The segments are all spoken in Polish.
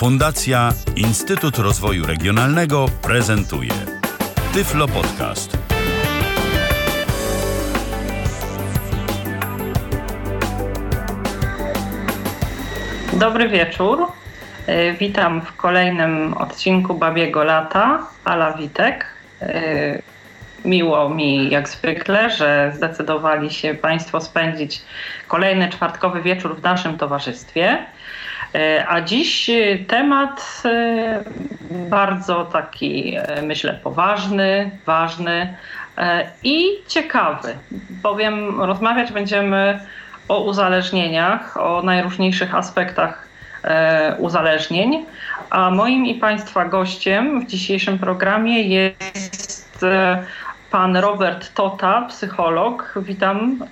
Fundacja Instytut Rozwoju Regionalnego prezentuje Tyflo Podcast. Dobry wieczór. E, witam w kolejnym odcinku Babiego Lata, Ala Witek. E, miło mi jak zwykle, że zdecydowali się Państwo spędzić kolejny czwartkowy wieczór w naszym towarzystwie. E, a dziś temat bardzo taki, myślę, poważny, ważny i ciekawy, bowiem rozmawiać będziemy o uzależnieniach, o najróżniejszych aspektach E, uzależnień. A moim i Państwa gościem w dzisiejszym programie jest e, pan Robert Tota, psycholog. Witam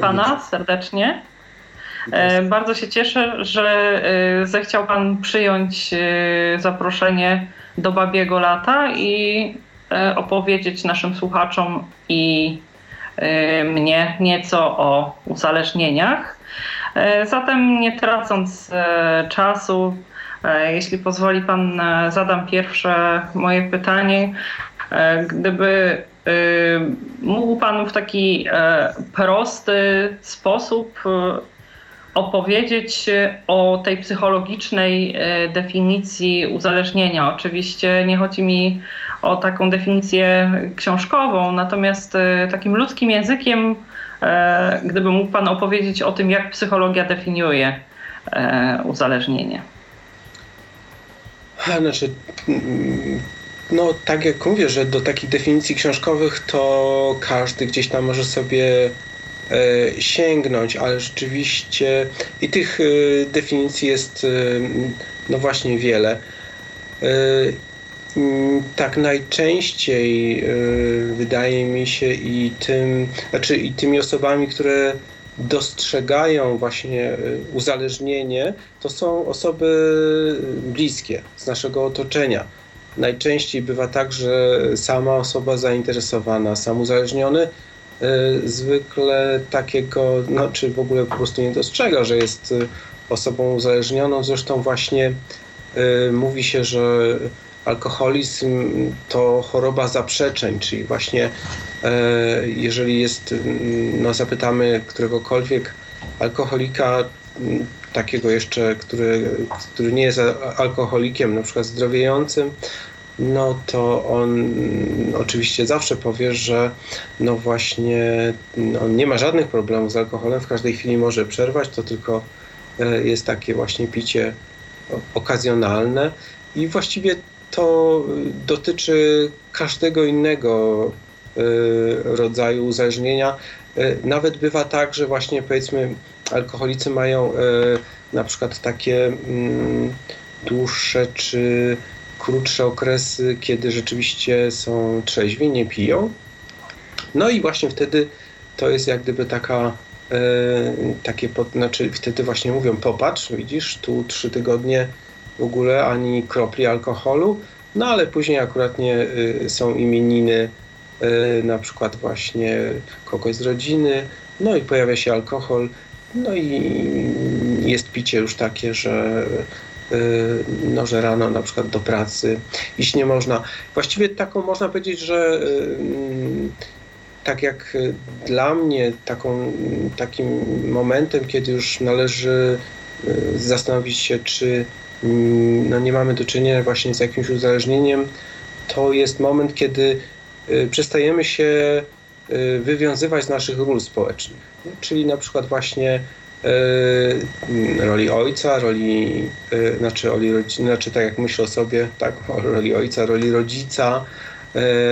Pana serdecznie. E, bardzo się cieszę, że zechciał Pan przyjąć zaproszenie do Babiego Lata i opowiedzieć naszym słuchaczom i mnie nieco o uzależnieniach. E, zatem nie tracąc e, czasu, e, jeśli pozwoli Pan, zadam pierwsze moje pytanie. Gdyby mógł Pan w taki prosty sposób opowiedzieć o tej psychologicznej definicji uzależnienia. Oczywiście nie chodzi mi o taką definicję książkową, natomiast takim ludzkim językiem E, gdyby mógł Pan opowiedzieć o tym, jak psychologia definiuje e, uzależnienie. Znaczy, no tak jak mówię, że do takich definicji książkowych to każdy gdzieś tam może sobie e, sięgnąć, ale rzeczywiście i tych definicji jest no właśnie wiele. Tak najczęściej wydaje mi się i tym, znaczy i tymi osobami, które dostrzegają właśnie uzależnienie, to są osoby bliskie z naszego otoczenia. Najczęściej bywa tak, że sama osoba zainteresowana, sam uzależniony zwykle takiego, no, czy w ogóle po prostu nie dostrzega, że jest osobą uzależnioną. Zresztą właśnie mówi się, że alkoholizm to choroba zaprzeczeń, czyli właśnie jeżeli jest, no zapytamy któregokolwiek alkoholika, takiego jeszcze, który, który nie jest alkoholikiem, na przykład zdrowiejącym, no to on oczywiście zawsze powie, że no właśnie on no nie ma żadnych problemów z alkoholem, w każdej chwili może przerwać, to tylko e, jest takie właśnie picie okazjonalne i właściwie to dotyczy każdego innego y, rodzaju uzależnienia. Y, nawet bywa tak, że właśnie powiedzmy alkoholicy mają na przykład takie mm, dłuższe czy krótsze okresy, kiedy rzeczywiście są trzeźwi, nie piją. No i właśnie wtedy to jest jak gdyby taka takie, znaczy wtedy właśnie mówią popatrz, widzisz, tu trzy tygodnie w ogóle ani kropli alkoholu. No ale później akurat nie y, są imieniny, y, na przykład właśnie kogoś z rodziny, no i pojawia się alkohol, no i jest picie już takie, że no, że rano na przykład do pracy iść nie można. Właściwie taką można powiedzieć, że tak jak dla mnie taką, takim momentem, kiedy już należy zastanowić się, czy no nie mamy do czynienia właśnie z jakimś uzależnieniem, to jest moment, kiedy y, przestajemy się y, wywiązywać z naszych ról społecznych. Czyli na przykład właśnie y, roli ojca, roli, znaczy, roli, znaczy tak jak myślę o sobie, tak, roli ojca, roli rodzica,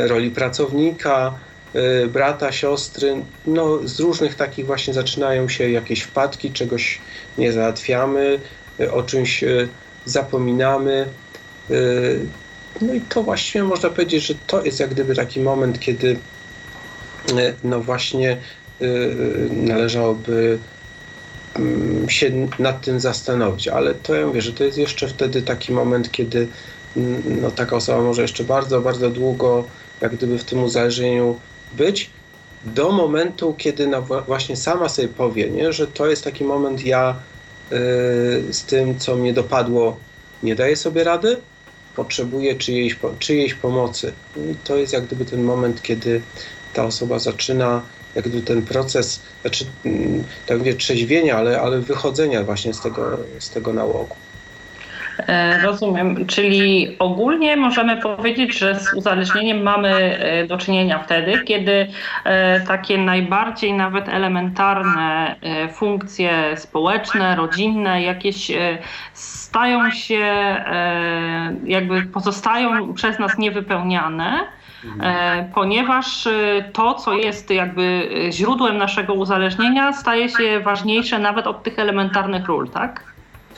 roli pracownika, brata, siostry, no z różnych takich właśnie zaczynają się jakieś wpadki, czegoś nie załatwiamy, o czymś zapominamy. No i to właściwie można powiedzieć, że to jest jak gdyby taki moment, kiedy no właśnie należałoby się nad tym zastanowić, ale to ja mówię, że to jest jeszcze wtedy taki moment, kiedy mm, no, taka osoba może jeszcze bardzo, bardzo długo jak gdyby w tym uzależnieniu być, do momentu, kiedy no właśnie sama sobie powie, nie, że to jest taki moment, ja Y, z tym, co mnie dopadło nie daje sobie rady, potrzebuje czyjejś, czyjejś pomocy. I to jest jak gdyby ten moment, kiedy ta osoba zaczyna jak gdyby ten proces, znaczy, mm, tak mówię, trzeźwienia, ale, ale wychodzenia właśnie z tego, z tego nałogu. E, rozumiem, czyli ogólnie możemy powiedzieć, że z uzależnieniem mamy e, do czynienia wtedy, kiedy e, takie najbardziej nawet elementarne funkcje społeczne, rodzinne, jakieś stają się, jakby pozostają przez nas niewypełniane. Ponieważ to, co jest jakby źródłem naszego uzależnienia, staje się ważniejsze nawet od tych elementarnych ról, tak?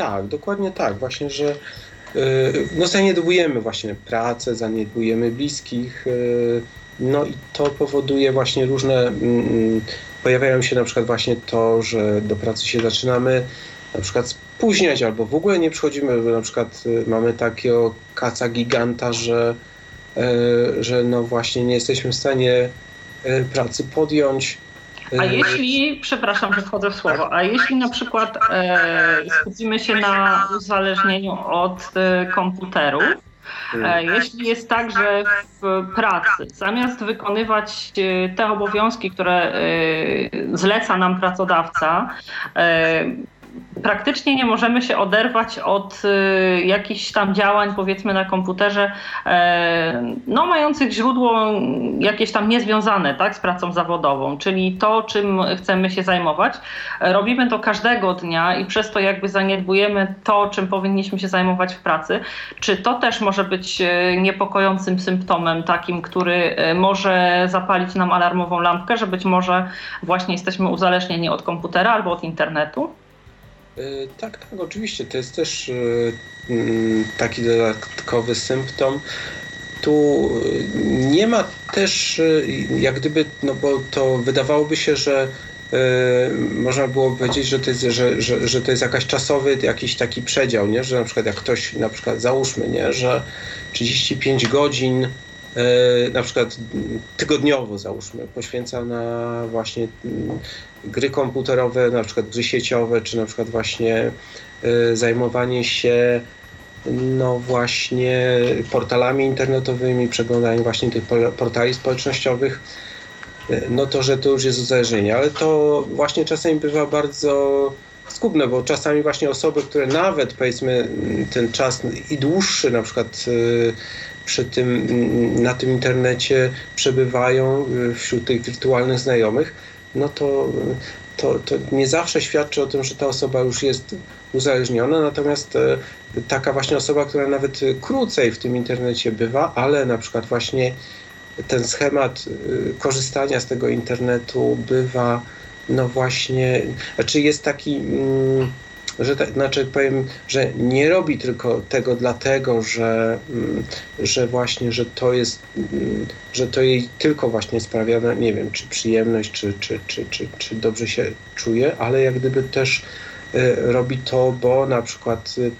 Tak, dokładnie tak. Właśnie, że y, no zaniedbujemy właśnie pracę, zaniedbujemy bliskich, y, no i to powoduje właśnie różne, mm, mm, pojawiają się na przykład właśnie to, że do pracy się zaczynamy na przykład spóźniać albo w ogóle nie przychodzimy, bo na przykład y, mamy takiego kaca giganta, że, że no właśnie nie jesteśmy w stanie pracy podjąć, a jeśli, przepraszam, że wchodzę w słowo, a jeśli na przykład e, skupimy się na uzależnieniu od e, komputerów, e, jeśli jest tak, że w pracy zamiast wykonywać e, te obowiązki, które e, zleca nam pracodawca, e, praktycznie nie możemy się oderwać od y, jakichś tam działań, powiedzmy na komputerze, e, no mających źródło jakieś tam niezwiązane tak, z pracą zawodową, czyli to, czym chcemy się zajmować. Robimy to każdego dnia i przez to jakby zaniedbujemy to, czym powinniśmy się zajmować w pracy. Czy to też może być e, niepokojącym symptomem takim, który e, może zapalić nam alarmową lampkę, że być może właśnie jesteśmy uzależnieni od komputera albo od internetu? E, tak, tak, oczywiście. To jest też e, mm, taki dodatkowy symptom. Tu e, nie ma też, jak gdyby, no bo to wydawałoby się, że można było powiedzieć, że to jest, że, że, że to jest jakaś czasowy jakiś taki przedział, nie? że na przykład jak ktoś, na przykład załóżmy, nie? że 35 godzin na przykład tygodniowo załóżmy poświęca na właśnie mm, gry komputerowe, na przykład gry sieciowe, czy na przykład właśnie y, zajmowanie się no właśnie portalami internetowymi, przeglądaniem właśnie tych portali społecznościowych, y, no to, że to już jest uzależnienie, ale to właśnie czasami bywa bardzo zgubne, bo czasami właśnie osoby, które nawet powiedzmy ten czas i dłuższy na przykład przy tym, na tym internecie przebywają wśród tych wirtualnych znajomych, no to, to, to nie zawsze świadczy o tym, że ta osoba już jest uzależniona, natomiast e, taka właśnie osoba, która nawet krócej w tym internecie bywa, ale na przykład właśnie ten schemat e, korzystania z tego internetu bywa no właśnie, znaczy jest taki mm, że tak, znaczy powiem, że nie robi tylko tego dlatego, że, mm, że właśnie, że to jest, mm, że to jej tylko właśnie sprawia, no nie wiem, czy przyjemność, czy, czy, czy, czy, czy dobrze się czuje, ale jak gdyby też y, robi to, bo na przykład y,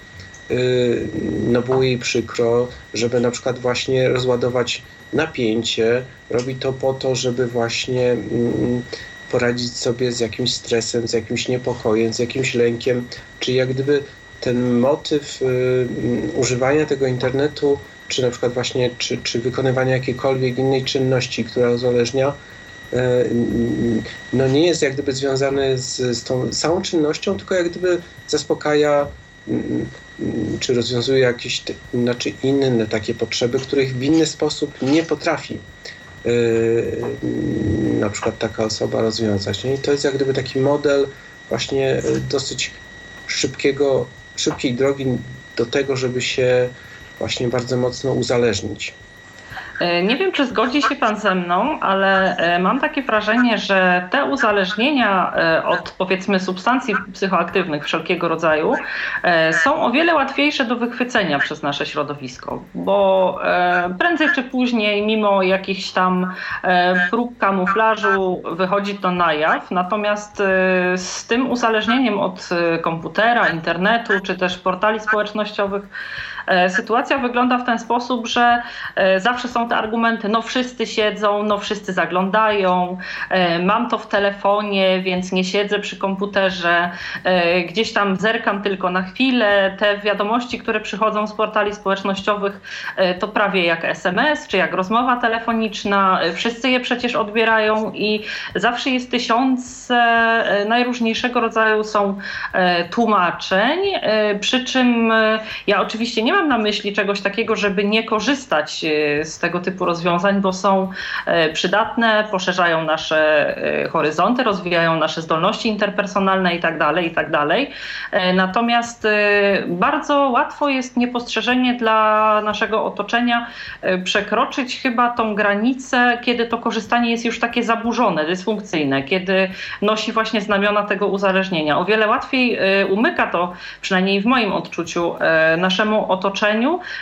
y, no było jej przykro, żeby na przykład właśnie rozładować napięcie, robi to po to, żeby właśnie mm, poradzić sobie z jakimś stresem, z jakimś niepokojem, z jakimś lękiem, czy jak gdyby ten motyw y, mm, używania tego internetu, czy na przykład właśnie, czy, czy wykonywania jakiejkolwiek innej czynności, która uzależnia, y, no nie jest jak gdyby związany z, z tą samą czynnością, tylko jak gdyby zaspokaja mm, czy rozwiązuje jakieś znaczy inne takie potrzeby, których w inny sposób nie potrafi na przykład taka osoba rozwiązać. I to jest jak gdyby taki model właśnie y, dosyć szybkiego, szybkiej drogi do tego, żeby się właśnie bardzo mocno uzależnić. E, nie wiem, czy zgodzi się Pan ze mną, ale e, mam takie wrażenie, że te uzależnienia e, od powiedzmy substancji psychoaktywnych wszelkiego rodzaju są o wiele łatwiejsze do wychwycenia przez nasze środowisko, bo prędzej czy później, mimo jakichś tam prób kamuflażu, wychodzi to na jaw. Natomiast z tym uzależnieniem od komputera, internetu czy też portali społecznościowych, sytuacja wygląda w ten sposób, że zawsze są te argumenty, no wszyscy siedzą, no wszyscy zaglądają, mam to w telefonie, więc nie siedzę przy komputerze, gdzieś tam zerkam tylko na chwilę. Te wiadomości, które przychodzą z portali społecznościowych, to prawie jak SMS czy jak rozmowa telefoniczna. Wszyscy je przecież odbierają i zawsze jest tysiące najróżniejszego rodzaju są tłumaczeń, przy czym ja oczywiście nie mam na myśli czegoś takiego, żeby nie korzystać e, z tego typu rozwiązań, bo są e, przydatne, poszerzają nasze e, horyzonty, rozwijają nasze zdolności interpersonalne itd. Tak itd. Tak natomiast bardzo łatwo jest niepostrzeżenie dla naszego otoczenia przekroczyć chyba tą granicę, kiedy to korzystanie jest już takie zaburzone, dysfunkcyjne, kiedy nosi właśnie znamiona tego uzależnienia. O wiele łatwiej umyka to, przynajmniej w moim odczuciu, naszemu otoczeniu,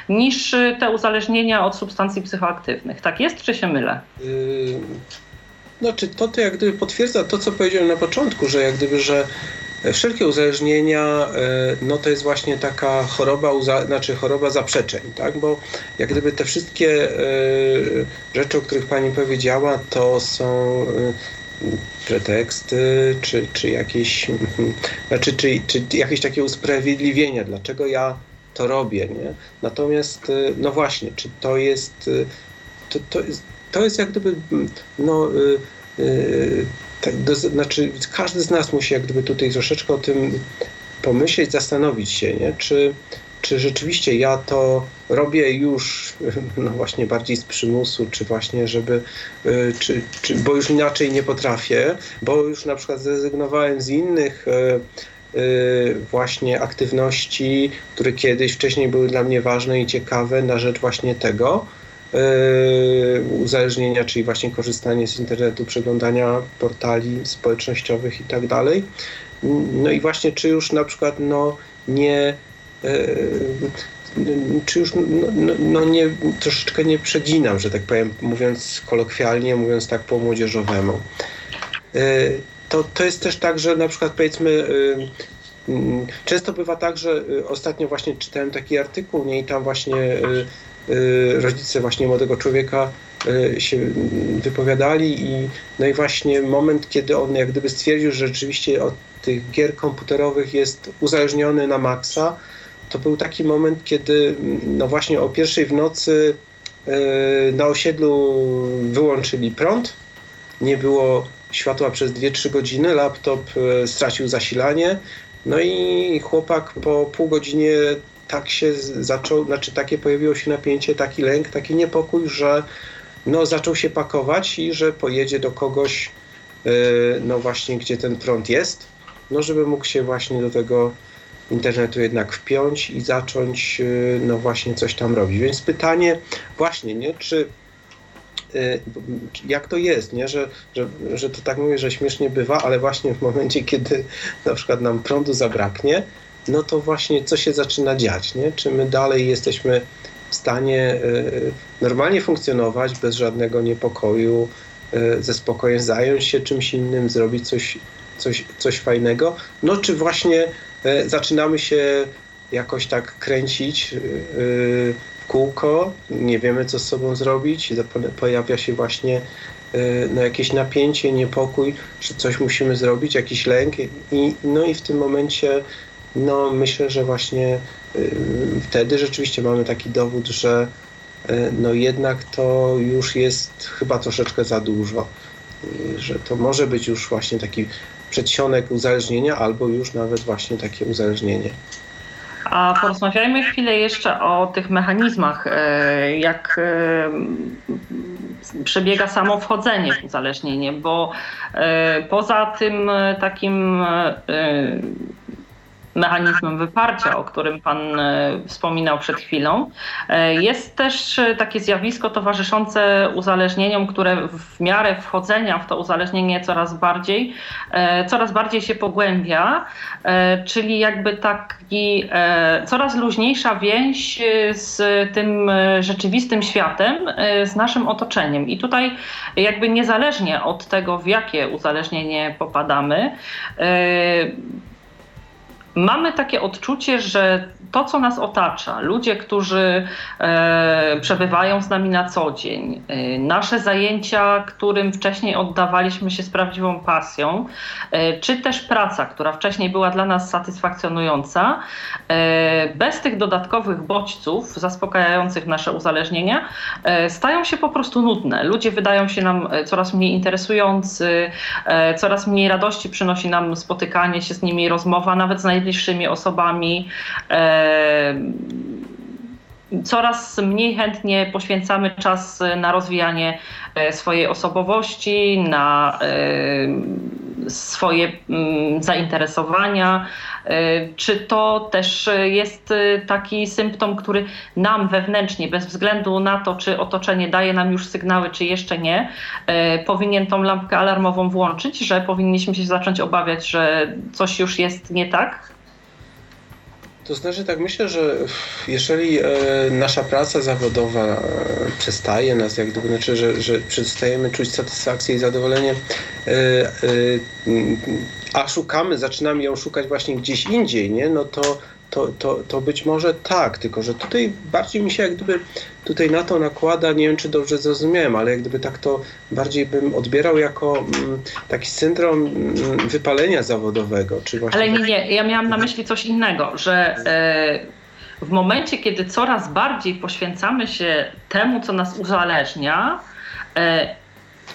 niż te uzależnienia od substancji psychoaktywnych. Tak jest, czy się mylę? Yy, znaczy, to, to jak gdyby potwierdza to, co powiedziałem na początku, że jak gdyby, że wszelkie uzależnienia, yy, no to jest właśnie taka choroba, znaczy choroba zaprzeczeń, tak? Bo jak gdyby te wszystkie yy, rzeczy, o których Pani powiedziała, to są preteksty, czy, czy jakieś, znaczy, czy, czy jakieś takie usprawiedliwienia, dlaczego ja to robię, nie? Natomiast, y, no właśnie, czy to jest, y, to, to jest, to jest jak gdyby, no, yy, tak, do, znaczy każdy z nas musi jak gdyby tutaj troszeczkę o tym pomyśleć, zastanowić się, nie? Czy, czy rzeczywiście ja to robię już, no właśnie bardziej z przymusu, czy właśnie, żeby, czy, czy, bo już inaczej nie potrafię, bo już na przykład zrezygnowałem z innych właśnie aktywności, które kiedyś wcześniej były dla mnie ważne i ciekawe na rzecz właśnie tego y, uzależnienia, czyli właśnie korzystanie z internetu, przeglądania portali społecznościowych i tak dalej. No i właśnie czy już na przykład no nie y, czy już no, no, no, nie, troszeczkę nie przeginam, że tak powiem, mówiąc kolokwialnie, mówiąc tak po młodzieżowemu to, to jest też tak, że na przykład powiedzmy y, mm, Często bywa tak, że y, ostatnio właśnie czytałem taki artykuł nie, i tam właśnie y, rodzice właśnie młodego człowieka się wypowiadali i no i właśnie moment, kiedy on jak gdyby stwierdził, że rzeczywiście od tych gier komputerowych jest uzależniony na maksa, to był taki moment, kiedy no właśnie o pierwszej w nocy na osiedlu wyłączyli prąd, nie było światła przez 2-3 godziny, laptop e, stracił zasilanie, no i chłopak po pół godzinie tak się zaczął, znaczy takie pojawiło się napięcie, taki lęk, taki niepokój, że no zaczął się pakować i że pojedzie do kogoś, e, no właśnie gdzie ten prąd jest, no żeby mógł się właśnie do tego internetu jednak wpiąć i zacząć e, no właśnie coś tam robić. Więc pytanie właśnie, nie, czy jak to jest, nie? Że, że, że to tak mówię, że śmiesznie bywa, ale właśnie w momencie, kiedy na przykład nam prądu zabraknie, no to właśnie co się zaczyna dziać, nie? Czy my dalej jesteśmy w stanie y, normalnie funkcjonować bez żadnego niepokoju, y, ze spokojem zająć się czymś innym, zrobić coś, coś, coś fajnego, no czy właśnie zaczynamy się jakoś tak kręcić kółko, nie wiemy co z sobą zrobić, pojawia się właśnie e, no, jakieś napięcie, niepokój, że coś musimy zrobić, jakiś lęk. I, no i w tym momencie no, myślę, że właśnie e, wtedy rzeczywiście mamy taki dowód, że e, no jednak to już jest chyba troszeczkę za dużo, że to może być już właśnie taki przedsionek uzależnienia albo już nawet właśnie takie uzależnienie. A porozmawiajmy chwilę jeszcze o tych mechanizmach, e, jak e, przebiega samo wchodzenie w uzależnienie, bo e, poza tym takim mechanizmem wyparcia, o którym Pan e, wspominał przed chwilą. E, jest też e, takie zjawisko towarzyszące uzależnieniom, które w miarę wchodzenia w to uzależnienie coraz bardziej, coraz bardziej się pogłębia, czyli jakby taki coraz luźniejsza więź z tym rzeczywistym światem, z naszym otoczeniem. I tutaj jakby niezależnie od tego, w jakie uzależnienie popadamy, mamy takie odczucie, że to, co nas otacza, ludzie, którzy e, przebywają z nami na co dzień, e, nasze zajęcia, którym wcześniej oddawaliśmy się z prawdziwą pasją, e, czy też praca, która wcześniej była dla nas satysfakcjonująca, e, bez tych dodatkowych bodźców zaspokajających nasze uzależnienia, e, stają się po prostu nudne. Ludzie wydają się nam e, coraz mniej interesujący, coraz mniej radości przynosi nam spotykanie się z nimi, rozmowa nawet z najbliższymi osobami coraz mniej chętnie poświęcamy czas na rozwijanie e, swojej osobowości, na e, swoje mm, zainteresowania. E, czy to też jest taki symptom, który nam wewnętrznie, bez względu na to, czy otoczenie daje nam już sygnały, czy jeszcze nie, powinien tą lampkę alarmową włączyć, że powinniśmy się zacząć obawiać, że coś już jest nie tak? To znaczy tak, myślę, że jeżeli e, nasza praca zawodowa e, przestaje nas, jak gdyby, znaczy, że, że przestajemy czuć satysfakcję i zadowolenie, e, a szukamy, zaczynamy ją szukać właśnie gdzieś indziej, nie? no to to, to, to być może tak, tylko że tutaj bardziej mi się jak gdyby tutaj na to nakłada, nie wiem czy dobrze zrozumiałem, ale jak gdyby tak to bardziej bym odbierał jako mm, taki syndrom mm, wypalenia zawodowego. Czy właśnie ale nie, nie, ja miałam na myśli coś innego, że e, w momencie, kiedy coraz bardziej poświęcamy się temu, co nas uzależnia, e,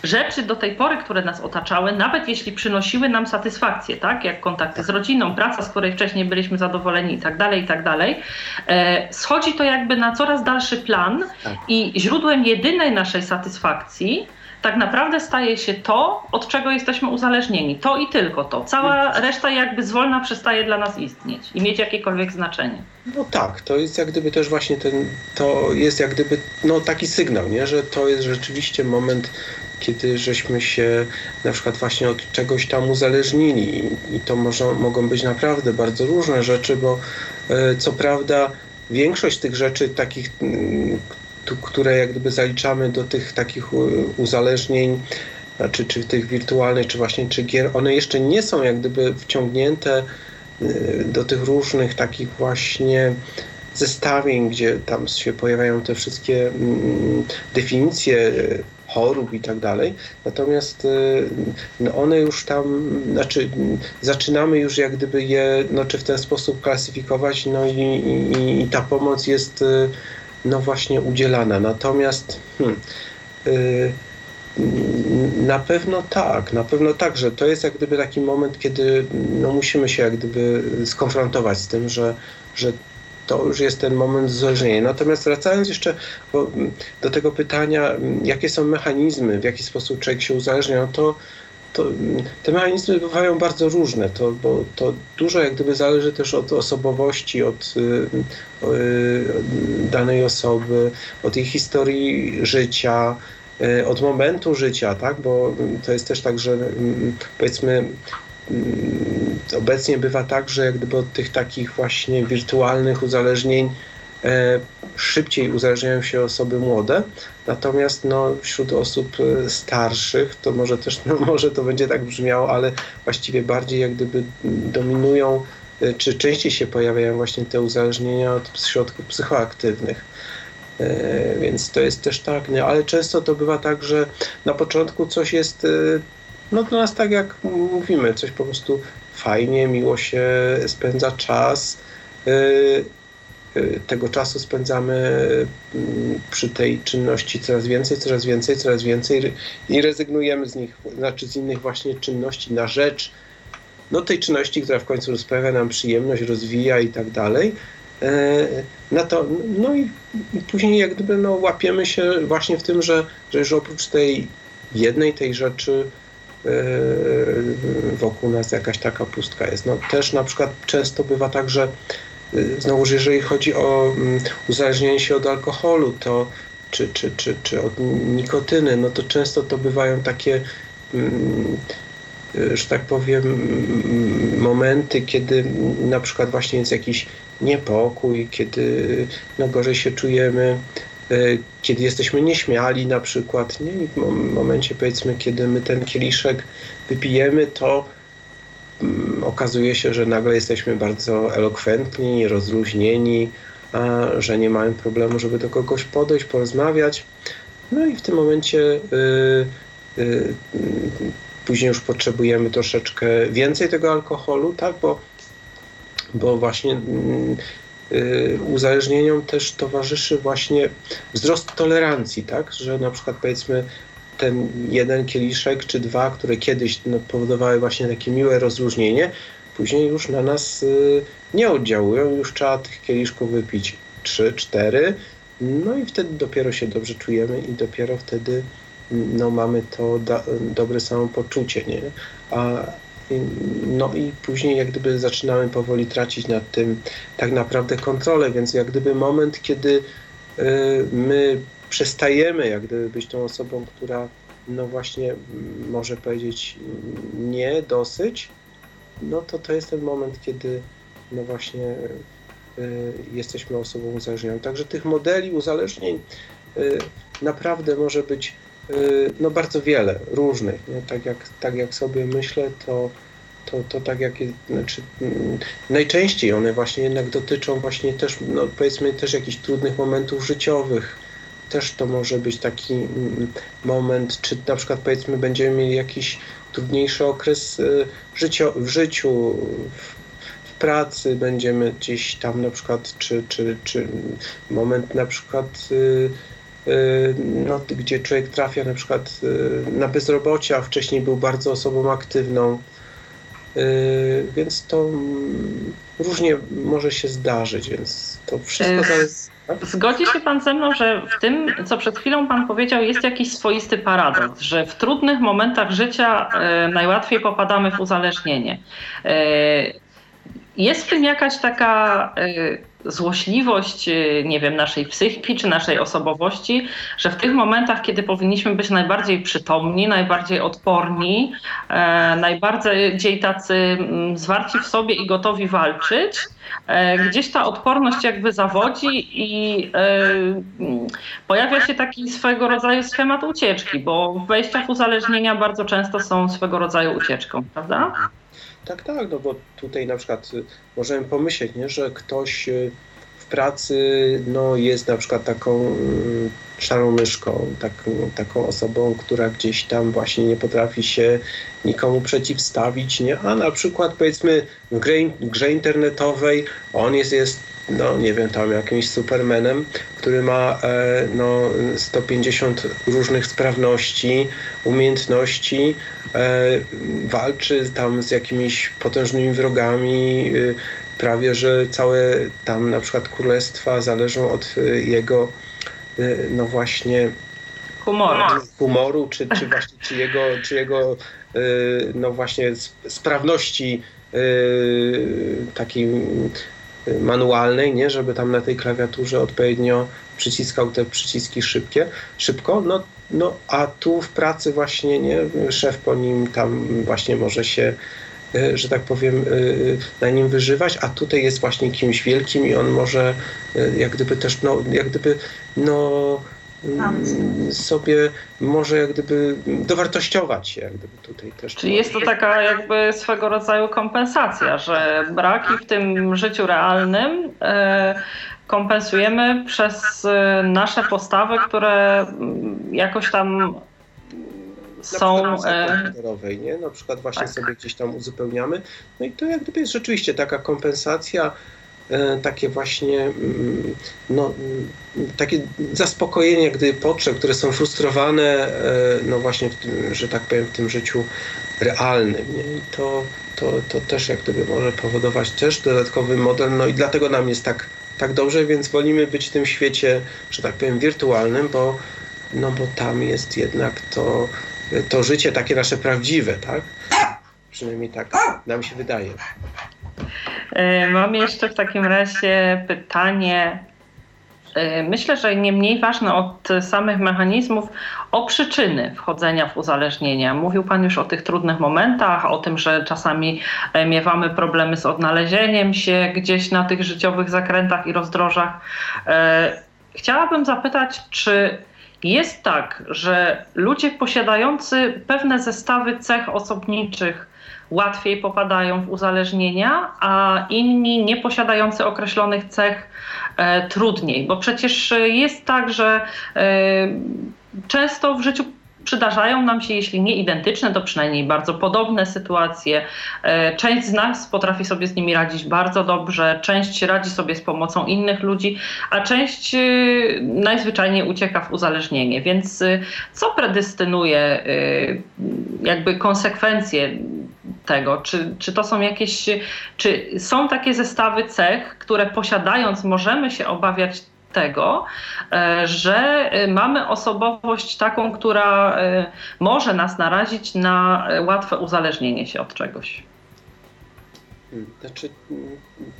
rzeczy do tej pory, które nas otaczały, nawet jeśli przynosiły nam satysfakcję, tak, jak kontakty z rodziną, praca, z której wcześniej byliśmy zadowoleni i tak dalej, i tak dalej, e, schodzi to jakby na coraz dalszy plan tak. i źródłem jedynej naszej satysfakcji tak naprawdę staje się to, od czego jesteśmy uzależnieni. To i tylko to. Cała reszta jakby zwolna przestaje dla nas istnieć i mieć jakiekolwiek znaczenie. No tak, to jest jak gdyby też właśnie ten, to jest jak gdyby no, taki sygnał, nie? że to jest rzeczywiście moment kiedy żeśmy się na przykład właśnie od czegoś tam uzależnili. I to może, mogą być naprawdę bardzo różne rzeczy, bo e, co prawda większość tych rzeczy takich, które jak gdyby zaliczamy do tych takich uzależnień, znaczy czy tych wirtualnych, czy właśnie czy gier, one jeszcze nie są jak gdyby wciągnięte e, do tych różnych takich właśnie zestawień, gdzie tam się pojawiają te wszystkie definicje chorób i tak dalej. Natomiast y, no one już tam, znaczy zaczynamy już jak gdyby je no, czy w ten sposób klasyfikować, no i, i, i ta pomoc jest y, no właśnie udzielana. Natomiast hmm, y, na pewno tak, na pewno tak, że to jest jak gdyby taki moment, kiedy no, musimy się jak gdyby skonfrontować z tym, że, że to już jest ten moment uzależnienia. Natomiast wracając jeszcze do tego pytania, jakie są mechanizmy, w jaki sposób człowiek się uzależnia, no to, to te mechanizmy bywają bardzo różne, to, bo to dużo jak gdyby zależy też od osobowości, od y, y, danej osoby, od jej historii życia, y, od momentu życia, tak? Bo to jest też tak, że powiedzmy Mm, obecnie bywa tak, że jak gdyby od tych takich właśnie wirtualnych uzależnień e, szybciej uzależniają się osoby młode, natomiast no, wśród osób e, starszych to może też, no, może to będzie tak brzmiało, ale właściwie bardziej jak gdyby dominują, e, czy częściej się pojawiają właśnie te uzależnienia od środków psychoaktywnych. Więc to jest też tak, nie? ale często to bywa tak, że na początku coś jest no dla nas tak jak mówimy, coś po prostu fajnie, miło się spędza czas. Y, y, tego czasu spędzamy mm, przy tej czynności coraz więcej, coraz więcej, coraz więcej i rezygnujemy z nich, znaczy z innych właśnie czynności na rzecz no tej czynności, która w końcu sprawia nam przyjemność, rozwija i tak dalej. E, na to, no i, później jak gdyby no, łapiemy się właśnie w tym, że, że już oprócz tej jednej tej rzeczy wokół nas jakaś taka pustka jest. No, też na przykład często bywa tak, że yy, znowu, jeżeli chodzi o mm, uzależnienie się od alkoholu, to czy, czy, czy, czy od nikotyny, no to często to bywają takie mm, yy, że tak powiem, mm, momenty, kiedy na przykład właśnie jest jakiś niepokój, kiedy no, gorzej się czujemy, kiedy jesteśmy nieśmiali na przykład, nie? I w momencie powiedzmy, kiedy my ten kieliszek wypijemy, to mm, okazuje się, że nagle jesteśmy bardzo elokwentni, rozluźnieni, że nie mamy problemu, żeby do kogoś podejść, porozmawiać. No i w tym momencie y, y, później już potrzebujemy troszeczkę więcej tego alkoholu, tak, bo, bo właśnie y, uzależnieniom też towarzyszy właśnie wzrost tolerancji, tak, że na przykład powiedzmy ten jeden kieliszek czy dwa, które kiedyś no, powodowały właśnie takie miłe rozluźnienie, później już na nas y, nie oddziałują, już trzeba tych kieliszków wypić trzy, cztery, no i wtedy dopiero się dobrze czujemy i dopiero wtedy no, mamy to da, dobre samopoczucie, nie? A, no i później jak gdyby zaczynamy powoli tracić nad tym tak naprawdę kontrolę, więc jak gdyby moment, kiedy y, my przestajemy jak gdyby być tą osobą, która no właśnie może powiedzieć nie, dosyć, no to to jest ten moment, kiedy no właśnie y, jesteśmy osobą uzależnioną. Także tych modeli uzależnień y, naprawdę może być no bardzo wiele, różnych. Nie? Tak, jak, tak jak sobie myślę, to, to, to tak jak, znaczy, mm, najczęściej one właśnie jednak dotyczą właśnie też, no powiedzmy też jakichś trudnych momentów życiowych, też to może być taki mm, moment, czy na przykład powiedzmy będziemy mieli jakiś trudniejszy okres y, życio, w życiu, w, w, pracy, będziemy gdzieś tam na przykład, czy, czy, czy moment na przykład y, y, no, gdzie człowiek trafia na przykład na bezrobocie, a wcześniej był bardzo osobą aktywną, więc to mm, różnie może się zdarzyć, więc to wszystko zależy Zgodzi się Pan ze mną, że w tym, co przed chwilą Pan powiedział, jest jakiś swoisty paradoks, że w trudnych momentach życia najłatwiej popadamy w uzależnienie. Jest w tym jakaś taka złośliwość, nie wiem, naszej psychiki czy naszej osobowości, że w tych momentach, kiedy powinniśmy być najbardziej przytomni, najbardziej odporni, najbardziej tacy mm, zwarci w sobie i gotowi walczyć, E, gdzieś ta odporność jakby zawodzi i e, pojawia się taki swego rodzaju schemat ucieczki, bo wejścia w uzależnienia bardzo często są swego rodzaju ucieczką, prawda? Tak, tak, no bo tutaj na przykład możemy pomyśleć, nie, że ktoś e, w pracy no, jest na przykład taką mm, szarą myszką, tak, taką osobą, która gdzieś tam właśnie nie potrafi się nikomu przeciwstawić, nie? a na przykład powiedzmy w grze, grze internetowej on jest, jest no nie wiem, tam jakimś supermanem, który ma e, no, 150 różnych sprawności, umiejętności, walczy tam z jakimiś potężnymi wrogami, e, prawie że całe tam na przykład królestwa zależą od e, jego Y, no właśnie humoru, humoru czy, czy właśnie czy jego, czy jego y, no właśnie sprawności y, takiej manualnej, nie, żeby tam na tej klawiaturze odpowiednio przyciskał te przyciski szybkie, szybko, no, no a tu w pracy właśnie, nie, szef po nim tam właśnie może się E, że tak powiem, e, na nim wyżywać, a tutaj jest właśnie kimś wielkim i on może e, jak gdyby też, no, jak gdyby, no, sobie może jak gdyby dowartościować się jak gdyby tutaj też. Czyli jest to taka jakby swego rodzaju kompensacja, że braki w tym życiu realnym kompensujemy przez nasze postawy, które mm, jakoś tam są. charakterowej, nie? Na przykład właśnie tak. sobie gdzieś tam uzupełniamy. No i to jak gdyby jest rzeczywiście taka kompensacja, e, takie właśnie mm, no, mm, takie zaspokojenie gdy potrzeb, które są frustrowane e, no właśnie w tym, że tak powiem w tym życiu realnym. Nie? I to, to, to też jak gdyby może powodować też dodatkowy model, no i dlatego nam jest tak, tak dobrze, więc wolimy być w tym świecie, że tak powiem wirtualnym, bo no bo tam jest jednak to to życie takie nasze prawdziwe, tak? Przynajmniej tak nam się wydaje. E, mam jeszcze w takim razie pytanie. E, myślę, że nie mniej ważne od samych mechanizmów, o przyczyny wchodzenia w uzależnienia. Mówił Pan już o tych trudnych momentach, o tym, że czasami e, miewamy problemy z odnalezieniem się gdzieś na tych życiowych zakrętach i rozdrożach. Chciałabym zapytać, czy jest tak, że ludzie posiadający pewne zestawy cech osobniczych łatwiej popadają w uzależnienia, a inni nieposiadający określonych cech e, trudniej, bo przecież jest tak, że e, często w życiu przydarzają nam się, jeśli nie identyczne, to przynajmniej bardzo podobne sytuacje. E, część z nas potrafi sobie z nimi radzić bardzo dobrze, część radzi sobie z pomocą innych ludzi, a część e, najzwyczajniej ucieka w uzależnienie. Więc e, co predystynuje jakby konsekwencje tego? Czy, czy to są jakieś, czy są takie zestawy cech, które posiadając możemy się obawiać tego, e, że e, mamy osobowość taką, która e, może nas narazić na łatwe uzależnienie się od czegoś. Znaczy,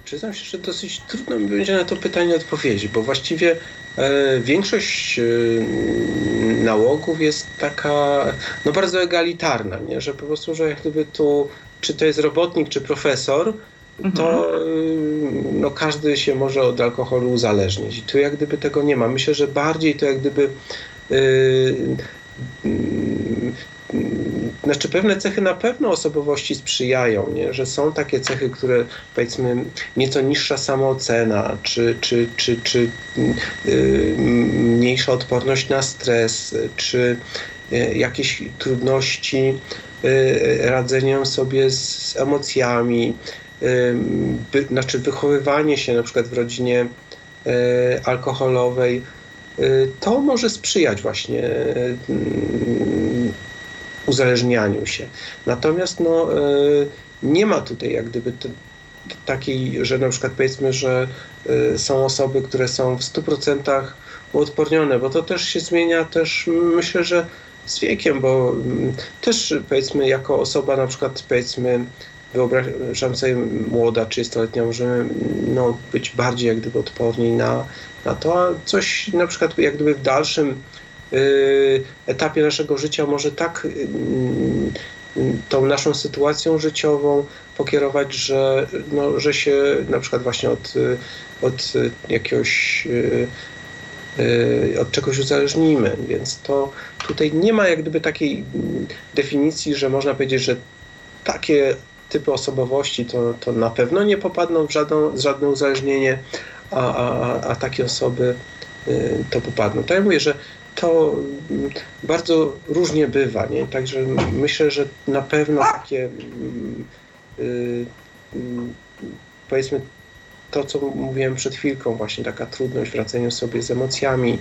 przyznam się, że dosyć trudno mi będzie na to pytanie odpowiedzieć, bo właściwie e, większość e, nałogów jest taka no bardzo egalitarna, nie? że po prostu, że jak gdyby tu, czy to jest robotnik, czy profesor, to mhm. no, każdy się może od alkoholu uzależnić. I tu jak gdyby tego nie ma. Myślę, że bardziej to jak gdyby yy, znaczy pewne cechy na pewno osobowości sprzyjają, nie? że są takie cechy, które powiedzmy nieco niższa samoocena, czy, czy, czy, czy yy, mniejsza odporność na stres, czy yy, jakieś trudności yy, sobie z, z emocjami, by, znaczy wychowywanie się na przykład w rodzinie e, alkoholowej, e, to może sprzyjać właśnie uzależnianiu się. Natomiast no, e, nie ma tutaj jak gdyby takiej, że na przykład powiedzmy, że są osoby, które są w 100% uodpornione, bo to też się zmienia też myślę, że z wiekiem, bo też powiedzmy jako osoba na przykład powiedzmy wyobrażam sobie młoda, 30-letnia, możemy no, być bardziej jak gdyby odporni na, na to, a coś na przykład jak gdyby w dalszym etapie naszego życia może tak y, tą naszą sytuacją życiową pokierować, że, no, że się na przykład właśnie od, od jakiegoś y, od czegoś uzależnimy, więc to tutaj nie ma jak gdyby takiej definicji, że można powiedzieć, że takie typy osobowości to, to na pewno nie popadną w żadne, żadne uzależnienie, a, a, a takie osoby y, to popadną. Tak jak mówię, że to mm, bardzo różnie bywa, nie? Także myślę, że na pewno takie mm, y, mm, powiedzmy to, co mówiłem przed chwilką, właśnie taka trudność w radzeniu sobie z emocjami,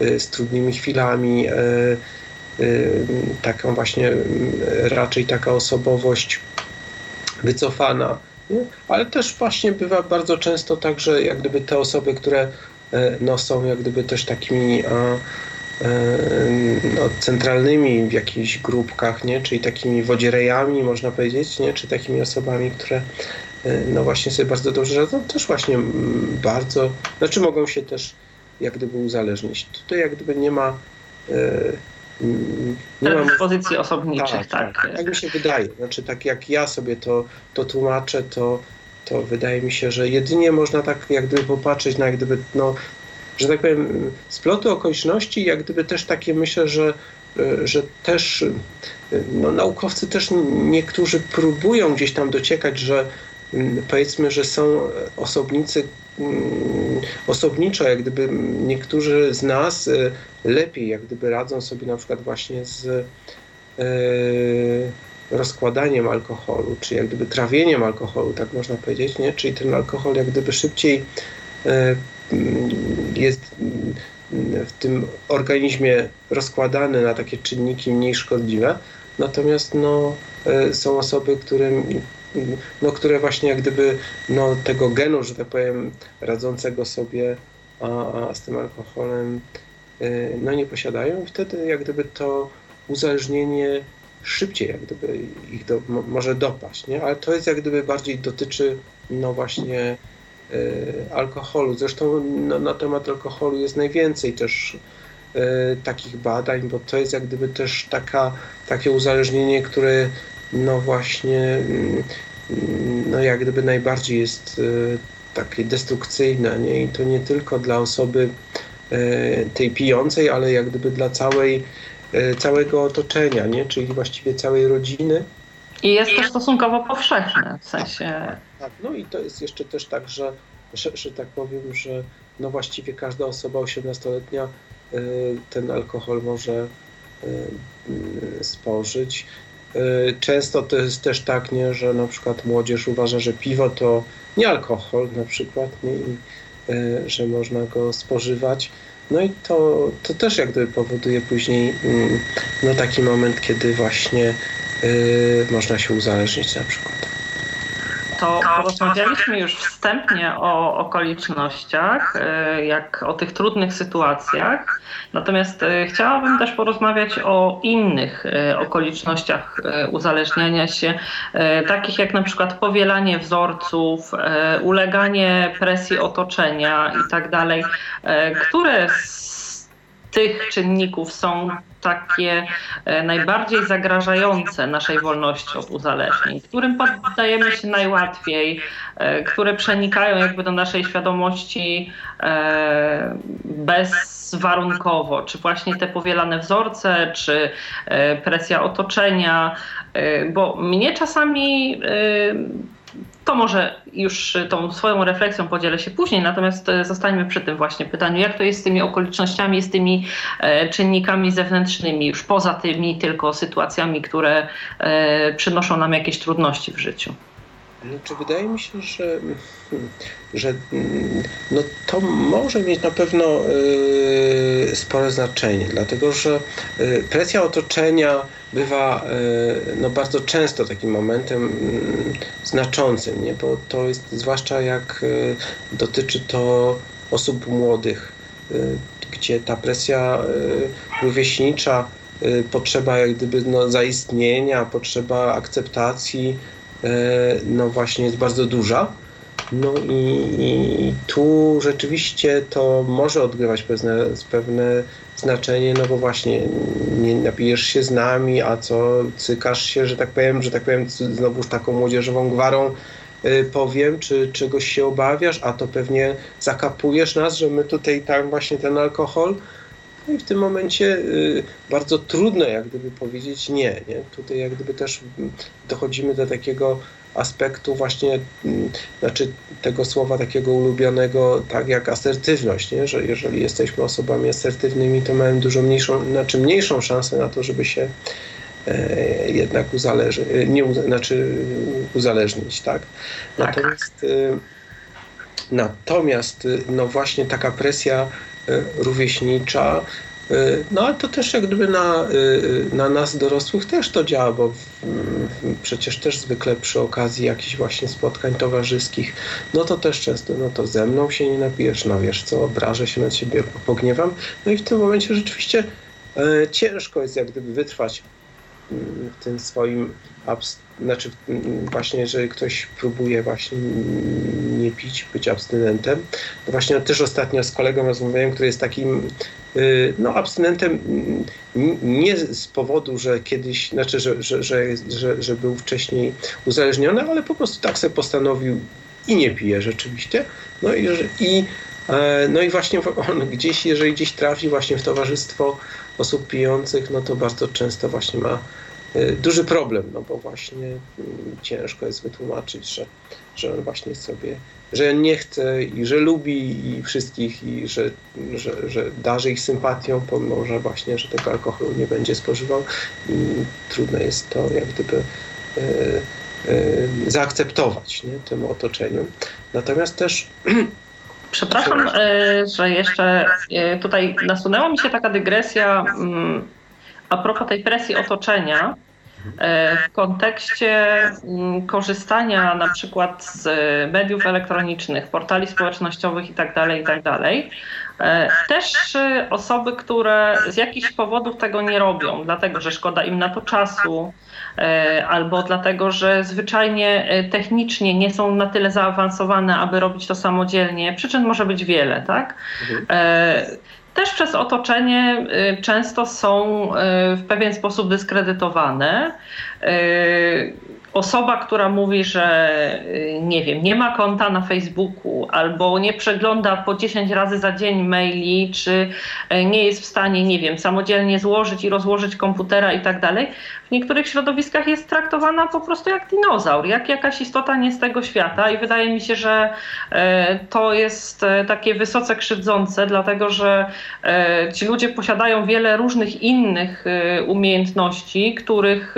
y, z trudnymi chwilami, taką właśnie raczej taka osobowość wycofana. Nie? Ale też właśnie bywa bardzo często tak, że jak gdyby te osoby, które e, no, są jak gdyby też takimi a, no, centralnymi w jakichś grupkach, nie? czyli takimi wodzierejami, można powiedzieć, nie? czy takimi osobami, które e, no właśnie sobie bardzo dobrze radzą, też właśnie bardzo, znaczy mogą się też jak gdyby uzależnić. Tutaj jak gdyby nie ma nie mam pozycji osobniczych, tak, tak. Tak, tak mi się wydaje. Znaczy, tak jak ja sobie to, to tłumaczę, to, to wydaje mi się, że jedynie można tak jak gdyby popatrzeć na jak gdyby, no, że tak powiem, sploty okoliczności, jak gdyby też takie myślę, że, że też no, naukowcy też niektórzy próbują gdzieś tam dociekać, że mm, powiedzmy, że są osobnicy, Mm, osobniczo, jak gdyby niektórzy z nas y, lepiej, jak gdyby radzą sobie na przykład właśnie z y, rozkładaniem alkoholu, czy jak gdyby trawieniem alkoholu, tak można powiedzieć, nie? Czyli ten alkohol jak gdyby szybciej y, jest w tym organizmie rozkładany na takie czynniki mniej szkodliwe. Natomiast no, są osoby, którym no, które właśnie jak gdyby no, tego genu, że tak powiem, radzącego sobie a, a z tym alkoholem y, no, nie posiadają i wtedy jak gdyby to uzależnienie szybciej jak gdyby ich do, może dopaść, nie? ale to jest jak gdyby bardziej dotyczy no właśnie alkoholu. Zresztą no, na temat alkoholu jest najwięcej też y, takich badań, bo to jest jak gdyby też taka, takie uzależnienie, które no właśnie, mm, no jak gdyby najbardziej jest e, takie destrukcyjne, nie? I to nie tylko dla osoby e, tej pijącej, ale jak gdyby dla całej, e, całego otoczenia, nie? Czyli właściwie całej rodziny. I jest to stosunkowo powszechne, w sensie... Tak, no i to jest jeszcze też tak, że, że, że tak powiem, że no właściwie każda osoba 18-letnia y, ten alkohol może y, y, spożyć. Często to jest też tak, nie, że na przykład młodzież uważa, że piwo to nie alkohol na przykład, nie, i, że można go spożywać. No i to, to też jak gdyby powoduje później mm, no taki moment, kiedy właśnie można się uzależnić na przykład to porozmawialiśmy już wstępnie o okolicznościach, e, jak o tych trudnych sytuacjach. Natomiast e, chciałabym też porozmawiać o innych e, okolicznościach uzależniania się, takich jak na przykład powielanie wzorców, uleganie presji otoczenia itd. Tak które z tych czynników są takie e, najbardziej zagrażające naszej wolności od uzależnień, którym poddajemy się najłatwiej, e, które przenikają jakby do naszej świadomości e, bezwarunkowo, czy właśnie te powielane wzorce, czy presja otoczenia, bo mnie czasami to może już tą swoją refleksją podzielę się później, natomiast e, zostańmy przy tym właśnie pytaniu, jak to jest z tymi okolicznościami, z tymi e, czynnikami zewnętrznymi, już poza tymi tylko sytuacjami, które e, przynoszą nam jakieś trudności w życiu. Znaczy, wydaje mi się, że, że no, to może mieć na pewno y, spore znaczenie, dlatego że y, presja otoczenia bywa y, no, bardzo często takim momentem mm, znaczącym, nie? bo to jest zwłaszcza jak dotyczy to osób młodych, gdzie ta presja rówieśnicza, potrzeba jak gdyby no, zaistnienia, potrzeba akceptacji, no właśnie jest bardzo duża. No i, i, tu rzeczywiście to może odgrywać pewne, pewne znaczenie, no bo właśnie nie napijesz się z nami, a co cykasz się, że tak powiem, że tak powiem znowuż taką młodzieżową gwarą y, powiem, czy czegoś się obawiasz, a to pewnie zakapujesz nas, że my tutaj tam właśnie ten alkohol, no i w tym momencie y, bardzo trudno jak gdyby powiedzieć nie, nie. Tutaj jak gdyby też dochodzimy do takiego aspektu właśnie, mm, znaczy tego słowa takiego ulubionego, tak jak asertywność, nie? że jeżeli jesteśmy osobami asertywnymi, to mamy dużo mniejszą, znaczy mniejszą szansę na to, żeby się e, jednak uzależy, nie, znaczy uzależnić, tak? tak. Natomiast, y, natomiast y, no właśnie taka presja E, rówieśnicza. E, no ale to też jak gdyby na, e, na nas dorosłych też to działa, bo przecież też zwykle przy okazji jakichś właśnie spotkań towarzyskich, no to też często, no to ze mną się nie napijesz, no wiesz co, obrażę się na ciebie, pogniewam. No i w tym momencie rzeczywiście ciężko jest jak gdyby wytrwać w tym swoim znaczy właśnie, jeżeli ktoś próbuje właśnie nie pić, być abstynentem. No właśnie też ostatnio z kolegą rozmawiałem, który jest takim y, no, abstynentem nie z powodu, że kiedyś, znaczy, że, że, że, że, że był wcześniej uzależniony, ale po prostu tak sobie postanowił i nie pije rzeczywiście. No i, i, e, no i właśnie on gdzieś, jeżeli gdzieś trafi właśnie w towarzystwo osób pijących, no to bardzo często właśnie ma duży problem, no bo właśnie y, ciężko jest wytłumaczyć, że, że on właśnie sobie, że nie chce i że lubi i wszystkich i że, że, że darzy ich sympatią, pomimo, że właśnie, że tego alkoholu nie będzie spożywał i trudno jest to jak gdyby y, y, zaakceptować nie, temu otoczeniu. Natomiast też Przepraszam, że jeszcze tutaj nasunęła mi się taka dygresja mm, a propos tej presji otoczenia, e, w kontekście mm, korzystania na przykład z mediów elektronicznych, portali społecznościowych itd., tak itd., tak e, też osoby, które z jakichś powodów tego nie robią, dlatego że szkoda im na to czasu, e, albo dlatego, że zwyczajnie technicznie nie są na tyle zaawansowane, aby robić to samodzielnie. Przyczyn może być wiele, tak? Mhm też przez otoczenie y, często są y, w pewien sposób dyskredytowane. Osoba, która mówi, że y, nie wiem, nie ma konta na Facebooku albo nie przegląda po 10 razy za dzień maili, czy y, nie jest w stanie, nie wiem, samodzielnie złożyć i rozłożyć komputera i tak dalej, w niektórych środowiskach jest traktowana po prostu jak dinozaur, jak jakaś istota nie z tego świata i wydaje mi się, że y, to jest takie wysoce krzywdzące, dlatego że ci ludzie posiadają wiele różnych innych umiejętności, których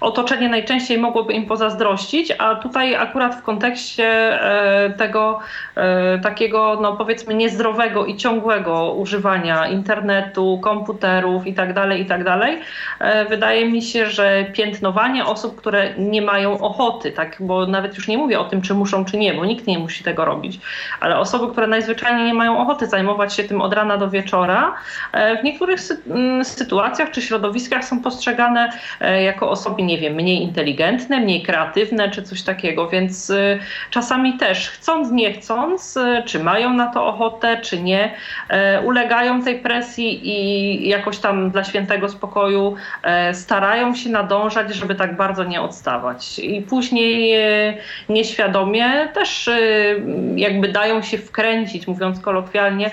otoczenie najczęściej mogłoby im pozazdrościć, a tutaj akurat w kontekście e, tego e, takiego, no powiedzmy, niezdrowego i ciągłego używania internetu, komputerów itd., tak itd., tak e, wydaje mi się, że piętnowanie osób, które nie mają ochoty, tak, bo nawet już nie mówię o tym, czy muszą, czy nie, bo nikt nie musi tego robić, ale osoby, które najzwyczajniej nie mają ochoty zajmować się tym od rana do wieczora, w niektórych sytuacjach czy środowiskach są postrzegane jako osoby nie wiem, mniej inteligentne, mniej kreatywne czy coś takiego, więc y, czasami też chcąc, nie chcąc, y, czy mają na to ochotę, czy nie, y, ulegają tej presji i jakoś tam dla świętego spokoju starają się nadążać, żeby tak bardzo nie odstawać. I później nieświadomie też jakby dają się wkręcić, mówiąc kolokwialnie,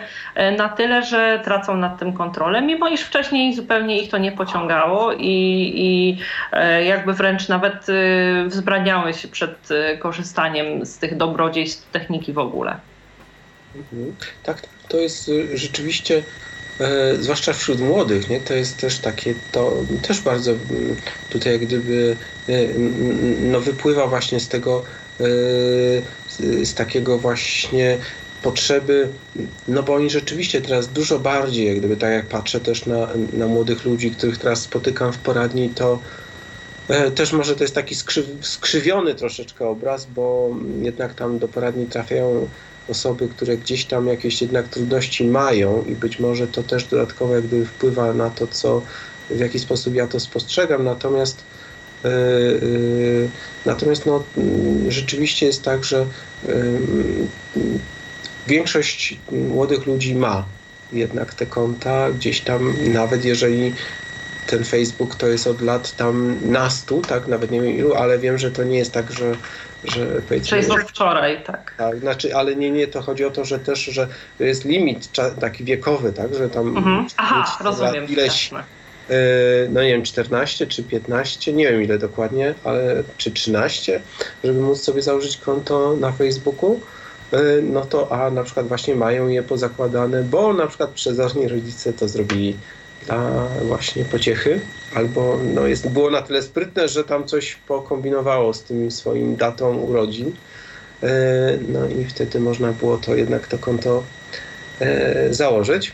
na tyle, że tracą nad tym kontrolę, mimo iż wcześniej zupełnie ich to nie pociągało i, i jakby wręcz nawet y, wzbraniały się przed y, korzystaniem z tych dobrodziejstw techniki w ogóle. Mhm. Tak, to jest y, rzeczywiście, e, zwłaszcza wśród młodych, nie? to jest też takie, to też bardzo tutaj jak gdyby no, wypływa właśnie z tego, z, z takiego właśnie potrzeby, no bo oni rzeczywiście teraz dużo bardziej, jak gdyby tak jak patrzę też na, na młodych ludzi, których teraz spotykam w poradni, to E, też może to jest taki skrzyw, skrzywiony troszeczkę obraz, bo jednak tam do poradni trafiają osoby, które gdzieś tam jakieś jednak trudności mają i być może to też dodatkowo jakby wpływa na to, co w jaki sposób ja to spostrzegam. Natomiast yy, yy, natomiast no, yy, rzeczywiście jest tak, że większość młodych ludzi ma jednak te konta gdzieś tam, nawet jeżeli ten Facebook to jest od lat tam nastu, tak, nawet nie wiem ilu, ale wiem, że to nie jest tak, że że powiedzmy... jest od wczoraj, tak. Tak, znaczy, ale nie, nie, to chodzi o to, że też, że jest limit taki wiekowy, tak, że tam... Mhm. Aha, rozumiem. Ileś, yy, no nie wiem, 14 czy 15, nie wiem ile dokładnie, ale czy 13, żeby móc sobie założyć konto na Facebooku, yy, no to a na przykład właśnie mają je pozakładane, bo na przykład przezorni rodzice to zrobili dla właśnie pociechy, albo no jest, było na tyle sprytne, że tam coś pokombinowało z tym swoim datą urodzin. E, no i wtedy można było to jednak to konto e, założyć.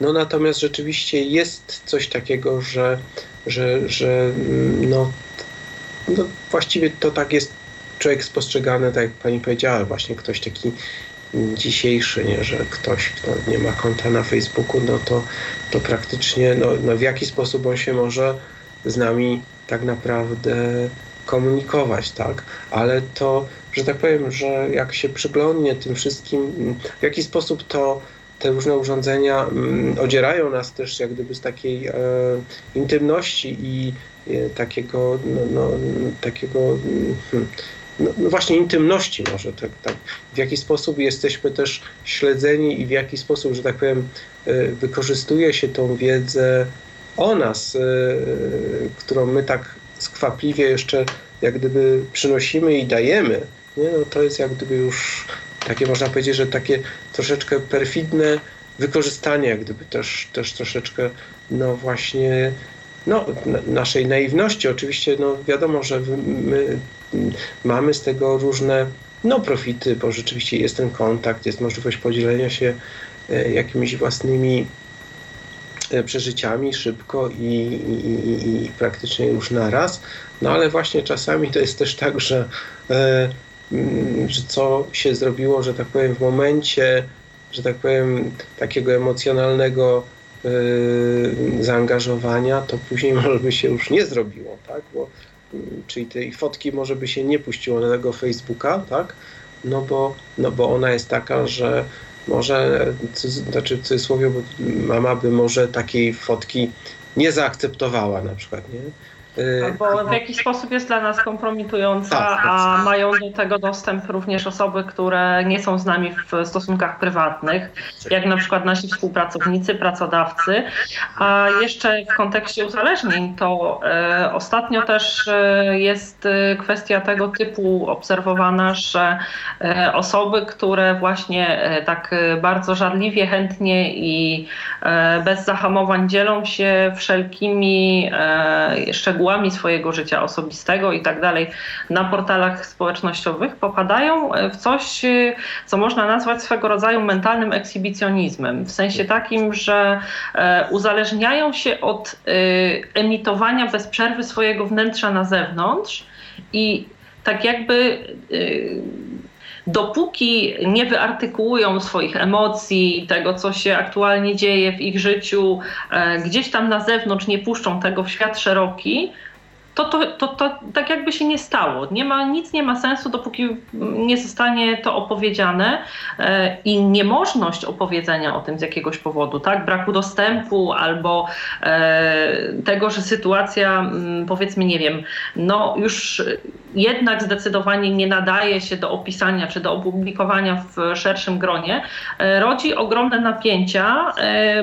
No natomiast rzeczywiście jest coś takiego, że, że, że no, no właściwie to tak jest człowiek spostrzegany, tak jak pani powiedziała, właśnie ktoś taki dzisiejszy, nie, że ktoś, kto nie ma konta na Facebooku, no to, to praktycznie no, no w jaki sposób on się może z nami tak naprawdę komunikować, tak? Ale to, że tak powiem, że jak się przyglądnie tym wszystkim, w jaki sposób to te różne urządzenia mm, odzierają nas też jak gdyby z takiej e, intymności i e, takiego, no, no, takiego hmm, no, no, właśnie intymności może, tak, tak, w jaki sposób jesteśmy też śledzeni i w jaki sposób, że tak powiem, e, wykorzystuje się tą wiedzę o nas, e, którą my tak skwapliwie jeszcze jak gdyby przynosimy i dajemy, nie? No, to jest jak gdyby już takie można powiedzieć, że takie troszeczkę perfidne wykorzystanie jak gdyby też, też troszeczkę no właśnie no, naszej naiwności. Oczywiście no, wiadomo, że my mamy z tego różne no, profity, bo rzeczywiście jest ten kontakt, jest możliwość podzielenia się e, jakimiś własnymi e, przeżyciami szybko i, i, i, praktycznie już na raz. No ale właśnie czasami to jest też tak, że, e, że co się zrobiło, że tak powiem, w momencie, że tak powiem, takiego emocjonalnego zaangażowania, to później może by się już nie zrobiło, tak? Bo czyli tej fotki może by się nie puściło na tego Facebooka, tak? No bo, no bo ona jest taka, że może, znaczy w cudzysłowie, mama by może takiej fotki nie zaakceptowała na przykład, nie? Albo w jakiś sposób jest dla nas kompromitująca, tak, a mają do tego dostęp również osoby, które nie są z nami w stosunkach prywatnych, jak na przykład nasi współpracownicy, pracodawcy. A jeszcze w kontekście uzależnień, to e, ostatnio też e, jest e, kwestia tego typu obserwowana, że e, osoby, które właśnie tak bardzo żarliwie, chętnie i bez zahamowań dzielą się wszelkimi szczegółami, szczegółami swojego życia osobistego i tak dalej na portalach społecznościowych, popadają w coś, co można nazwać swego rodzaju mentalnym ekshibicjonizmem. W sensie takim, że e, uzależniają się od e, emitowania bez przerwy swojego wnętrza na zewnątrz i tak jakby e, dopóki nie wyartykułują swoich emocji, tego, co się aktualnie dzieje w ich życiu, e, gdzieś tam na zewnątrz nie puszczą tego w świat szeroki, to, to, to, to tak jakby się nie stało. Nie ma, nic nie ma sensu, dopóki nie zostanie to opowiedziane e, i niemożność opowiedzenia o tym z jakiegoś powodu, tak? Braku dostępu albo e, tego, że sytuacja, mm, powiedzmy, nie wiem, no już jednak zdecydowanie nie nadaje się do opisania czy do opublikowania w szerszym gronie, e, rodzi ogromne napięcia,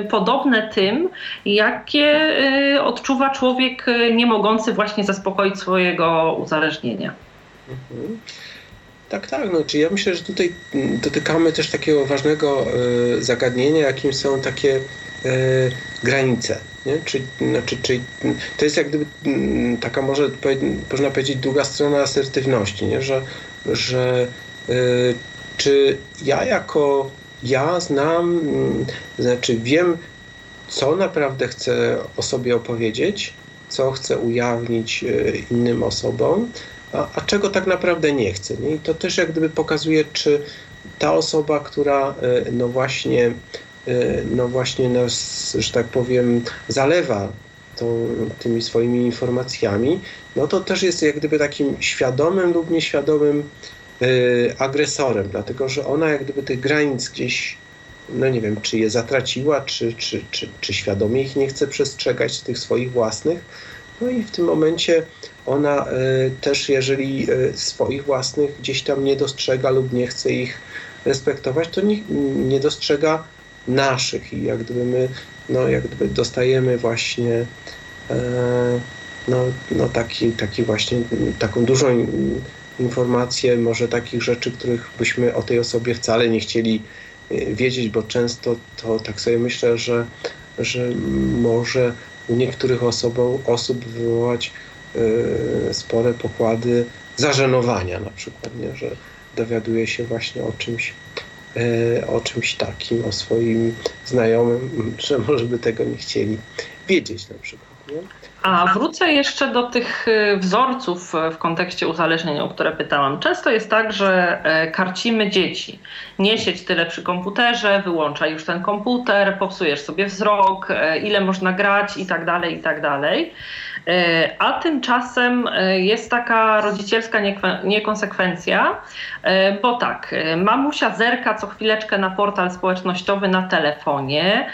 podobne tym, jakie odczuwa człowiek nie mogący właśnie zaspokoić swojego uzależnienia. Mhm. Tak, tak. No, czy ja myślę, że tutaj dotykamy też takiego ważnego y, zagadnienia, jakim są takie y, granice. Nie? Czy, znaczy, czy, to jest jak gdyby taka może można powiedzieć druga strona asertywności, nie? że, że y, czy ja jako ja znam, znaczy wiem, co naprawdę chcę o sobie opowiedzieć, co chcę ujawnić e, innym osobom, a, a czego tak naprawdę nie chcę. Nie? I to też jak gdyby pokazuje, czy ta osoba, która e, no właśnie, e, no właśnie nas, że tak powiem, zalewa tą, tymi swoimi informacjami, no to też jest jak gdyby takim świadomym lub nieświadomym agresorem, dlatego że ona jak gdyby tych granic gdzieś no nie wiem, czy je zatraciła, czy, czy, czy, czy świadomie ich nie chce przestrzegać, tych swoich własnych. No i w tym momencie ona y, też, jeżeli y, swoich własnych gdzieś tam nie dostrzega lub nie chce ich respektować, to nie, nie dostrzega naszych. I jak gdyby my, no jak gdyby dostajemy właśnie y, no, no taki, taki właśnie, taką dużą informację, może takich rzeczy, których byśmy o tej osobie wcale nie chcieli wiedzieć, bo często to tak sobie myślę, że, że może u niektórych osobą, osób wywołać spore pokłady zażenowania na przykład, nie? że dowiaduje się właśnie o czymś, y, o czymś takim, o swoim znajomym, że może by tego nie chcieli wiedzieć na przykład. Nie? A wrócę jeszcze do tych y, wzorców y, w kontekście uzależnienia, o które pytałam. Często jest tak, że karcimy dzieci. Nie tyle przy komputerze, wyłączaj już ten komputer, popsujesz sobie wzrok, ile można grać i tak dalej, i tak dalej. E, a tymczasem e, jest taka rodzicielska niekonsekwencja, e, bo tak, mamusia zerka co chwileczkę na portal społecznościowy na telefonie,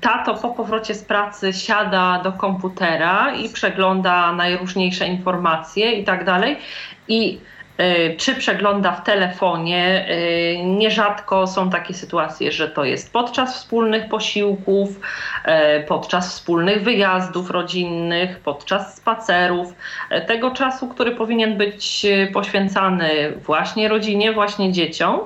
tato po powrocie z pracy siada do komputera i przegląda najróżniejsze informacje i tak dalej. I czy przegląda w telefonie. E, nierzadko są takie sytuacje, że to jest podczas wspólnych posiłków, e, podczas wspólnych wyjazdów rodzinnych, podczas spacerów. Tego czasu, który powinien być poświęcany właśnie rodzinie, właśnie dzieciom.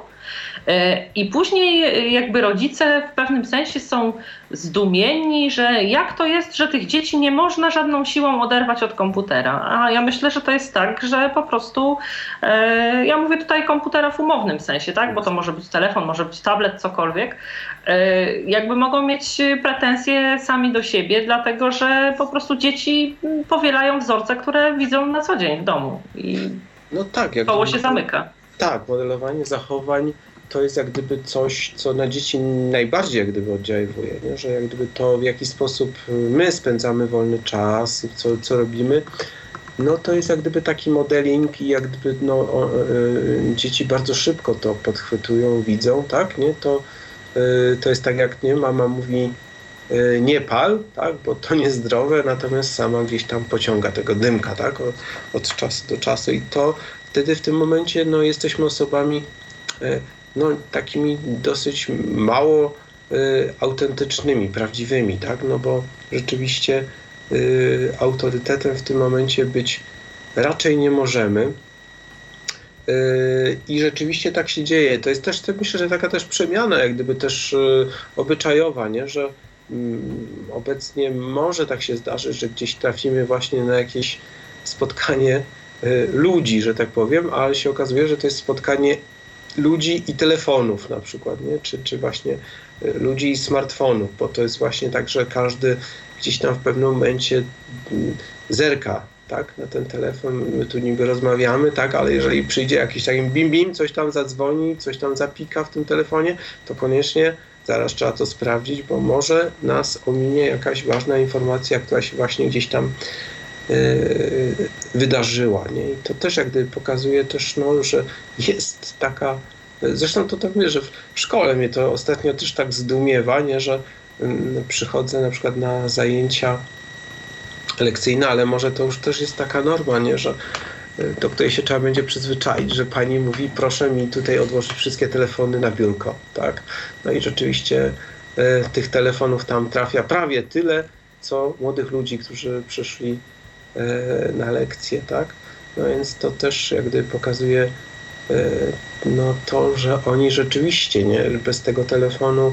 I później jakby rodzice w pewnym sensie są zdumieni, że jak to jest, że tych dzieci nie można żadną siłą oderwać od komputera. A ja myślę, że to jest tak, że po prostu, e, ja mówię tutaj komputera w umownym sensie, tak, bo to może być telefon, może być tablet, cokolwiek, e, jakby mogą mieć pretensje sami do siebie, dlatego że po prostu dzieci powielają wzorce, które widzą na co dzień w domu i no tak, jak koło się zamyka. Tak, modelowanie zachowań to jest jak gdyby coś, co na dzieci najbardziej jak gdyby oddziaływuje, nie? że jak gdyby to w jaki sposób my spędzamy wolny czas, co, co robimy, no to jest jak gdyby taki modeling i jak gdyby no, o, y, dzieci bardzo szybko to podchwytują, widzą, tak, nie, to, y, to jest tak jak, nie, mama mówi nie pal, tak, bo to niezdrowe, natomiast sama gdzieś tam pociąga tego dymka tak, od, od czasu do czasu i to wtedy w tym momencie no, jesteśmy osobami no, takimi dosyć mało autentycznymi, prawdziwymi, tak, no bo rzeczywiście autorytetem w tym momencie być raczej nie możemy. Yy, I rzeczywiście tak się dzieje. To jest też, myślę, że taka też przemiana, jak gdyby też yy, obyczajowa, nie? że mm, obecnie może tak się zdarzyć, że gdzieś trafimy właśnie na jakieś spotkanie yy, ludzi, że tak powiem, ale się okazuje, że to jest spotkanie ludzi i telefonów na przykład, nie? Czy, czy właśnie ludzi i smartfonów, bo to jest właśnie tak, że każdy gdzieś tam w pewnym momencie mm, zerka tak, na ten telefon, my tu niby rozmawiamy, tak, ale jeżeli przyjdzie jakiś taki bim bim, coś tam zadzwoni, coś tam zapika w tym telefonie, to koniecznie zaraz trzeba to sprawdzić, bo może nas ominie jakaś ważna informacja, która się właśnie gdzieś tam wydarzyła, nie? I to też jak gdyby pokazuje też, no, że jest taka, zresztą to tak mówię, że w szkole mnie to ostatnio też tak zdumiewa, nie, że yy, przychodzę na przykład na zajęcia lekcyjna, ale może to już też jest taka norma, nie, że y, do której się trzeba będzie przyzwyczaić, że pani mówi, proszę mi tutaj odłożyć wszystkie telefony na biurko, tak? No i rzeczywiście y, tych telefonów tam trafia prawie tyle, co młodych ludzi, którzy przyszli y, na lekcje, tak? No więc to też jak gdyby pokazuje y, no to, że oni rzeczywiście, nie, bez tego telefonu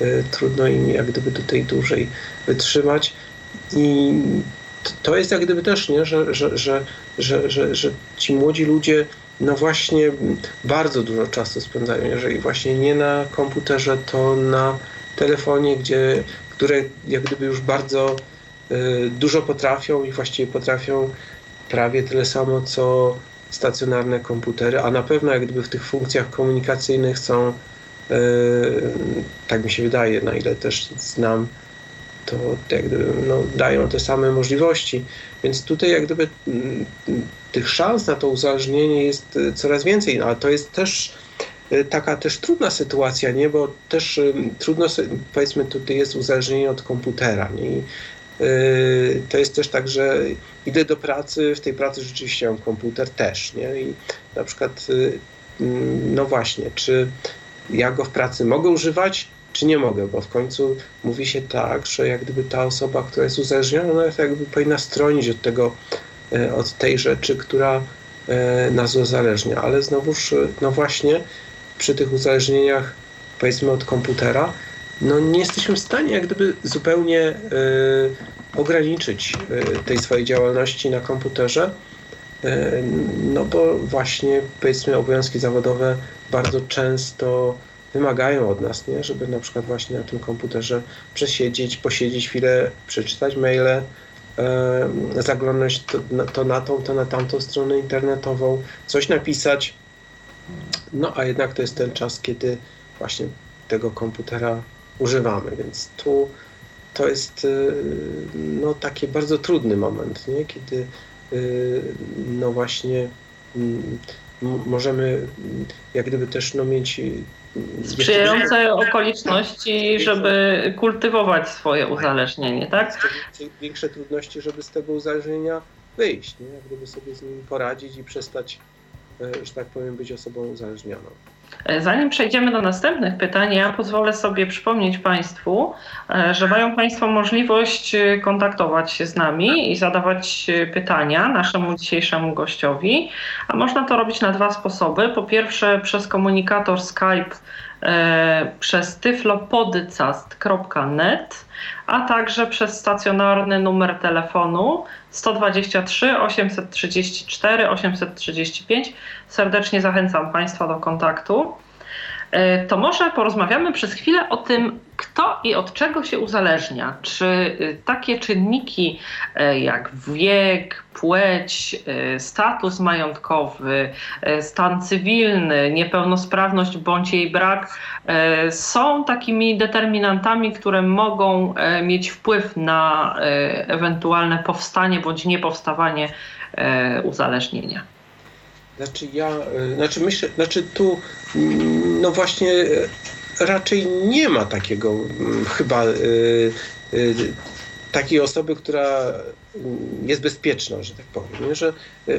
y, trudno im jak gdyby tutaj dłużej wytrzymać. I to jest jak gdyby też, nie, że, że, że, że, że, ci młodzi ludzie no właśnie bardzo dużo czasu spędzają, jeżeli właśnie nie na komputerze, to na telefonie, gdzie, które jak gdyby już bardzo dużo potrafią i właściwie potrafią prawie tyle samo, co stacjonarne komputery, a na pewno jak gdyby w tych funkcjach komunikacyjnych są, y, tak mi się wydaje, na ile też znam to jak gdyby, no, dają te same możliwości. Więc tutaj jak gdyby mm, tych szans na to uzależnienie jest e, coraz więcej, no, ale to jest też e, taka też trudna sytuacja, nie? bo też e, trudno, powiedzmy, tutaj jest uzależnienie od komputera. Nie? I, to jest też tak, że idę do pracy, w tej pracy rzeczywiście mam komputer też, nie? I na przykład, no właśnie, czy ja go w pracy mogę używać, czy nie mogę, bo w końcu mówi się tak, że jak gdyby ta osoba, która jest uzależniona, no jakby powinna stronić od tego, e, od tej rzeczy, która nas uzależnia, ale znowuż, no właśnie przy tych uzależnieniach, powiedzmy od komputera, no nie jesteśmy w stanie jak gdyby zupełnie y, ograniczyć y, tej swojej działalności na komputerze, y, no bo właśnie powiedzmy obowiązki zawodowe bardzo często wymagają od nas, nie? żeby na przykład właśnie na tym komputerze przesiedzieć, posiedzieć chwilę, przeczytać maile, zaglądać to, to na tą, to na tamtą stronę internetową, coś napisać. No a jednak to jest ten czas, kiedy właśnie tego komputera używamy, więc tu to jest e, no, taki bardzo trudny moment, nie? kiedy e, no właśnie możemy jak gdyby też no, mieć sprzyjające okoliczności, żeby kultywować swoje uzależnienie, tak? Większe trudności, żeby z tego uzależnienia wyjść, nie? Jak gdyby sobie z nim poradzić i przestać, e, że tak powiem, być osobą uzależnioną. E, zanim przejdziemy do następnych pytań, ja pozwolę sobie przypomnieć Państwu, e, że mają Państwo możliwość kontaktować się z nami i zadawać pytania naszemu dzisiejszemu gościowi. A można to robić na dwa sposoby. Po pierwsze, przez komunikator Skype e, przez tyflopodcast.net, a także przez stacjonarny numer telefonu 123 834 835. Serdecznie zachęcam Państwa do kontaktu. E, to może porozmawiamy przez chwilę o tym, kto i od czego się uzależnia. Czy y, takie czynniki e, jak wiek, płeć, e, status majątkowy, stan cywilny, niepełnosprawność bądź jej brak są takimi determinantami, które mogą mieć wpływ na ewentualne powstanie bądź niepowstawanie uzależnienia? Znaczy ja, znaczy myślę, znaczy tu no właśnie raczej nie ma takiego mm, chyba y, takiej osoby, która jest bezpieczna, że tak powiem. Że,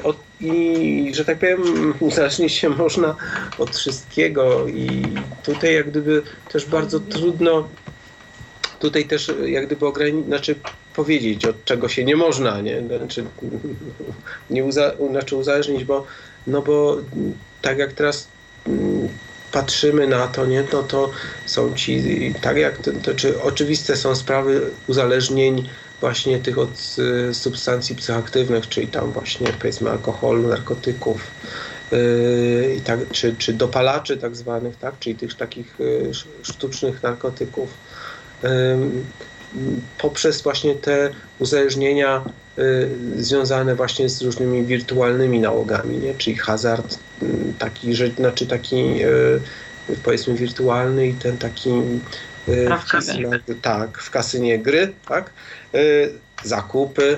od, I że tak powiem, uzależnić się można od wszystkiego i tutaj jak gdyby też bardzo trudno tutaj też jak gdyby ograniczyć, znaczy powiedzieć, od czego się nie można, nie? Znaczy, nie uza, znaczy uzależnić, bo, no bo tak jak teraz mm, patrzymy na to, nie, no to są ci, tak jak to, to czy oczywiste są sprawy uzależnień właśnie tych od y, substancji psychoaktywnych, czyli tam właśnie powiedzmy alkoholu, narkotyków, y, i tak, czy, czy dopalaczy tak zwanych, tak, czyli tych takich y, sztucznych narkotyków poprzez właśnie te uzależnienia y, związane właśnie z różnymi wirtualnymi nałogami, nie? czyli hazard mm, taki, że, znaczy taki y, powiedzmy wirtualny i ten taki y, w kasynie, tak, w kasynie gry, tak? zakupy,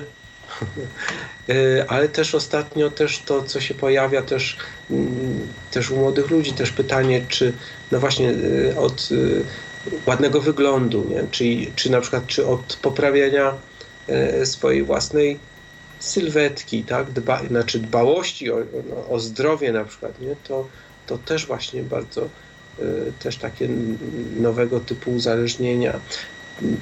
ale też ostatnio też to, co się pojawia też, mm, też u młodych ludzi, też pytanie, czy no właśnie od ładnego wyglądu, nie? Czyli, czy na przykład czy od poprawiania e, swojej własnej sylwetki, tak? Dba, znaczy dbałości o, o zdrowie na przykład, nie? To, to też właśnie bardzo e, też takie nowego typu uzależnienia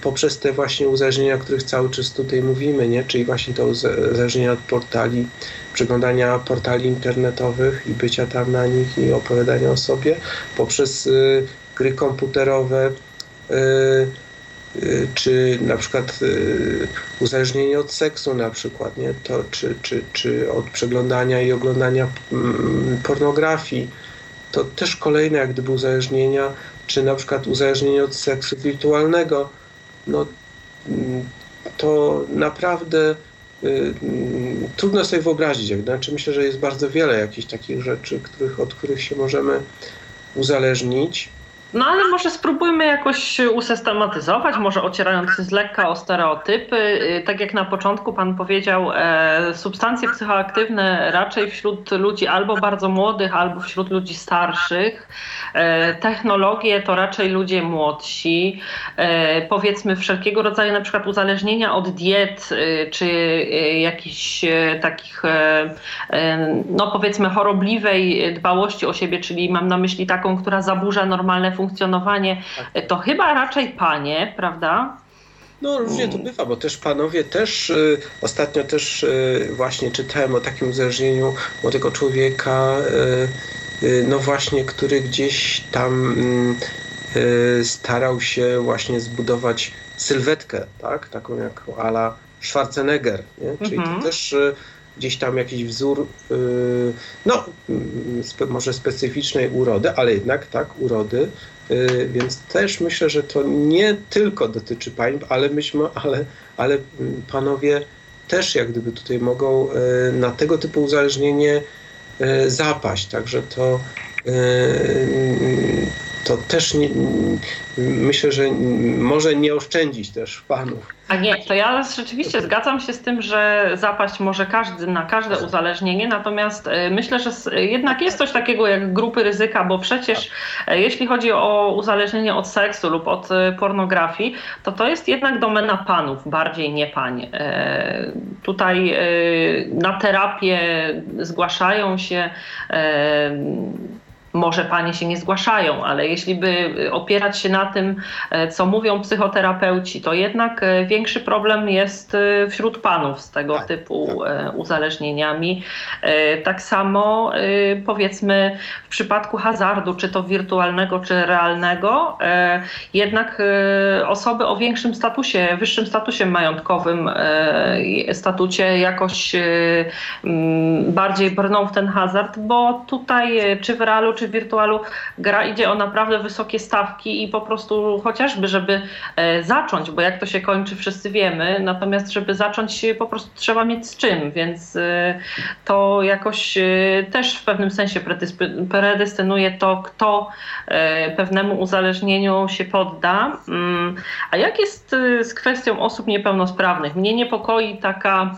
poprzez te właśnie uzależnienia, o których cały czas tutaj mówimy, nie? czyli właśnie to uzależnienia od portali, przeglądania portali internetowych i bycia tam na nich i opowiadania o sobie, poprzez y, gry komputerowe, y, y, czy na przykład y, uzależnienie od seksu na przykład, nie? To, czy, czy, czy od przeglądania i oglądania mm, pornografii. To też kolejne jak gdyby uzależnienia, czy na przykład uzależnienie od seksu wirtualnego. No, mm, to naprawdę mm, trudno sobie wyobrazić. Znaczy myślę, że jest bardzo wiele jakichś takich rzeczy, których, od których się możemy uzależnić. No ale może spróbujmy jakoś usystematyzować, może ocierając z lekka o stereotypy. Y, tak jak na początku pan powiedział, e, substancje psychoaktywne raczej wśród ludzi albo bardzo młodych, albo wśród ludzi starszych. E, technologie to raczej ludzie młodsi. E, powiedzmy wszelkiego rodzaju na przykład uzależnienia od diet, y, czy y, jakichś takich, no powiedzmy chorobliwej dbałości o siebie, czyli mam na myśli taką, która zaburza normalne funkcjonowanie funkcjonowanie, tak. to chyba raczej panie, prawda? No różnie to bywa, bo też panowie też y, ostatnio też y, właśnie czytałem o takim uzależnieniu młodego człowieka, y, y no właśnie, który gdzieś tam y, starał się właśnie zbudować sylwetkę, tak? Taką jak ala Schwarzenegger, nie? Czyli to mhm. też y, gdzieś tam jakiś wzór, no spe, może specyficznej urody, ale jednak tak, urody, Y, więc też myślę, że to nie tylko dotyczy pań, ale myśmy, ale, ale mm, panowie też jak gdyby tutaj mogą y, na tego typu uzależnienie y, zapaść. Także to to też nie, myślę, że może nie oszczędzić też panów. A nie, to ja rzeczywiście zgadzam się z tym, że zapaść może każdy na każde uzależnienie, natomiast e, myślę, że jednak jest coś takiego jak grupy ryzyka, bo przecież e, jeśli chodzi o uzależnienie od seksu lub od e, pornografii, to to jest jednak domena panów, bardziej nie pań. Tutaj na terapię zgłaszają się może panie się nie zgłaszają, ale jeśli by opierać się na tym, e, co mówią psychoterapeuci, to jednak e, większy problem jest wśród panów z tego tak, typu tak. uzależnieniami. Tak samo powiedzmy w przypadku hazardu, czy to wirtualnego, czy realnego, jednak osoby o większym statusie, wyższym statusie majątkowym, statucie jakoś bardziej brną w ten hazard, bo tutaj czy w realu, czy w wirtualu gra idzie o naprawdę wysokie stawki i po prostu chociażby, żeby e, zacząć, bo jak to się kończy, wszyscy wiemy, natomiast żeby zacząć po prostu trzeba mieć z czym, więc e, to jakoś e, też w pewnym sensie predestynuje to, kto pewnemu uzależnieniu się podda. Mm, a jak jest z kwestią osób niepełnosprawnych? Mnie niepokoi taka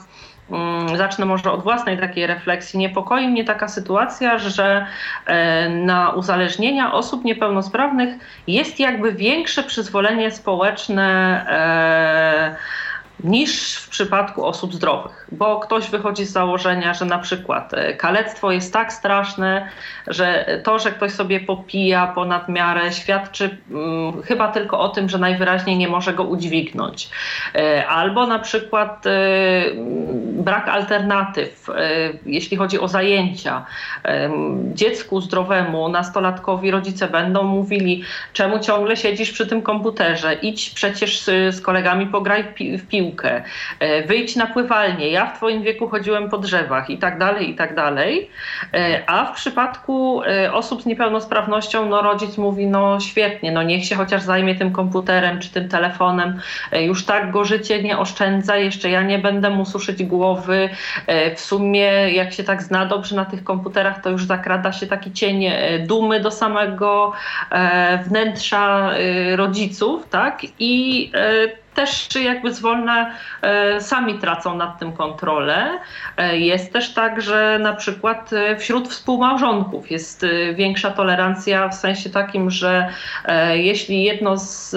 zacznę może od własnej takiej refleksji. Niepokoi mnie taka sytuacja, że e, na uzależnienia osób niepełnosprawnych jest jakby większe przyzwolenie społeczne niż w przypadku osób zdrowych, bo ktoś wychodzi z założenia, że na przykład e, kalectwo jest tak straszne, że to, że ktoś sobie popija ponad miarę, świadczy hmm, chyba tylko o tym, że najwyraźniej nie może go udźwignąć. E, albo na przykład e, brak alternatyw, jeśli chodzi o zajęcia. Dziecku zdrowemu, nastolatkowi rodzice będą mówili, czemu ciągle siedzisz przy tym komputerze, idź przecież z, z kolegami pograj w piłkę piłkę, e, wyjdź na pływalnię, ja w twoim wieku chodziłem po drzewach i tak dalej, i tak dalej. E, a w przypadku e, osób z niepełnosprawnością, no rodzic mówi, no świetnie, no niech się chociaż zajmie tym komputerem czy tym telefonem, już tak go życie nie oszczędza, jeszcze ja nie będę mu suszyć głowy. W sumie jak się tak zna dobrze na tych komputerach, to już zakrada się taki cień dumy do samego wnętrza rodziców, tak? I też jakby zwolna e, sami tracą nad tym kontrolę. E, jest też tak, że na przykład e, wśród współmałżonków jest większa tolerancja w sensie takim, że jeśli jedno z,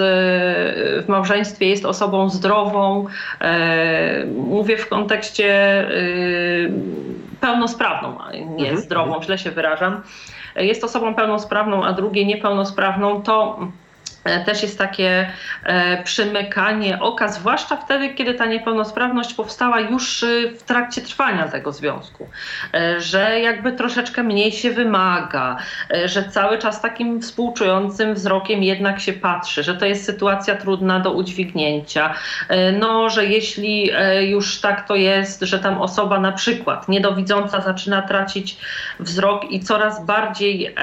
w małżeństwie jest osobą zdrową, mówię w kontekście pełnosprawną, nie mhm. zdrową, źle się wyrażam, jest osobą pełnosprawną, a drugie niepełnosprawną, to też jest takie e, przymykanie oka, zwłaszcza wtedy, kiedy ta niepełnosprawność powstała już y, w trakcie trwania tego związku, e, że jakby troszeczkę mniej się wymaga, że cały czas takim współczującym wzrokiem jednak się patrzy, że to jest sytuacja trudna do udźwignięcia, no, że jeśli już tak to jest, że tam osoba na przykład niedowidząca zaczyna tracić wzrok i coraz bardziej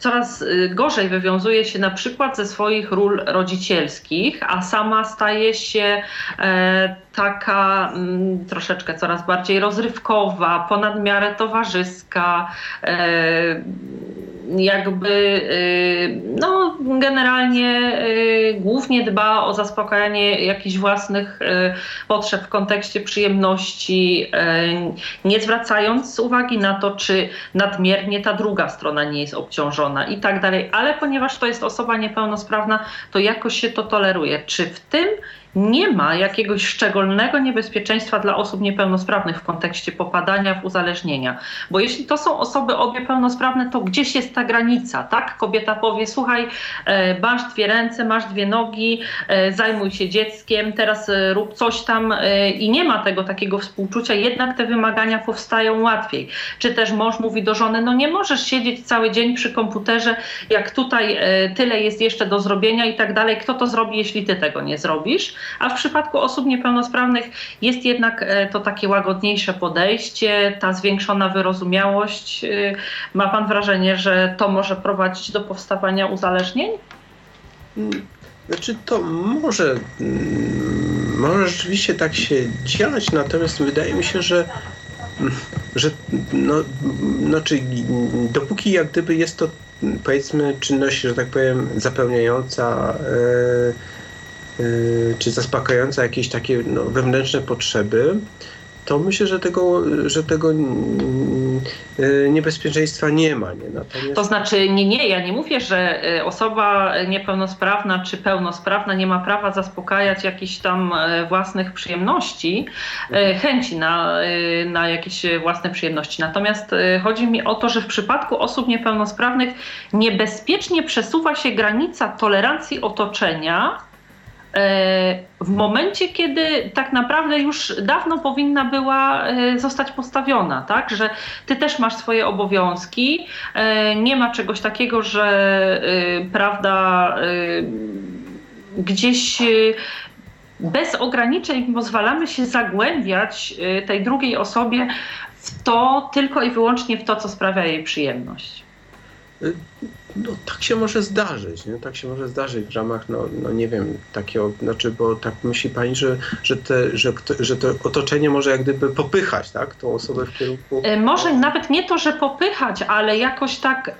coraz y, gorzej wywiązuje się na przykład ze swoich ról rodzicielskich, a sama staje się e, taka mm, troszeczkę coraz bardziej rozrywkowa, ponad miarę towarzyska, e, jakby y, no, generalnie y, głównie dba o zaspokajanie jakichś własnych y, potrzeb w kontekście przyjemności, nie zwracając uwagi na to, czy nadmiernie ta druga strona nie jest obciążona i tak dalej. Ale ponieważ to jest osoba niepełnosprawna, to jakoś się to toleruje. Czy w tym nie ma jakiegoś szczególnego niebezpieczeństwa dla osób niepełnosprawnych w kontekście popadania w uzależnienia. Bo jeśli to są osoby obie pełnosprawne, to gdzieś jest ta granica, tak? Kobieta powie, słuchaj, e, masz dwie ręce, masz dwie nogi, e, zajmuj się dzieckiem, teraz e, rób coś tam i nie ma tego takiego współczucia, jednak te wymagania powstają łatwiej. Czy też mąż mówi do żony, no nie możesz siedzieć cały dzień przy komputerze, jak tutaj tyle jest jeszcze do zrobienia i tak dalej. Kto to zrobi, jeśli ty tego nie zrobisz? A w przypadku osób niepełnosprawnych jest jednak e, to takie łagodniejsze podejście, ta zwiększona wyrozumiałość. E, ma Pan wrażenie, że to może prowadzić do powstawania uzależnień? Znaczy to może, mm, może rzeczywiście tak się dziać, natomiast wydaje mi się, że że no, znaczy, dopóki jak gdyby jest to powiedzmy czynność, że tak powiem, zapełniająca Y, czy zaspokajająca jakieś takie no, wewnętrzne potrzeby, to myślę, że tego, że tego y, niebezpieczeństwa nie ma. Nie? Natomiast... To znaczy, nie, nie, ja nie mówię, że y, osoba niepełnosprawna czy pełnosprawna nie ma prawa zaspokajać jakichś tam własnych przyjemności, chęci na, na jakieś własne przyjemności. Natomiast chodzi mi o to, że w przypadku osób niepełnosprawnych niebezpiecznie przesuwa się granica tolerancji otoczenia w momencie, kiedy tak naprawdę już dawno powinna była e, zostać postawiona, tak, że ty też masz swoje obowiązki, e, nie ma czegoś takiego, że prawda gdzieś bez ograniczeń pozwalamy się zagłębiać tej drugiej osobie w to tylko i wyłącznie w to, co sprawia jej przyjemność. No tak się może zdarzyć, nie? tak się może zdarzyć w ramach, no, no nie wiem, takiego, znaczy, bo tak myśli pani, że, że, te, że, że to otoczenie może jak gdyby popychać, tak, tą osobę w kierunku... E, może nawet nie to, że popychać, ale jakoś tak...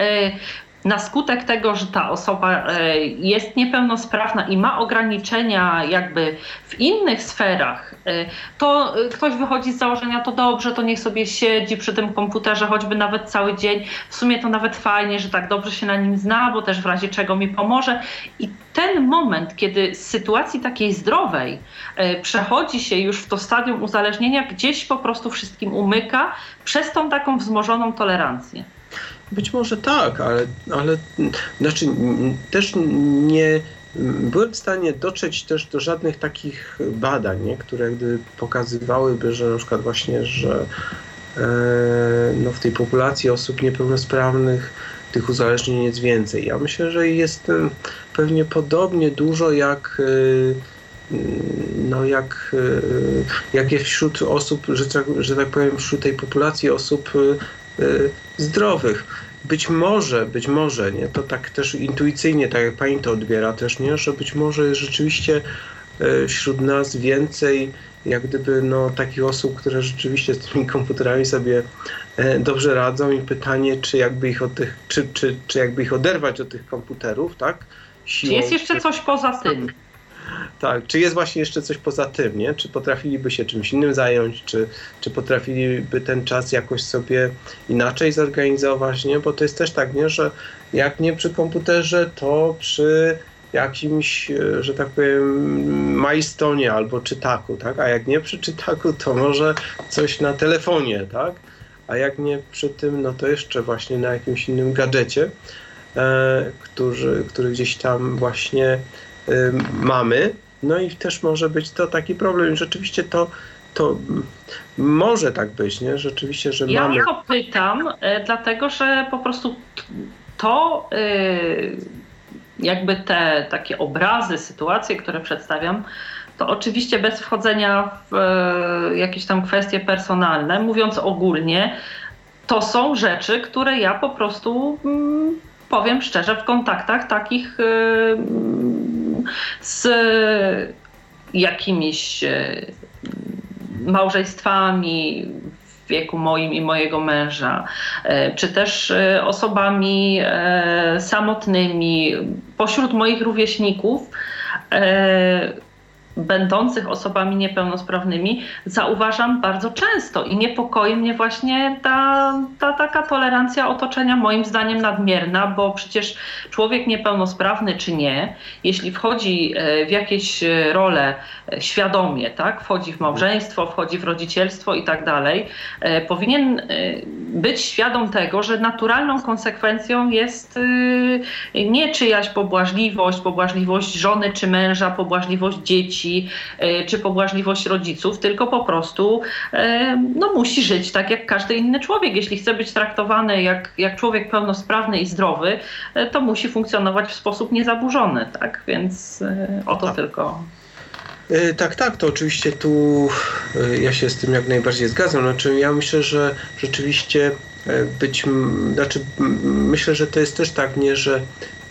E, na skutek tego, że ta osoba e, jest niepełnosprawna i ma ograniczenia jakby w innych sferach, e, to e, ktoś wychodzi z założenia, to dobrze, to niech sobie siedzi przy tym komputerze choćby nawet cały dzień. W sumie to nawet fajnie, że tak dobrze się na nim zna, bo też w razie czego mi pomoże. I ten moment, kiedy z sytuacji takiej zdrowej przechodzi się już w to stadium uzależnienia, gdzieś po prostu wszystkim umyka przez tą taką wzmożoną tolerancję. Być może tak, ale, ale znaczy też nie byłem w stanie dotrzeć też do żadnych takich badań, nie, które gdy pokazywałyby, że na przykład właśnie, że e, no, w tej populacji osób niepełnosprawnych tych uzależnień jest więcej. Ja myślę, że jest pewnie podobnie dużo jak e, no jak, e, jak jest wśród osób, że, tak, że tak powiem, wśród tej populacji osób Y, zdrowych. Być może, być może, nie, to tak też intuicyjnie, tak jak pani to odbiera też, nie, że być może jest rzeczywiście y, wśród nas więcej jak gdyby no, takich osób, które rzeczywiście z tymi komputerami sobie e, dobrze radzą i pytanie, czy jakby ich od tych, czy, czy, czy jakby ich oderwać od tych komputerów, tak? Siłą, czy jest jeszcze coś poza tym? Tak, czy jest właśnie jeszcze coś poza tym, nie? Czy potrafiliby się czymś innym zająć, czy, czy potrafiliby ten czas jakoś sobie inaczej zorganizować, nie? Bo to jest też tak, nie? Że jak nie przy komputerze, to przy jakimś, e, że tak powiem, majstonie albo czytaku, tak? A jak nie przy czytaku, to może coś na telefonie, tak? A jak nie przy tym, no to jeszcze właśnie na jakimś innym gadżecie, e, który, który gdzieś tam właśnie mamy. No i też może być to taki problem. Rzeczywiście to, to może tak być, nie? Rzeczywiście, że ja mamy. Ja to pytam, e, dlatego że po prostu to e, jakby te takie obrazy, sytuacje, które przedstawiam, to oczywiście bez wchodzenia w e, jakieś tam kwestie personalne, mówiąc ogólnie, to są rzeczy, które ja po prostu mm, powiem szczerze, w kontaktach takich z jakimiś e, małżeństwami w wieku moim i mojego męża, e, czy też osobami samotnymi pośród moich rówieśników będących osobami niepełnosprawnymi zauważam bardzo często i niepokoi mnie właśnie ta, ta taka tolerancja otoczenia, moim zdaniem nadmierna, bo przecież człowiek niepełnosprawny czy nie, jeśli wchodzi e, w jakieś e, role e, świadomie, tak, wchodzi w małżeństwo, wchodzi w rodzicielstwo i tak dalej, powinien być świadom tego, że naturalną konsekwencją jest nie czyjaś pobłażliwość, pobłażliwość żony czy męża, pobłażliwość dzieci, dzieci e, czy pobłażliwość rodziców, tylko po prostu e, no, musi żyć tak jak każdy inny człowiek. Jeśli chce być traktowany jak, jak człowiek pełnosprawny i zdrowy, e, to musi funkcjonować w sposób niezaburzony, tak? Więc o to tak. tylko. Tak, tak, to oczywiście tu ja się z tym jak najbardziej zgadzam. Znaczy, ja myślę, że rzeczywiście być, znaczy, myślę, że to jest też tak, nie, że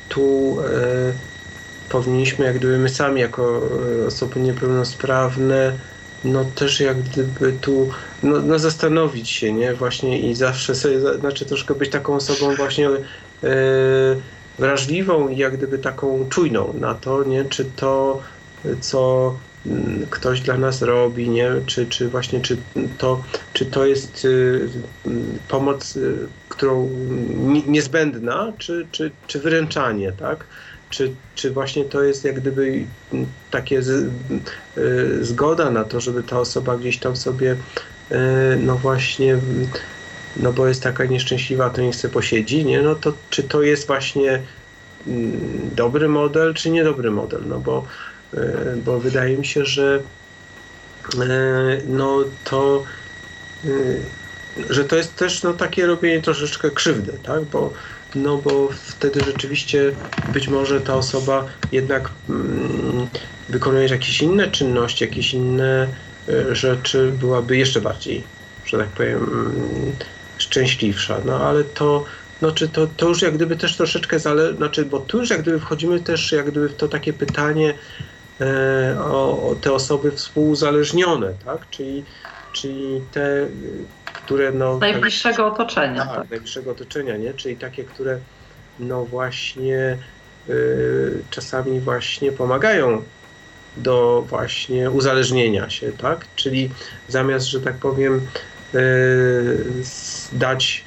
tu powinniśmy jak gdyby my sami jako e, osoby niepełnosprawne no też jak gdyby tu no, no zastanowić się, nie? Właśnie i zawsze sobie, znaczy troszkę być taką osobą właśnie e, wrażliwą i jak gdyby taką czujną na to, nie? Czy to, co mm, ktoś dla nas robi, nie? Czy, czy właśnie, czy to, czy to jest y, pomoc, y, którą niezbędna, czy, czy, czy wyręczanie, tak? Czy, czy właśnie to jest jak gdyby takie z, y, zgoda na to, żeby ta osoba gdzieś tam sobie, y, no właśnie, no bo jest taka nieszczęśliwa, to nie chce posiedzi, nie? No to czy to jest właśnie mm, dobry model, czy niedobry model? No bo, y, bo wydaje mi się, że no to że to jest też no, takie robienie troszeczkę krzywdy, tak? Bo no bo wtedy rzeczywiście być może ta osoba jednak mm, wykonując jakieś inne czynności, jakieś inne y, rzeczy, byłaby jeszcze bardziej, że tak powiem, mm, szczęśliwsza. No ale to, no, czy to, to już jak gdyby też troszeczkę zależy, znaczy, bo tu już jak gdyby wchodzimy też jak gdyby w to takie pytanie e, o, o te osoby współuzależnione, tak? Czyli, czyli te które no... Z najbliższego otoczenia. Tak, tak, najbliższego otoczenia, nie? Czyli takie, które no właśnie czasami właśnie pomagają do właśnie uzależnienia się, tak? Czyli zamiast, że tak powiem, dać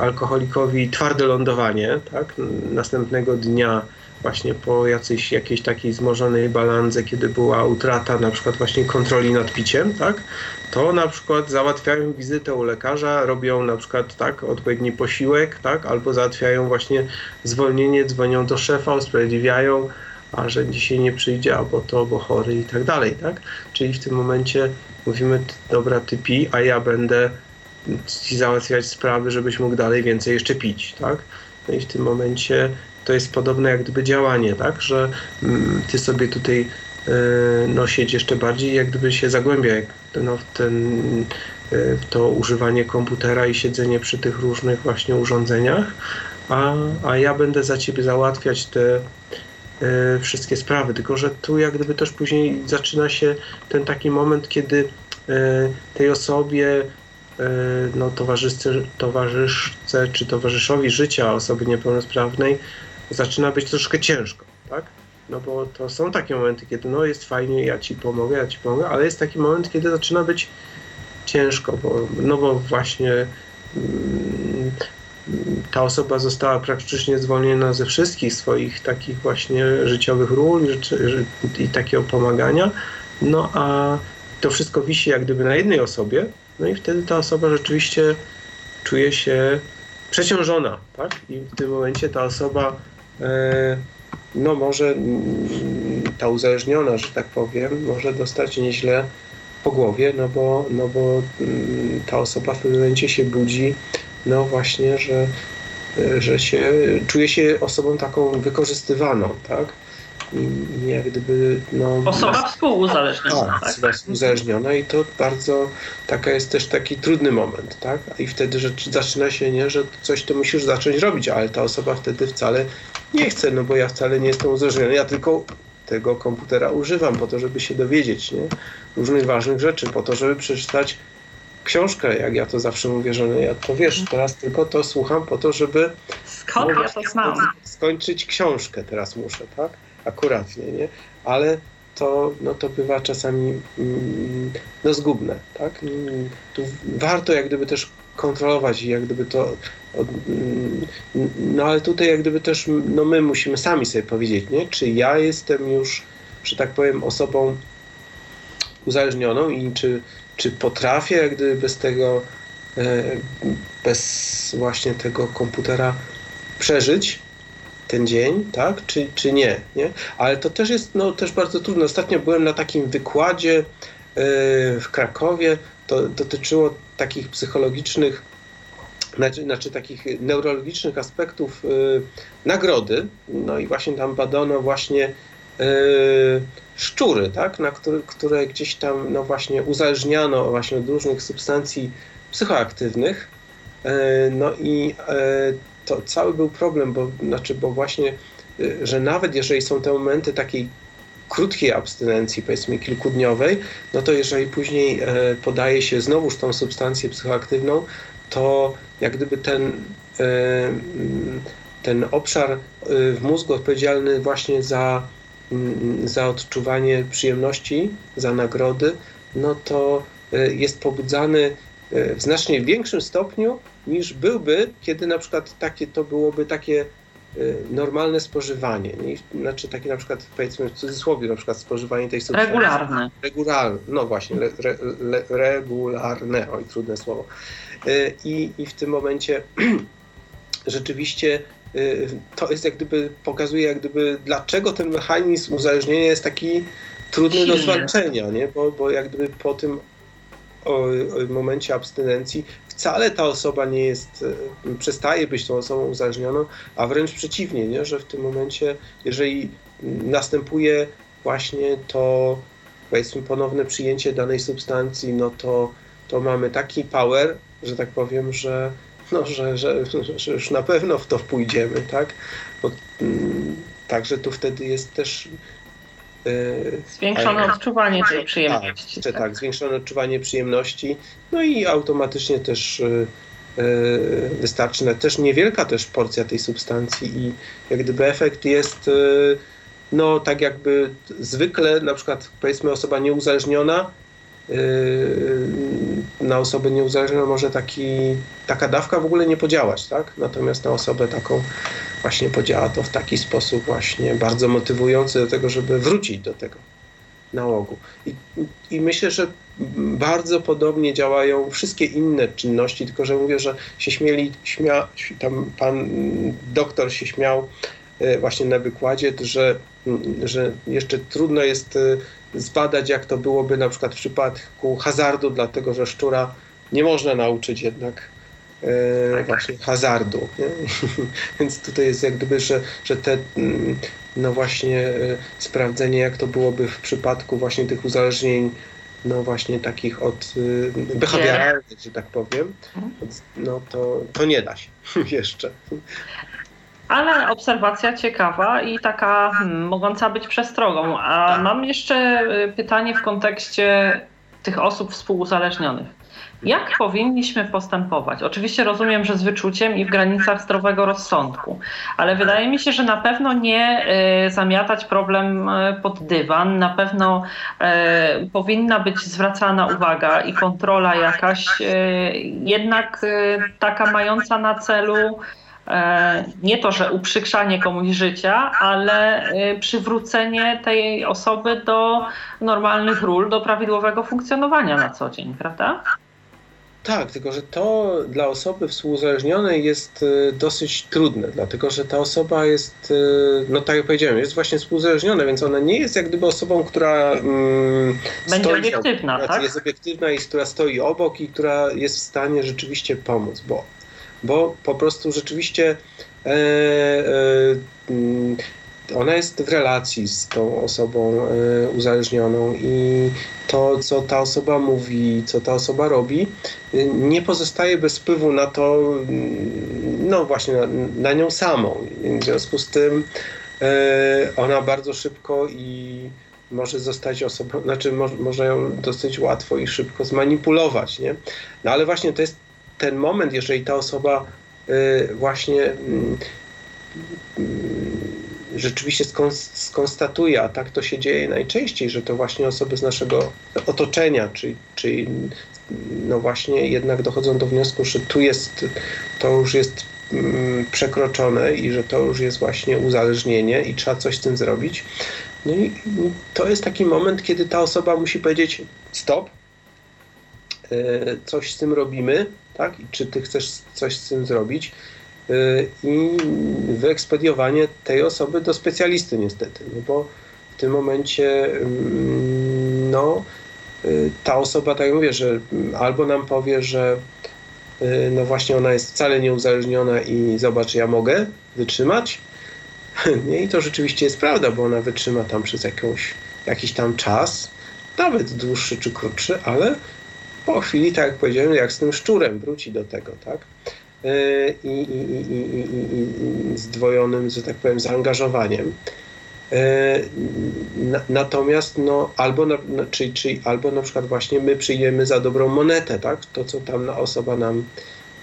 alkoholikowi twarde lądowanie, tak? Następnego dnia właśnie po jakiejś, jakiejś takiej zmożonej balandze, kiedy była utrata na przykład właśnie kontroli nad piciem, tak, to na przykład załatwiają wizytę u lekarza, robią na przykład tak, odpowiedni posiłek, tak, albo załatwiają właśnie zwolnienie, dzwonią do szefa, usprawiedliwiają, a że dzisiaj nie przyjdzie, albo to, bo chory i tak dalej, tak? Czyli w tym momencie mówimy, dobra, ty pi, a ja będę ci załatwiać sprawy, żebyś mógł dalej więcej jeszcze pić, tak? No i w tym momencie to jest podobne jak gdyby działanie, tak, że mm, ty sobie tutaj no, siedź jeszcze bardziej, jak gdyby się zagłębia jak, no, w, ten, w to używanie komputera i siedzenie przy tych różnych właśnie urządzeniach, a, a ja będę za ciebie załatwiać te e, wszystkie sprawy. Tylko, że tu jak gdyby też później zaczyna się ten taki moment, kiedy tej osobie no, towarzyszce, towarzyszce czy towarzyszowi życia osoby niepełnosprawnej zaczyna być troszkę ciężko, tak? No bo to są takie momenty, kiedy no jest fajnie, ja ci pomogę, ja ci pomogę, ale jest taki moment, kiedy zaczyna być ciężko, bo, no bo właśnie mm, ta osoba została praktycznie zwolniona ze wszystkich swoich takich właśnie życiowych ról i, i takiego pomagania, no a to wszystko wisi jak gdyby na jednej osobie, no i wtedy ta osoba rzeczywiście czuje się przeciążona, tak? I w tym momencie ta osoba E, no może ta uzależniona, że tak powiem, może dostać nieźle po głowie, no bo, no bo ta osoba w pewnym momencie się budzi, no właśnie, że, że się czuje się osobą taką wykorzystywaną, tak? i jak gdyby... No, Osoba współuzależniona. Tak, tak? współuzależniona i to bardzo taka jest też taki trudny moment, tak? I wtedy że zaczyna się, nie, że coś to musisz zacząć robić, ale ta osoba wtedy wcale nie chce, no bo ja wcale nie jestem uzależniony, ja tylko tego komputera używam po to, żeby się dowiedzieć, nie? Różnych ważnych rzeczy, po to, żeby przeczytać książkę, jak ja to zawsze mówię, że no ja to wiesz, teraz tylko to słucham po to, żeby Skąd no, to znam? skończyć książkę teraz muszę, tak? akuratnie, nie? Ale to, no, to bywa czasami mm, no, zgubne, tak? Mm, tu warto jak gdyby też kontrolować i jak gdyby to mm, no ale tutaj jak gdyby też no my musimy sami sobie powiedzieć, nie? Czy ja jestem już, że tak powiem, osobą uzależnioną i czy, czy potrafię jak gdyby bez tego e, bez właśnie tego komputera przeżyć, ten dzień, tak, czy, czy nie, nie? Ale to też jest no, też bardzo trudne. Ostatnio byłem na takim wykładzie yy, w Krakowie, to dotyczyło takich psychologicznych, znaczy, znaczy takich neurologicznych aspektów yy, nagrody, no i właśnie tam badano właśnie yy, szczury, tak, na które, które gdzieś tam no właśnie uzależniano właśnie od różnych substancji psychoaktywnych, no i to cały był problem, bo, znaczy, bo właśnie, y, że nawet jeżeli są te momenty takiej krótkiej abstynencji, powiedzmy kilkudniowej, no to jeżeli później e, podaje się znowuż tą substancję psychoaktywną, to jak gdyby ten, e, ten obszar e, w mózgu odpowiedzialny właśnie za, mm, za odczuwanie przyjemności, za nagrody, no to jest pobudzany w znacznie większym stopniu niż byłby, kiedy na przykład takie to byłoby takie normalne spożywanie. Znaczy takie na przykład powiedzmy w cudzysłowie na przykład spożywanie tej substancji. Regularne. Regularne, no właśnie, le, le, regularne, oj trudne słowo. Y, I, I w tym momencie rzeczywiście y, to jest jak gdyby, pokazuje jak gdyby dlaczego ten mechanizm uzależnienia jest taki trudny do zwalczenia, nie? Bo, bo jak gdyby po tym o, o momencie abstynencji wcale ta osoba nie jest, e, przestaje być tą osobą uzależnioną, a wręcz przeciwnie, nie? że w tym momencie, jeżeli następuje właśnie to, powiedzmy, ponowne przyjęcie danej substancji, no to, to mamy taki power, że tak powiem, że, no, że, że, że już na pewno w to pójdziemy, tak? Bo, mm, także tu wtedy jest też Y, zwiększone odczuwanie tej przyjemności. Tak, tak, tak, zwiększone odczuwanie przyjemności, no i automatycznie też y, wystarczy też niewielka też porcja tej substancji i jak gdyby efekt jest no tak jakby zwykle na przykład powiedzmy osoba nieuzależniona na osobę nieuzależnioną może taki, taka dawka w ogóle nie podziałać, tak? Natomiast na osobę taką właśnie podziała to w taki sposób właśnie bardzo motywujący do tego, żeby wrócić do tego nałogu. I, i myślę, że bardzo podobnie działają wszystkie inne czynności, tylko że mówię, że się śmieli, śmia, tam pan doktor się śmiał e, właśnie na wykładzie, że, że jeszcze trudno jest e, zbadać, jak to byłoby na przykład w przypadku hazardu, dlatego że szczura nie można nauczyć jednak e, właśnie hazardu. Więc tutaj jest jak gdyby, że, że te mm, no właśnie e, sprawdzenie, jak to byłoby w przypadku właśnie tych uzależnień no właśnie takich od e, behawioralnych, że tak powiem, mhm. no to, to nie da się jeszcze. Ale obserwacja ciekawa i taka hmm, mogąca być przestrogą. A tak. mam jeszcze y, pytanie w kontekście tych osób współuzależnionych. Jak powinniśmy postępować? Oczywiście rozumiem, że z wyczuciem i w granicach zdrowego rozsądku, ale wydaje mi się, że na pewno nie y, zamiatać problem y, pod dywan, na pewno powinna być zwracana uwaga i kontrola jakaś, jednak taka mająca na celu nie to, że uprzykrzanie komuś życia, ale e, przywrócenie tej osoby do normalnych ról, do prawidłowego funkcjonowania na co dzień, prawda? Tak, tylko że to dla osoby współuzależnionej jest e, dosyć trudne, dlatego że ta osoba jest, no tak jak powiedziałem, jest właśnie współuzależniona, więc ona nie jest jak gdyby osobą, która mm, będzie stoi, obiektywna, tak? Jest obiektywna i która stoi obok i która jest w stanie rzeczywiście pomóc, bo bo po prostu rzeczywiście e, e, mm, ona jest w relacji z tą osobą e, uzależnioną i to, co ta osoba mówi, co ta osoba robi, nie pozostaje bez wpływu na to, mm, no właśnie na, na nią samą. W związku z tym ona bardzo szybko i może zostać osobą, znaczy mo, może ją dosyć łatwo i szybko zmanipulować, nie? No ale właśnie to jest ten moment, jeżeli ta osoba y, właśnie mm, mm, rzeczywiście skonstatuje, a tak to się dzieje najczęściej, że to właśnie osoby z naszego otoczenia, czyli, czyli no właśnie jednak dochodzą do wniosku, że tu jest, to już jest mm, przekroczone i że to już jest właśnie uzależnienie i trzeba coś z tym zrobić. No i to jest taki moment, kiedy ta osoba musi powiedzieć stop, y, coś z tym robimy, tak? I czy ty chcesz coś z tym zrobić? Y, I wyekspediowanie tej osoby do specjalisty niestety, no bo w tym momencie mm, no, y, ta osoba, tak jak mówię, że albo nam powie, że y, no właśnie ona jest wcale nieuzależniona i zobacz, ja mogę wytrzymać. Nie? I to rzeczywiście jest prawda, bo ona wytrzyma tam przez jakąś, jakiś tam czas, nawet dłuższy czy krótszy, ale po chwili, tak jak powiedziałem, jak z tym szczurem wróci do tego, tak? E, I, i, i, i zdwojonym, że tak powiem, zaangażowaniem. E, natomiast no, albo, na, czyli, czyli, albo na przykład właśnie my przyjmiemy za dobrą monetę, tak? To, co tam osoba nam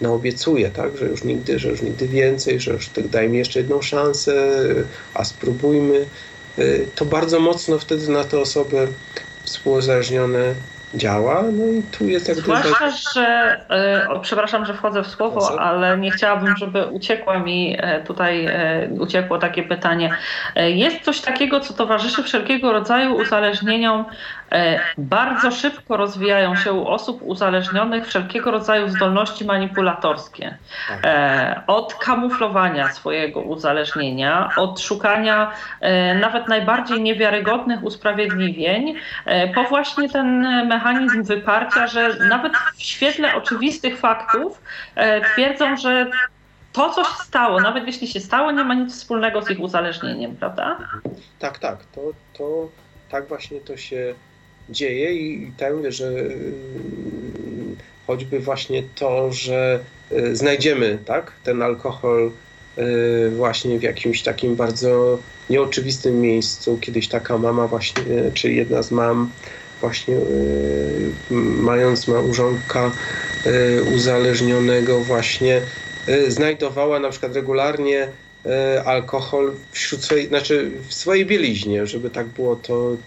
naobiecuje, tak? Że już nigdy, że już nigdy więcej, że już tak daj mi jeszcze jedną szansę, a spróbujmy. E, to bardzo mocno wtedy na te osoby współuzależnione działa. No i tu jest jak Zwłaszcza, że y, o, przepraszam, że wchodzę w słowo, ale nie chciałabym, żeby uciekło mi e, tutaj e, uciekło takie pytanie. Jest coś takiego, co towarzyszy wszelkiego rodzaju uzależnieniom E, bardzo szybko rozwijają się u osób uzależnionych wszelkiego rodzaju zdolności manipulatorskie. E, od kamuflowania swojego uzależnienia, od szukania e, nawet najbardziej niewiarygodnych usprawiedliwień, po właśnie ten mechanizm wyparcia, że nawet w świetle oczywistych faktów twierdzą, że to, co się stało, nawet jeśli się stało, nie ma nic wspólnego z ich uzależnieniem, prawda? Tak, tak. To, to tak właśnie to się dzieje i, tak mówię, że y, choćby właśnie to, że y, znajdziemy tak, ten alkohol y, właśnie w jakimś takim bardzo nieoczywistym miejscu. Kiedyś taka mama właśnie, czy jedna z mam właśnie mając małżonka uzależnionego właśnie znajdowała na przykład regularnie alkohol wśród swojej, znaczy w swojej bieliźnie, żeby tak było to,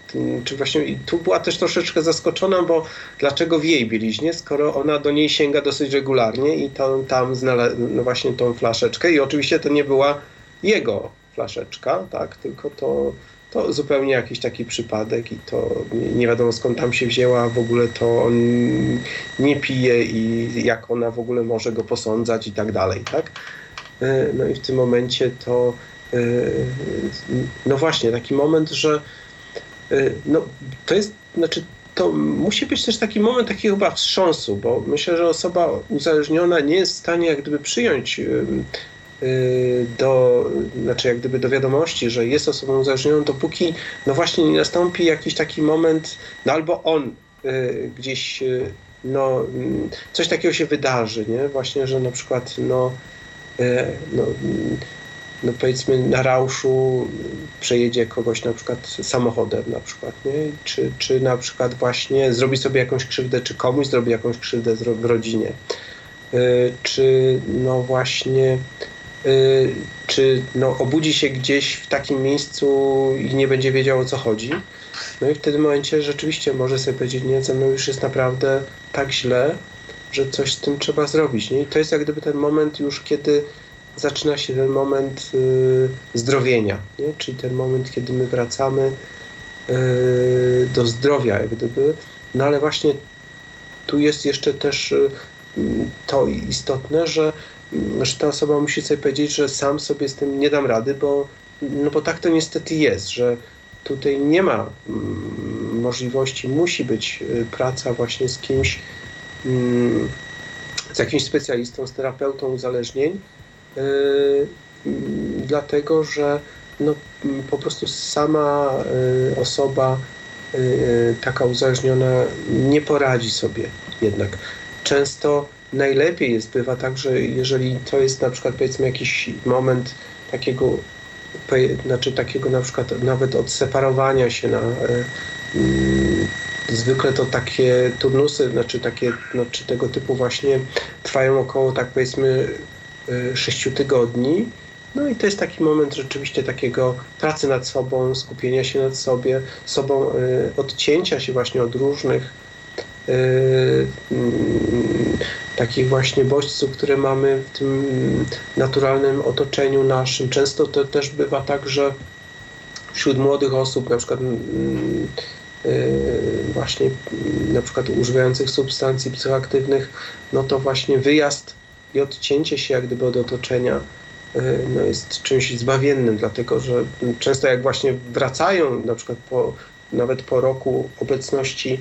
czy właśnie tu była też troszeczkę zaskoczona, bo dlaczego w jej bieliźnie, skoro ona do niej sięga dosyć regularnie i to, tam znalazła no właśnie tą flaszeczkę i oczywiście to nie była jego flaszeczka, tak, tylko to, to zupełnie jakiś taki przypadek i to nie wiadomo skąd tam się wzięła, w ogóle to on nie pije i jak ona w ogóle może go posądzać i tak dalej, tak. E, no i w tym momencie to, e, no właśnie, taki moment, że e, no, to jest, znaczy to musi być też taki moment takiego chyba wstrząsu, bo myślę, że osoba uzależniona nie jest w stanie jak gdyby przyjąć do, znaczy jak gdyby do wiadomości, że jest osobą uzależnioną, dopóki no właśnie nie nastąpi jakiś taki moment, no albo on gdzieś no, coś takiego się wydarzy, nie? Właśnie, że na przykład no, no, no powiedzmy na rauszu przejedzie kogoś na przykład samochodem na przykład, nie? Czy, czy na przykład właśnie zrobi sobie jakąś krzywdę, czy komuś zrobi jakąś krzywdę w rodzinie. E, czy no właśnie e, czy no obudzi się gdzieś w takim miejscu i nie będzie wiedział o co chodzi. No i w tym momencie rzeczywiście może sobie powiedzieć, nie, ze mną już jest naprawdę tak źle, że coś z tym trzeba zrobić. Nie? I to jest jak gdyby ten moment już, kiedy zaczyna się ten moment y, zdrowienia, nie? czyli ten moment, kiedy my wracamy y, do zdrowia, jak gdyby. No ale właśnie tu jest jeszcze też y, to istotne, że, że ta osoba musi sobie powiedzieć, że sam sobie z tym nie dam rady, bo, no bo tak to niestety jest, że tutaj nie ma mm, możliwości, musi być y, praca właśnie z kimś, Mm, z jakimś specjalistą, z terapeutą uzależnień, y, dlatego że no, po prostu sama y, osoba y, taka uzależniona nie poradzi sobie jednak. Często najlepiej jest, bywa tak, że jeżeli to jest na przykład powiedzmy jakiś moment takiego, znaczy takiego na przykład nawet odseparowania się na Zwykle to takie turnusy, znaczy takie, znaczy tego typu właśnie trwają około tak powiedzmy 6 y, tygodni. No i to jest taki moment rzeczywiście takiego pracy nad sobą, skupienia się nad sobie, sobą, y, odcięcia się właśnie od różnych y, mm, takich właśnie bodźców, które mamy w tym naturalnym otoczeniu naszym. Często to też bywa tak, że wśród młodych osób, na przykład mm, właśnie na przykład używających substancji psychoaktywnych, no to właśnie wyjazd i odcięcie się jak gdyby od otoczenia y, no jest czymś zbawiennym, dlatego że często jak właśnie wracają na przykład po, nawet po roku obecności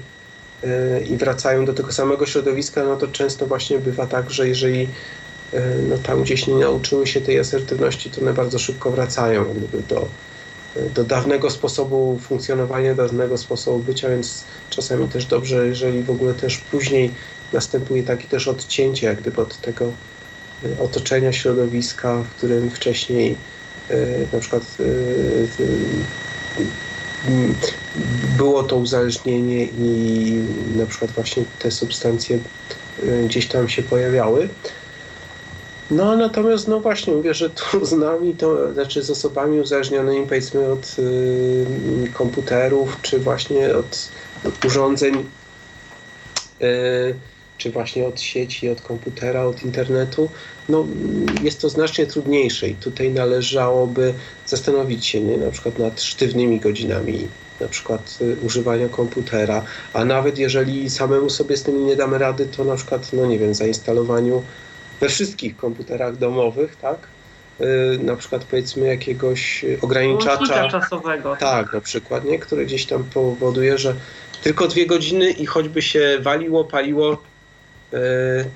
y, i wracają do tego samego środowiska, no to często właśnie bywa tak, że jeżeli no tam gdzieś nie nauczyły się tej asertywności, to one bardzo szybko wracają do, do dawnego sposobu funkcjonowania, dawnego sposobu bycia, więc czasami też dobrze, jeżeli w ogóle też później następuje takie też odcięcie jak gdyby od tego e, otoczenia środowiska, w którym wcześniej e, na przykład e, było to uzależnienie i na przykład właśnie te substancje gdzieś tam się pojawiały. No natomiast no właśnie mówię, że tu z nami, to znaczy z osobami uzależnionymi powiedzmy od y, komputerów, czy właśnie od, od urządzeń, y, czy właśnie od sieci, od komputera, od internetu, no jest to znacznie trudniejsze i tutaj należałoby zastanowić się nie, na przykład nad sztywnymi godzinami na przykład y, używania komputera, a nawet jeżeli samemu sobie z tym nie damy rady, to na przykład, no nie wiem, zainstalowaniu we wszystkich komputerach domowych, tak? Y, na przykład powiedzmy jakiegoś ograniczacza czasowego. Tak, na przykład, nie? który gdzieś tam powoduje, że tylko dwie godziny i choćby się waliło, paliło, y,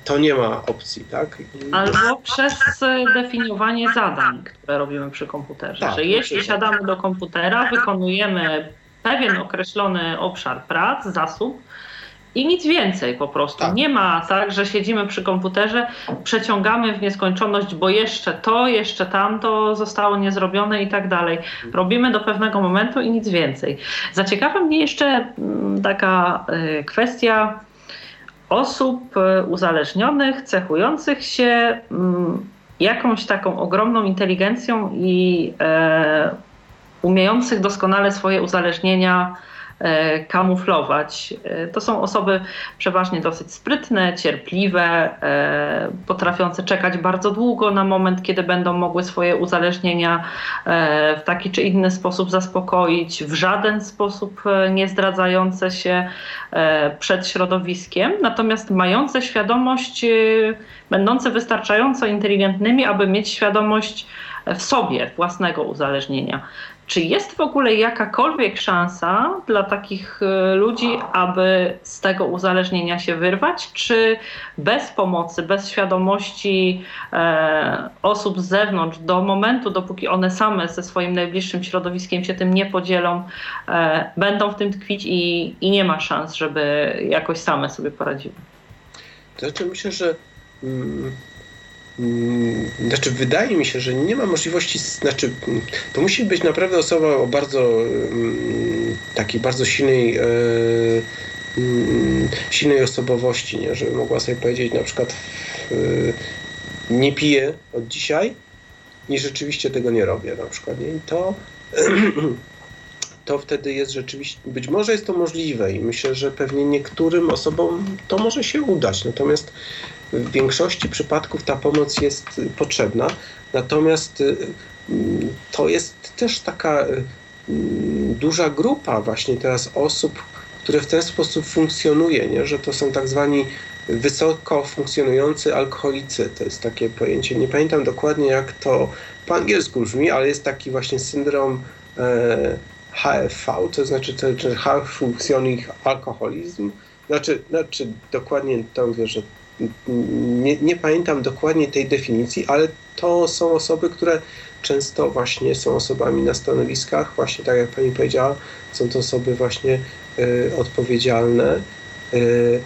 to nie ma opcji, tak? Albo przez definiowanie zadań, które robimy przy komputerze. Tak, że jeśli siadamy do komputera, wykonujemy pewien określony obszar prac, zasób, i nic więcej po prostu. Tak. Nie ma tak, że siedzimy przy komputerze, przeciągamy w nieskończoność, bo jeszcze to, jeszcze tamto zostało niezrobione i tak dalej. Robimy do pewnego momentu i nic więcej. Zaciekawia mnie jeszcze mm, taka y, kwestia osób uzależnionych, cechujących się mm, jakąś taką ogromną inteligencją i umiejących doskonale swoje uzależnienia E, kamuflować. E, to są osoby przeważnie dosyć sprytne, cierpliwe, e, potrafiące czekać bardzo długo na moment, kiedy będą mogły swoje uzależnienia w taki czy inny sposób zaspokoić, w żaden sposób nie zdradzające się przed środowiskiem, natomiast mające świadomość, będące wystarczająco inteligentnymi, aby mieć świadomość w sobie własnego uzależnienia. Czy jest w ogóle jakakolwiek szansa dla takich e, ludzi, aby z tego uzależnienia się wyrwać? Czy bez pomocy, bez świadomości e, osób z zewnątrz, do momentu, dopóki one same ze swoim najbliższym środowiskiem się tym nie podzielą, e, będą w tym tkwić i, i nie ma szans, żeby jakoś same sobie poradziły? To znaczy myślę, że. Mm, znaczy, wydaje mi się, że nie ma możliwości, znaczy, to musi być naprawdę osoba o bardzo mm, takiej bardzo silnej, e, mm, silnej osobowości, nie? żeby mogła sobie powiedzieć na przykład nie piję od dzisiaj i rzeczywiście tego nie robię na przykład. Nie? I to, to wtedy jest rzeczywiście, być może jest to możliwe i myślę, że pewnie niektórym osobom to może się udać. Natomiast w większości przypadków ta pomoc jest potrzebna, natomiast y, to jest też taka y, duża grupa właśnie teraz osób, które w ten sposób funkcjonuje, nie? że to są tak zwani wysoko funkcjonujący alkoholicy. To jest takie pojęcie, nie pamiętam dokładnie jak to po angielsku brzmi, ale jest taki właśnie syndrom e, HFV, to znaczy to, to High Functioning Alkoholizm. Znaczy, znaczy dokładnie to mówię, że nie, nie pamiętam dokładnie tej definicji, ale to są osoby, które często właśnie są osobami na stanowiskach, właśnie tak jak pani powiedziała, są to osoby właśnie y, odpowiedzialne, y,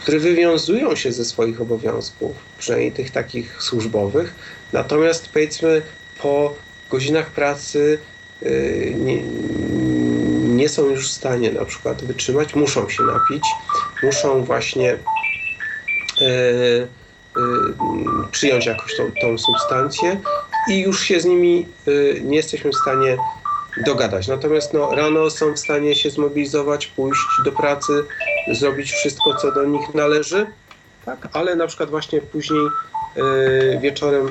które wywiązują się ze swoich obowiązków, przynajmniej tych takich służbowych, natomiast powiedzmy po godzinach pracy y, nie, nie są już w stanie na przykład wytrzymać, muszą się napić, muszą właśnie E, e, przyjąć jakoś tą, tą substancję i już się z nimi e, nie jesteśmy w stanie dogadać. Natomiast no, rano są w stanie się zmobilizować, pójść do pracy, zrobić wszystko, co do nich należy, tak? ale na przykład właśnie później wieczorem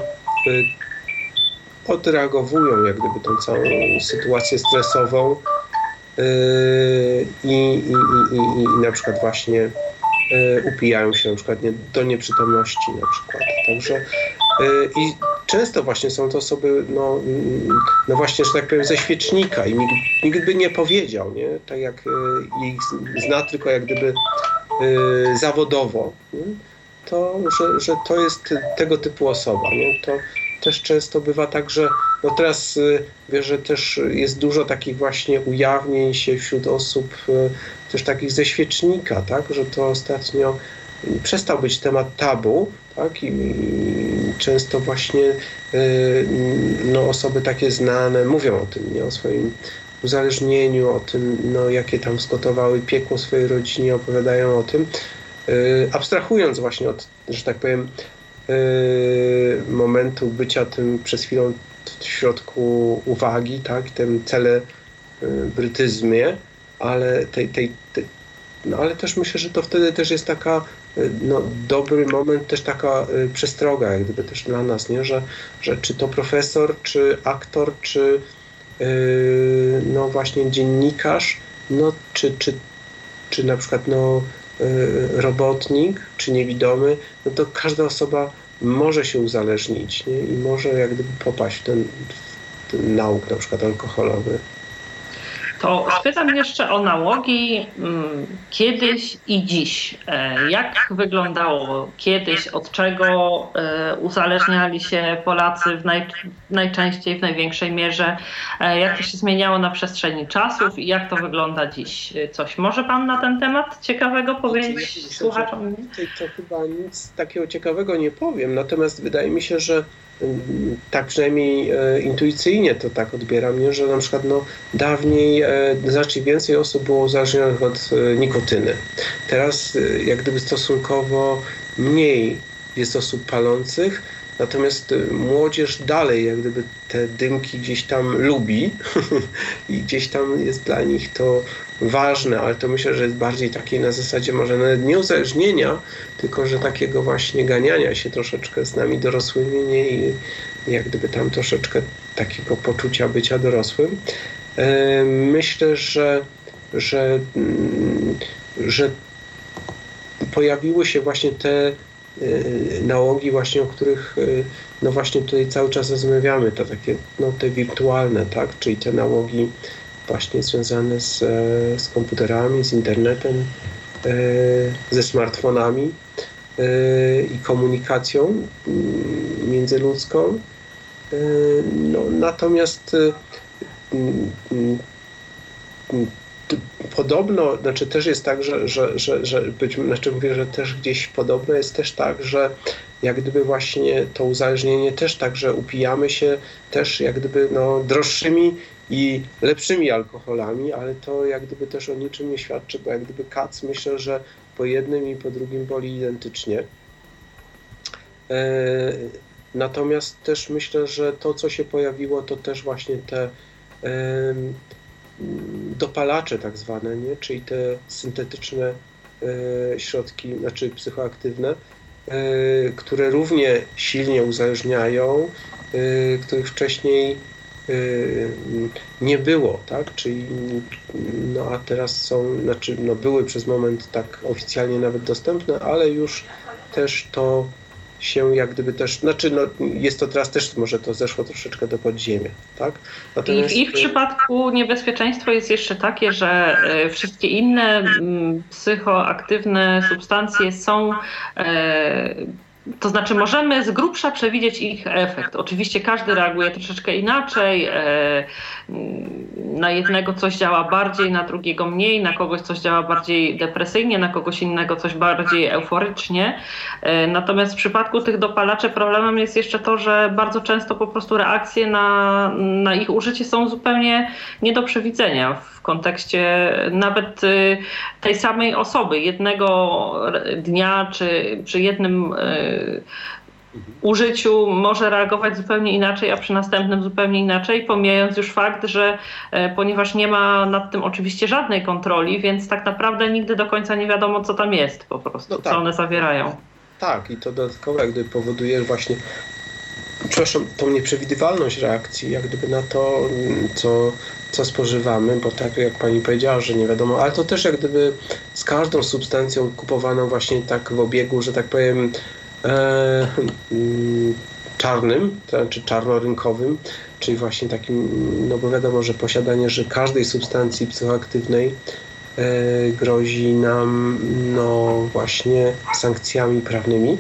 odreagowują jak gdyby tą całą sytuację stresową i, i, i, i, na przykład właśnie E, upijają się na przykład nie, do nieprzytomności na przykład. Także e, i często właśnie są to osoby, no, mm, no właśnie, że tak powiem, ze świecznika i nikt, nikt by nie powiedział, nie? Tak jak e, ich zna tylko jak gdyby zawodowo, nie? to, że, że to jest tego typu osoba, nie? To też często bywa tak, że no teraz wiesz, że też jest dużo takich właśnie ujawnień się wśród osób też takich ze świecznika, tak, że to ostatnio przestał być temat tabu, tak, i, często właśnie y, no, osoby takie znane mówią o tym, nie, o swoim uzależnieniu, o tym, no, jakie tam zgotowały piekło swojej rodzinie, opowiadają o tym, y, abstrahując właśnie od, że tak powiem, y, momentu bycia tym przez chwilę w środku uwagi, tak, tym celebrytyzmie, ale tej, tej, tej, no ale też myślę, że to wtedy też jest taka y, no, dobry moment, też taka y, przestroga, jak gdyby też dla nas, nie? Że, że czy to profesor, czy aktor, czy yy, no właśnie dziennikarz, no, czy, czy, czy na przykład no, yy, robotnik, czy niewidomy, no to każda osoba może się uzależnić nie? i może jak gdyby popaść w ten, w ten nauk na przykład alkoholowy. To spytam jeszcze o nałogi mm, kiedyś i dziś. E, jak wyglądało kiedyś, od czego e, uzależniali się Polacy w naj, najczęściej, w największej mierze? E, jak to się zmieniało na przestrzeni czasów i jak to wygląda dziś? Coś może Pan na ten temat ciekawego powiedzieć słuchaczom? To chyba nic takiego ciekawego nie powiem, natomiast wydaje mi się, że tak przynajmniej e, intuicyjnie to tak odbieram, nie? że na przykład no, dawniej e, znacznie więcej osób było uzależnionych od e, nikotyny. Teraz jak gdyby stosunkowo mniej jest osób palących, natomiast młodzież dalej jak gdyby te dymki gdzieś tam lubi i gdzieś tam jest dla nich to ważne, ale to myślę, że jest bardziej takie na zasadzie może nawet nie uzależnienia, tylko że takiego właśnie ganiania się troszeczkę z nami dorosłymi nie? i jak gdyby tam troszeczkę takiego poczucia bycia dorosłym. E, myślę, że, że, mm, że pojawiły się właśnie te e, nałogi właśnie, o których e, no właśnie tutaj cały czas rozmawiamy, to takie no te wirtualne, tak, czyli te nałogi właśnie związane z, z komputerami, z internetem, e, ze smartfonami e, i komunikacją międzyludzką. E, no, natomiast podobno, znaczy też jest tak, że, że, że, że być, znaczy mówię, że też gdzieś podobno jest też tak, że jak gdyby właśnie to uzależnienie też tak, że upijamy się też jak gdyby no, droższymi i lepszymi alkoholami, ale to jak gdyby też o niczym nie świadczy, bo jak gdyby kac myślę, że po jednym i po drugim boli identycznie. E, natomiast też myślę, że to, co się pojawiło, to też właśnie te e, dopalacze tak zwane, nie? czyli te syntetyczne e, środki, znaczy psychoaktywne, które równie silnie uzależniają, których wcześniej nie było, tak? Czyli, no a teraz są, znaczy, no były przez moment tak oficjalnie nawet dostępne, ale już też to się jak gdyby też, znaczy no, jest to teraz też może to zeszło troszeczkę do podziemia, tak? Natomiast... I w ich przypadku niebezpieczeństwo jest jeszcze takie, że e, wszystkie inne mm, psychoaktywne substancje są e, to znaczy, możemy z grubsza przewidzieć ich efekt. Oczywiście każdy reaguje troszeczkę inaczej. E, na jednego coś działa bardziej, na drugiego mniej, na kogoś coś działa bardziej depresyjnie, na kogoś innego coś bardziej euforycznie. E, natomiast w przypadku tych dopalaczy problemem jest jeszcze to, że bardzo często po prostu reakcje na, na ich użycie są zupełnie nie do przewidzenia w kontekście nawet y, tej samej osoby, jednego dnia czy przy jednym y, użyciu może reagować zupełnie inaczej, a przy następnym zupełnie inaczej, pomijając już fakt, że e, ponieważ nie ma nad tym oczywiście żadnej kontroli, więc tak naprawdę nigdy do końca nie wiadomo, co tam jest po prostu, no tak. co one zawierają. Tak, i to dodatkowo jak gdyby powoduje właśnie przepraszam, tą nieprzewidywalność reakcji, jak gdyby na to, co, co spożywamy, bo tak jak pani powiedziała, że nie wiadomo, ale to też jak gdyby z każdą substancją kupowaną właśnie tak w obiegu, że tak powiem, e, czarnym, to znaczy czarnorynkowym, czyli właśnie takim, no bo wiadomo, że posiadanie że każdej substancji psychoaktywnej e, grozi nam no właśnie sankcjami prawnymi.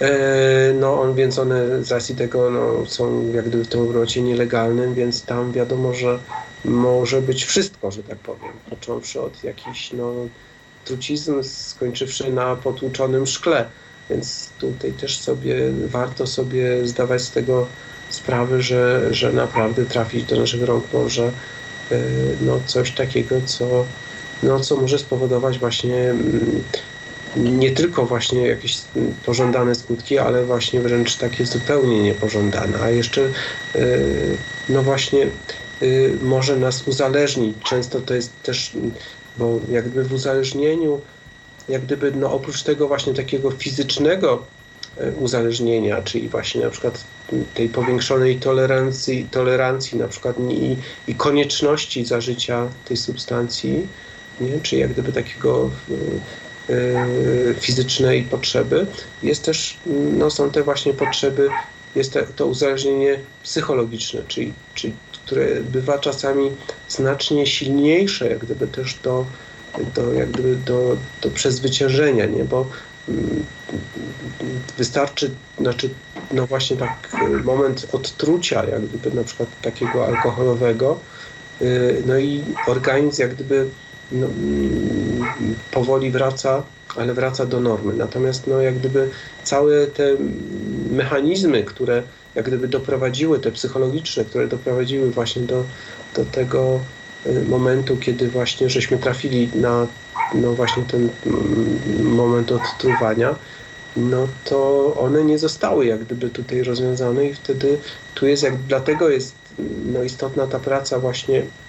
E, no on, więc one z racji tego no, są jak gdyby w tym obrocie nielegalnym, więc tam wiadomo, że może być wszystko, że tak powiem. Począwszy od jakichś no, trucizn, skończywszy na potłuczonym szkle. Więc tutaj też sobie warto sobie zdawać z tego sprawę, że, że naprawdę trafić do naszych rąk może e, no, coś takiego, co, no, co może spowodować właśnie mm, nie tylko właśnie jakieś pożądane skutki, ale właśnie wręcz takie zupełnie niepożądane, a jeszcze e, no właśnie e, może nas uzależnić. Często to jest też, bo jakby w uzależnieniu, jak gdyby no oprócz tego właśnie takiego fizycznego e, uzależnienia, czyli właśnie na przykład tej powiększonej tolerancji, tolerancji na przykład i, i konieczności zażycia tej substancji, nie? czy jak gdyby takiego Y, fizycznej potrzeby, jest też, no, są te właśnie potrzeby, jest to, to uzależnienie psychologiczne, czyli, czyli które bywa czasami znacznie silniejsze, jak gdyby też do, do, jak gdyby do, do przezwyciężenia, nie? bo mm, wystarczy, znaczy, no właśnie tak moment odtrucia, jak gdyby na przykład takiego alkoholowego, y, no i organizm jak gdyby no, powoli wraca, ale wraca do normy. Natomiast no, jak gdyby całe te mechanizmy, które jak gdyby doprowadziły, te psychologiczne, które doprowadziły właśnie do, do tego y, momentu, kiedy właśnie żeśmy trafili na no właśnie ten mm, moment odtruwania, no to one nie zostały jak gdyby tutaj rozwiązane i wtedy tu jest jak, dlatego jest no, istotna ta praca właśnie e,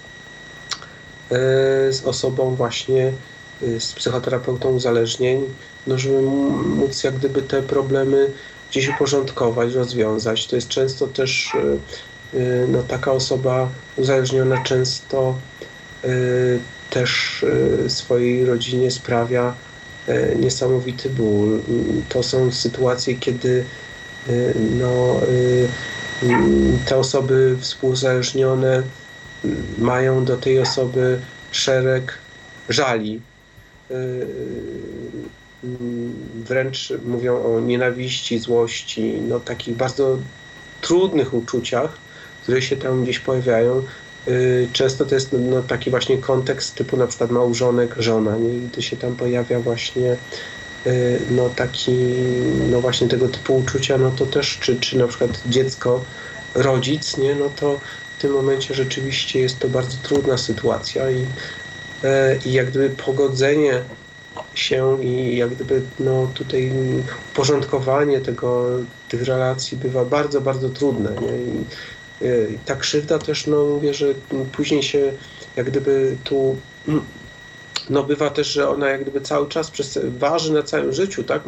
z osobą właśnie, e, z psychoterapeutą uzależnień, no żeby móc jak gdyby te problemy gdzieś uporządkować, rozwiązać. To jest często też e, no, taka osoba uzależniona często też swojej rodzinie sprawia niesamowity ból. To są sytuacje, kiedy no, te osoby współzależnione mają do tej osoby szereg żali. Y, y, wręcz mówią o nienawiści, złości, no takich bardzo trudnych uczuciach, które się tam gdzieś pojawiają. Y, często to jest no, taki właśnie kontekst typu na przykład małżonek, żona, nie? I gdy się tam pojawia właśnie no taki, no właśnie tego typu uczucia, no to też, czy, czy na przykład dziecko, rodzic, nie, no to w tym momencie rzeczywiście jest to bardzo trudna sytuacja i, e, i jak gdyby pogodzenie się i jak gdyby no tutaj uporządkowanie tego, tych relacji bywa bardzo, bardzo trudne. I, e, i ta krzywda też, no mówię, że później się jak gdyby tu no bywa też, że ona jak gdyby cały czas przez, waży na całym życiu, tak?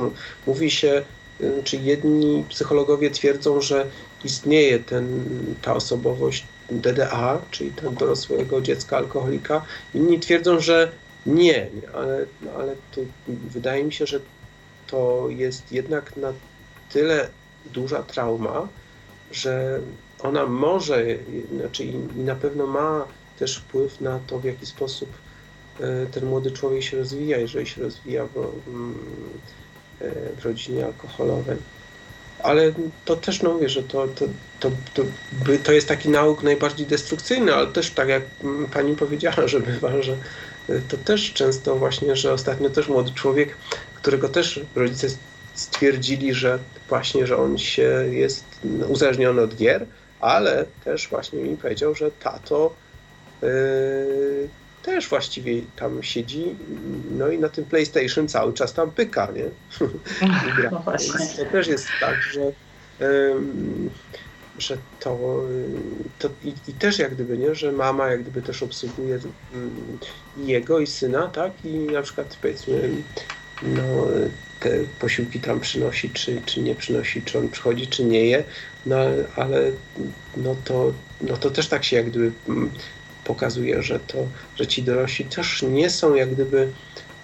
Mówi się, y, czy jedni psychologowie twierdzą, że istnieje ten, ta osobowość DDA, czyli ten dorosłego dziecka alkoholika, inni twierdzą, że nie, ale, ale to wydaje mi się, że to jest jednak na tyle duża trauma, że ona może, znaczy i na pewno ma też wpływ na to, w jaki sposób E, ten młody człowiek się rozwija, jeżeli się rozwija w, mm, e, w rodzinie alkoholowej. Ale to też no mówię, że to, to, to, to, to jest taki nauk najbardziej destrukcyjny, ale też tak jak pani powiedziała, że bywa, że e, to też często właśnie, że ostatnio też młody człowiek, którego też rodzice stwierdzili, że właśnie, że on się jest uzależniony od gier, ale też właśnie mi powiedział, że tato yy, też właściwie tam siedzi, no i na tym PlayStation cały czas tam pyka, nie? No to też jest tak, że, um, że to, to i, i, też jak gdyby, nie, że mama jak gdyby też obsługuje um, jego i syna, tak? I na przykład powiedzmy, no te posiłki tam przynosi, czy, czy nie przynosi, czy on przychodzi, czy nie je, no ale no to, no to też tak się jak gdyby pokazuje, że, to, że ci dorośli też nie są jak gdyby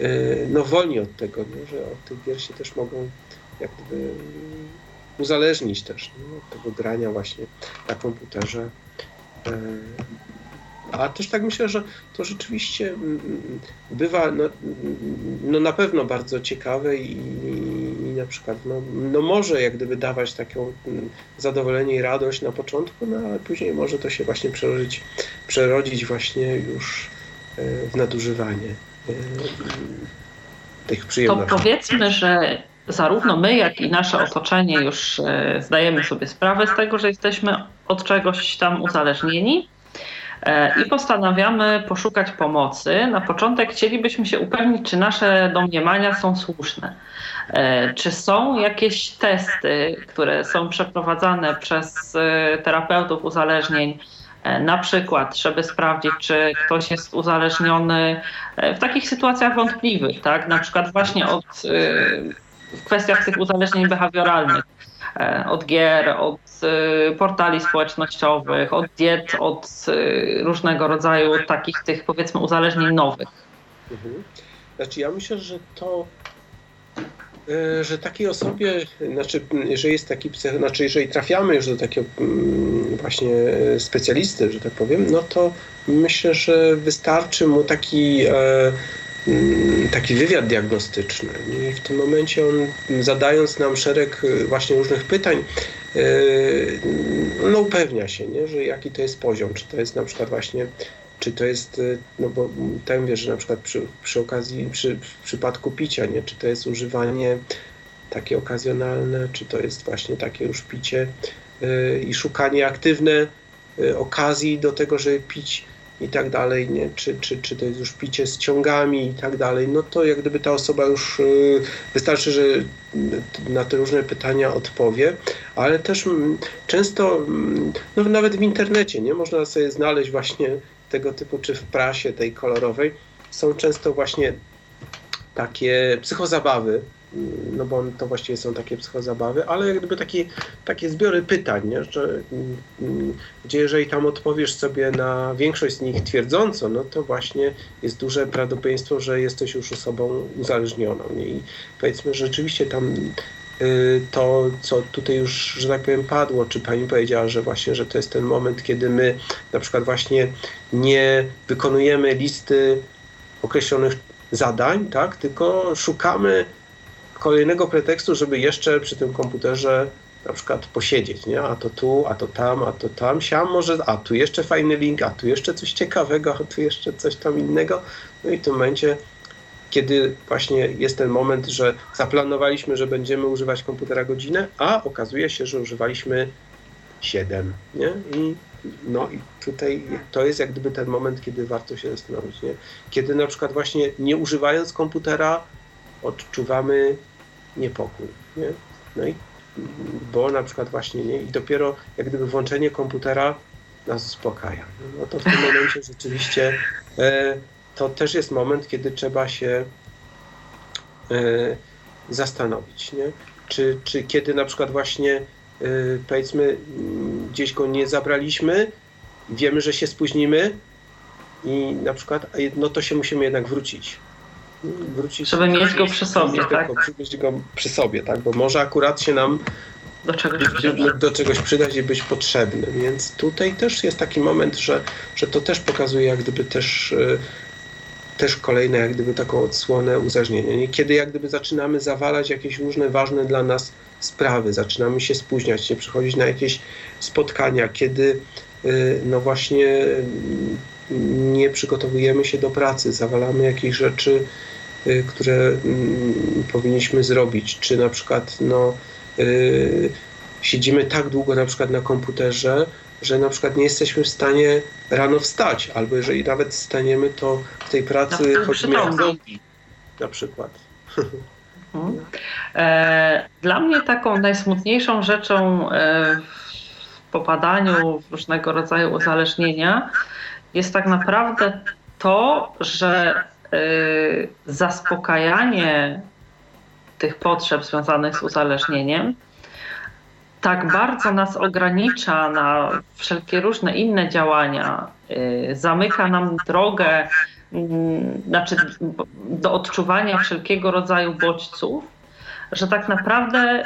y, no, wolni od tego, nie? że od tych gier się też mogą jak gdyby uzależnić też nie? od tego grania właśnie na komputerze. A też tak myślę, że to rzeczywiście mm, bywa no, no na pewno bardzo ciekawe i, i na przykład no, no, może jak gdyby dawać taką mm, zadowolenie i radość na początku, no ale później może to się właśnie przerodzić, przerodzić właśnie już e, w nadużywanie e, tych przyjemności. To powiedzmy, że zarówno my, jak i nasze otoczenie już e, zdajemy sobie sprawę z tego, że jesteśmy od czegoś tam uzależnieni i postanawiamy poszukać pomocy. Na początek chcielibyśmy się upewnić, czy nasze domniemania są słuszne. E, czy są jakieś testy, które są przeprowadzane przez e, terapeutów uzależnień, na przykład, żeby sprawdzić, czy ktoś jest uzależniony w takich sytuacjach wątpliwych, tak? Na przykład właśnie od, w kwestiach tych uzależnień behawioralnych E, od gier, od e, portali społecznościowych, od diet, od e, różnego rodzaju takich tych powiedzmy uzależnień nowych. Mhm. Znaczy ja myślę, że to że takiej osobie, znaczy, jeżeli jest taki, znaczy, jeżeli trafiamy już do takiego mm, właśnie specjalisty, że tak powiem, no to myślę, że wystarczy mu taki Mm, taki wywiad diagnostyczny i w tym momencie on zadając nam szereg y, właśnie różnych pytań y, no upewnia się, nie, że jaki to jest poziom, czy to jest na przykład właśnie czy to jest, no bo tam wiesz, że na przykład przy, przy okazji, przy, w przypadku picia, nie, czy to jest używanie takie okazjonalne, czy to jest właśnie takie już picie yy, i szukanie aktywne yy, okazji do tego, żeby pić i tak dalej, nie? Czy, czy, czy to jest już picie z ciągami i tak dalej, no to jak gdyby ta osoba już yy, wystarczy, że na te różne pytania odpowie, ale też mm, często, mm, no nawet w internecie, nie? Można sobie znaleźć właśnie tego typu, czy w prasie tej kolorowej, są często właśnie takie psychozabawy, no bo to właściwie są takie psychozabawy, ale jak gdyby takie, takie zbiory pytań, nie? Że, gdzie jeżeli tam odpowiesz sobie na większość z nich twierdząco, no to właśnie jest duże prawdopodobieństwo, że jesteś już osobą uzależnioną. Nie? I powiedzmy, że rzeczywiście tam y, to, co tutaj już, że tak powiem, padło, czy pani powiedziała, że właśnie, że to jest ten moment, kiedy my na przykład właśnie nie wykonujemy listy określonych zadań, tak, tylko szukamy kolejnego pretekstu, żeby jeszcze przy tym komputerze na przykład posiedzieć, nie? A to tu, a to tam, a to tam, siam może, a tu jeszcze fajny link, a tu jeszcze coś ciekawego, a tu jeszcze coś tam innego. No i w tym momencie, kiedy właśnie jest ten moment, że zaplanowaliśmy, że będziemy używać komputera godzinę, a okazuje się, że używaliśmy 7, nie? I no i tutaj to jest jak gdyby ten moment, kiedy warto się zastanowić, nie? Kiedy na przykład właśnie nie używając komputera odczuwamy niepokój. Nie? No i bo na przykład właśnie nie, i dopiero jak gdyby włączenie komputera nas uspokaja. No to w tym momencie rzeczywiście e, to też jest moment, kiedy trzeba się e, zastanowić, nie? Czy, czy kiedy na przykład właśnie e, powiedzmy gdzieś go nie zabraliśmy, wiemy, że się spóźnimy i na przykład no to się musimy jednak wrócić wrócić. Żeby mieć go przy sobie, tak? Mieć go przy sobie, tak? Bo może akurat się nam do czegoś, do czegoś przydać i być potrzebny. Więc tutaj też jest taki moment, że, że to też pokazuje jak gdyby też, e, też kolejne jak gdyby taką odsłonę uzależnienia. Kiedy jak gdyby zaczynamy zawalać jakieś różne ważne dla nas sprawy, zaczynamy się spóźniać, nie przychodzić na jakieś spotkania, kiedy e, no właśnie nie przygotowujemy się do pracy, zawalamy jakieś rzeczy, które mm, powinniśmy zrobić, czy na przykład no, y, siedzimy tak długo na przykład na komputerze, że na przykład nie jesteśmy w stanie rano wstać, albo jeżeli nawet staniemy, to w tej pracy chodzimy jak zombie na przykład. Mhm. E, dla mnie taką najsmutniejszą rzeczą e, w popadaniu w różnego rodzaju uzależnienia jest tak naprawdę to, że y, zaspokajanie tych potrzeb związanych z uzależnieniem tak bardzo nas ogranicza na wszelkie różne inne działania, y, zamyka nam drogę mm, znaczy do odczuwania wszelkiego rodzaju bodźców, że tak naprawdę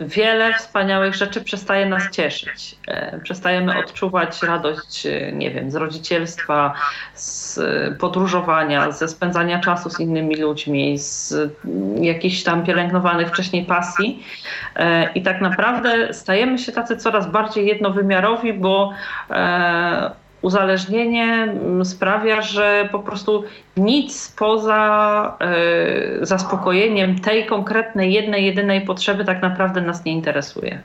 wiele wspaniałych rzeczy przestaje nas cieszyć. E, przestajemy odczuwać radość, e, nie wiem, z rodzicielstwa, z podróżowania, ze spędzania czasu z innymi ludźmi, z jakichś tam pielęgnowanych wcześniej pasji. E, I tak naprawdę stajemy się tacy coraz bardziej jednowymiarowi, bo uzależnienie mm, sprawia, że po prostu nic poza y, zaspokojeniem tej konkretnej, jednej, jedynej potrzeby tak naprawdę nas nie interesuje.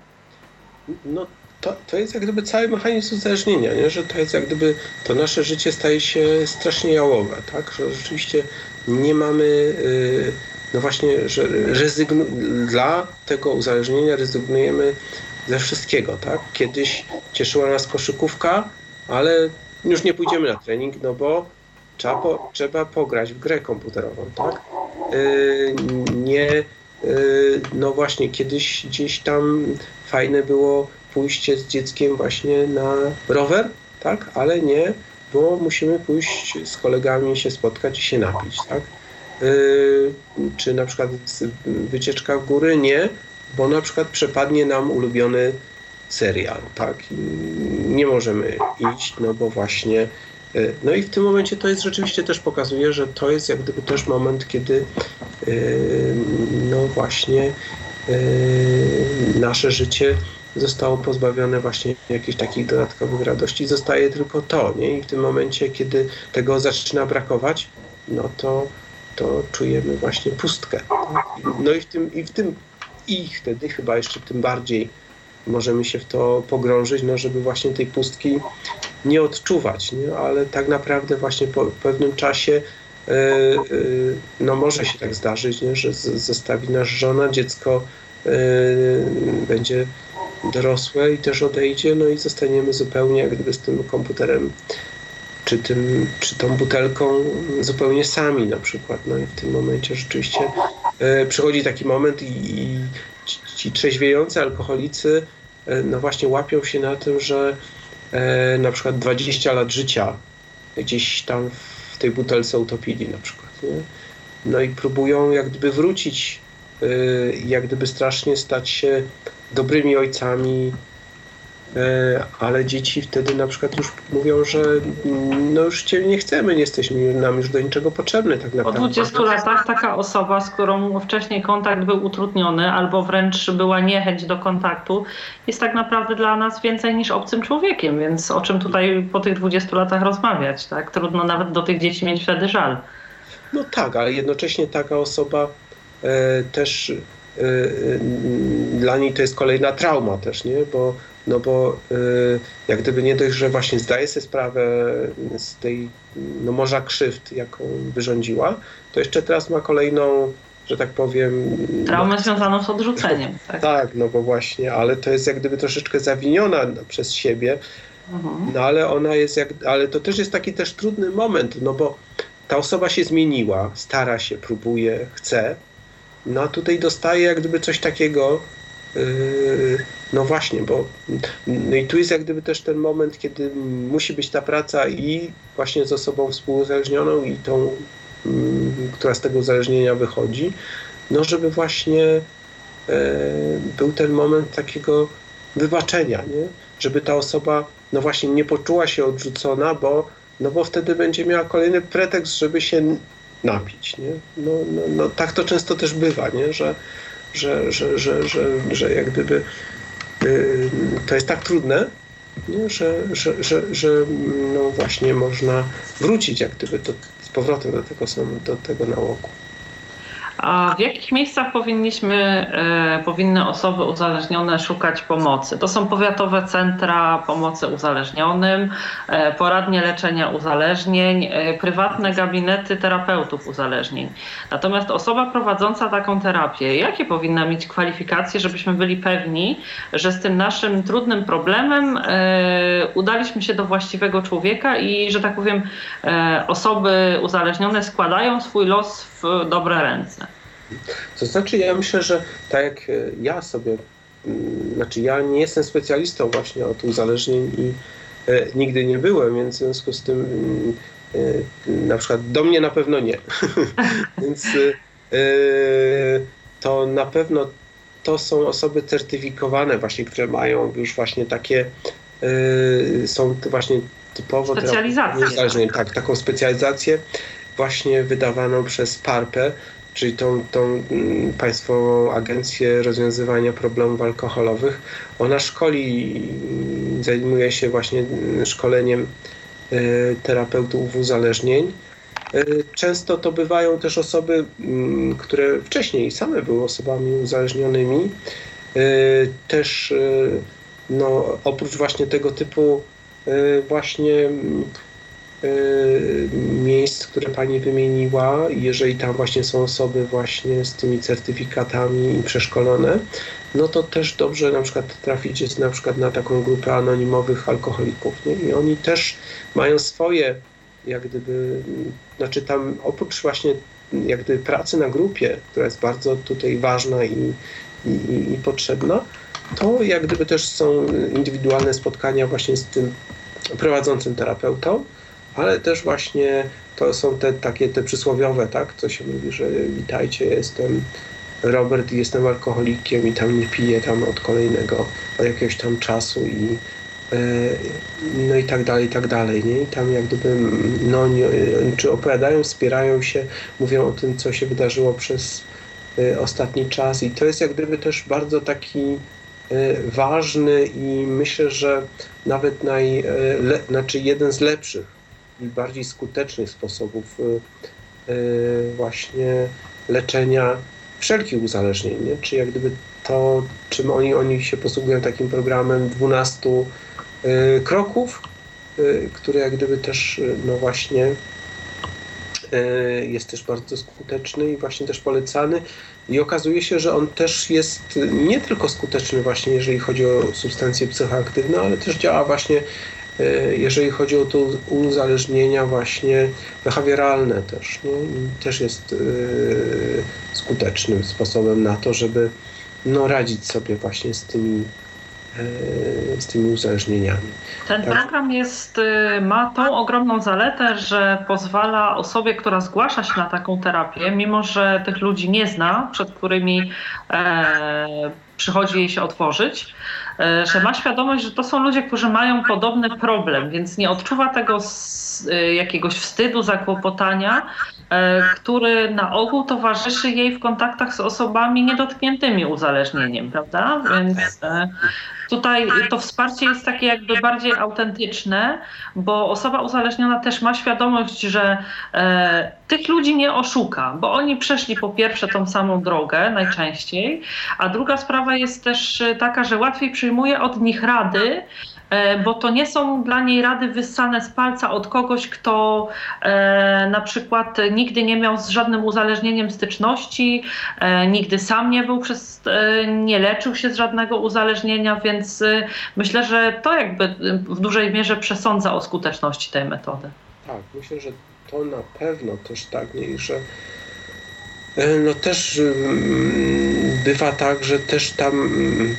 No to, to jest jak gdyby cały mechanizm uzależnienia, nie? że to jest jak gdyby to nasze życie staje się strasznie jałowe, tak? że rzeczywiście nie mamy, y, no właśnie, że rezygnu- dla tego uzależnienia rezygnujemy ze wszystkiego, tak? Kiedyś cieszyła nas koszykówka, ale już nie pójdziemy na trening, no bo trzeba, po, trzeba pograć w grę komputerową, tak? Yy, nie, yy, no właśnie, kiedyś gdzieś tam fajne było pójście z dzieckiem właśnie na rower, tak? Ale nie, bo musimy pójść z kolegami się spotkać i się napić, tak? Yy, czy na przykład wycieczka w góry? Nie, bo na przykład przepadnie nam ulubiony serial, tak? Nie możemy iść, no bo właśnie. E, no i w tym momencie to jest rzeczywiście też pokazuje, że to jest jak gdyby też moment, kiedy e, no właśnie e, nasze życie zostało pozbawione właśnie jakichś takich dodatkowych radości. Zostaje tylko to, nie? I w tym momencie, kiedy tego zaczyna brakować, no to, to czujemy właśnie pustkę. No i w tym, i w tym, i wtedy chyba jeszcze tym bardziej możemy się w to pogrążyć, no żeby właśnie tej pustki nie odczuwać, nie? ale tak naprawdę właśnie po pewnym czasie yy, yy, no może się tak zdarzyć, nie? że zostawi nas żona, dziecko yy, będzie dorosłe i też odejdzie, no i zostaniemy zupełnie jak gdyby z tym komputerem czy, tym, czy tą butelką zupełnie sami na przykład. No i w tym momencie rzeczywiście przychodzi taki moment i, i ci, trzeźwiejący alkoholicy e, no właśnie łapią się na tym, że e, na przykład 20 lat życia gdzieś tam w tej butelce utopili na przykład. Nie? No i próbują jak gdyby wrócić, e, jak gdyby strasznie stać się dobrymi ojcami, ale dzieci wtedy na przykład już mówią, że no już cię nie chcemy, nie jesteśmy nam już do niczego potrzebny tak naprawdę. Po 20 latach taka osoba, z którą wcześniej kontakt był utrudniony albo wręcz była niechęć do kontaktu, jest tak naprawdę dla nas więcej niż obcym człowiekiem, więc o czym tutaj po tych 20 latach rozmawiać, tak? Trudno nawet do tych dzieci mieć wtedy żal. No tak, ale jednocześnie taka osoba e, też e, e dla niej to jest kolejna trauma też, nie? Bo no bo y, jak gdyby nie dość, że właśnie zdaje sobie sprawę z tej no, morza krzywd, jaką wyrządziła, to jeszcze teraz ma kolejną, że tak powiem... Traumę no, związaną z odrzuceniem. Tak? tak, no bo właśnie, ale to jest jak gdyby troszeczkę zawiniona przez siebie, mhm. no ale ona jest jak, ale to też jest taki też trudny moment, no bo ta osoba się zmieniła, stara się, próbuje, chce, no a tutaj dostaje jak gdyby coś takiego, Yy, no właśnie, bo no i tu jest jak gdyby też ten moment, kiedy musi być ta praca i właśnie z osobą współuzależnioną i tą, mm, która z tego uzależnienia wychodzi, no żeby właśnie e, był ten moment takiego wybaczenia, nie? żeby ta osoba no właśnie nie poczuła się odrzucona, bo, no bo wtedy będzie miała kolejny pretekst, żeby się napić. Nie? No, no, no tak to często też bywa, nie? Że, że, że, że, że, że jak gdyby to jest tak trudne, nie? Że, że, że, że no właśnie można wrócić jak gdyby do, z powrotem do tego, do tego nałogu. A w jakich miejscach powinniśmy, e, powinny osoby uzależnione szukać pomocy? To są powiatowe centra pomocy uzależnionym, e, poradnie leczenia uzależnień, e, prywatne gabinety terapeutów uzależnień. Natomiast osoba prowadząca taką terapię, jakie powinna mieć kwalifikacje, żebyśmy byli pewni, że z tym naszym trudnym problemem udaliśmy się do właściwego człowieka i, że tak powiem, osoby uzależnione składają swój los w dobre ręce? To znaczy, ja myślę, że tak jak e, ja sobie, mm, znaczy ja nie jestem specjalistą właśnie od uzależnień i e, nigdy nie byłem, więc w związku z tym mm, e, na przykład do mnie na pewno nie. więc to na pewno to są osoby certyfikowane właśnie, które mają już właśnie takie, są właśnie typowo specjalizację. Tak, taką specjalizację właśnie wydawaną przez PARPę, czyli tą, tą mm, Państwową Agencję Rozwiązywania Problemów Alkoholowych. Ona szkoli, zajmuje się właśnie szkoleniem e, terapeutów uzależnień. E, często to bywają też osoby, mm, które wcześniej same były osobami uzależnionymi. E, też no, oprócz właśnie tego typu właśnie miejsc, które Pani wymieniła, jeżeli tam właśnie są osoby właśnie z tymi certyfikatami przeszkolone, no to też dobrze na przykład trafić na przykład na taką grupę anonimowych alkoholików. Nie? I oni też mają swoje, jak gdyby, znaczy tam oprócz właśnie jak gdyby pracy na grupie, która jest bardzo tutaj ważna i, i, i potrzebna, to jak gdyby też są indywidualne spotkania właśnie z tym prowadzącym terapeutą, ale też właśnie to są te takie te przysłowiowe, tak, co się mówi, że witajcie, jestem Robert i jestem alkoholikiem i tam nie piję tam od kolejnego, od jakiegoś tam czasu i e, no i tak dalej, i tak dalej, nie? I tam jak gdyby, no, nie, czy opowiadają, wspierają się, mówią o tym, co się wydarzyło przez e, ostatni czas i to jest jak gdyby też bardzo taki e, ważny i myślę, że nawet naj, le, znaczy jeden z lepszych i bardziej skutecznych sposobów właśnie leczenia wszelkich uzależnień, nie? czy jak gdyby to, czym oni, oni się posługują takim programem 12 y, kroków, y, który jak gdyby też, y, no właśnie, y, jest też bardzo skuteczny i właśnie też polecany. I okazuje się, że on też jest nie tylko skuteczny właśnie, jeżeli chodzi o substancje psychoaktywne, ale też działa właśnie y, jeżeli chodzi o to uzależnienia właśnie behawioralne też. Też jest y, skutecznym sposobem na to, żeby no, radzić sobie właśnie z tymi, e, z tymi uzależnieniami. Ten tak. program jest, ma tą ogromną zaletę, że pozwala osobie, która zgłasza się na taką terapię, mimo że tych ludzi nie zna, przed którymi e, przychodzi jej się otworzyć, e, że ma świadomość, że to są ludzie, którzy mają podobny problem, więc nie odczuwa tego e, jakiegoś wstydu, zakłopotania, E, który na ogół towarzyszy jej w kontaktach z osobami niedotkniętymi uzależnieniem, prawda? Więc e, tutaj to wsparcie jest takie jakby bardziej autentyczne, bo osoba uzależniona też ma świadomość, że e, tych ludzi nie oszuka, bo oni przeszli po pierwsze tą samą drogę najczęściej, a druga sprawa jest też taka, że łatwiej przyjmuje od nich rady, E, bo to nie są dla niej rady wyssane z palca od kogoś, kto e, na przykład nigdy nie miał z żadnym uzależnieniem styczności, e, nigdy sam nie był przez, nie leczył się z żadnego uzależnienia, więc myślę, że to jakby w dużej mierze przesądza o skuteczności tej metody. Tak, myślę, że to na pewno też tak, nie, że E, no też mm, bywa tak, że też tam mm,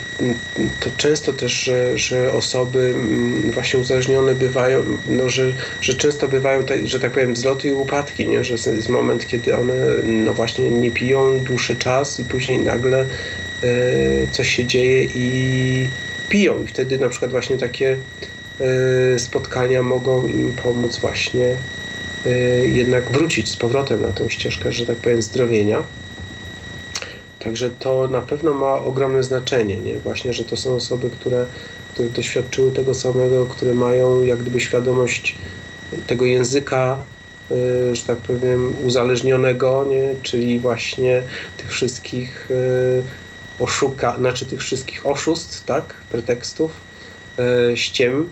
to często też, że, że osoby mm, właśnie uzależnione bywają, no, że, że często bywają, że tak powiem, wzloty i upadki, nie? że jest moment, kiedy one no właśnie nie piją dłuższy czas i później nagle e, coś się dzieje i piją i wtedy na przykład właśnie takie e, spotkania mogą im pomóc właśnie jednak wrócić z powrotem na tą ścieżkę, że tak powiem, zdrowienia. Także to na pewno ma ogromne znaczenie, nie? Właśnie, że to są osoby, które, które doświadczyły tego samego, które mają jak gdyby świadomość tego języka, y, że tak powiem, uzależnionego, nie? czyli właśnie tych wszystkich y, oszuka, znaczy tych wszystkich oszustw, tak? pretekstów, ściem,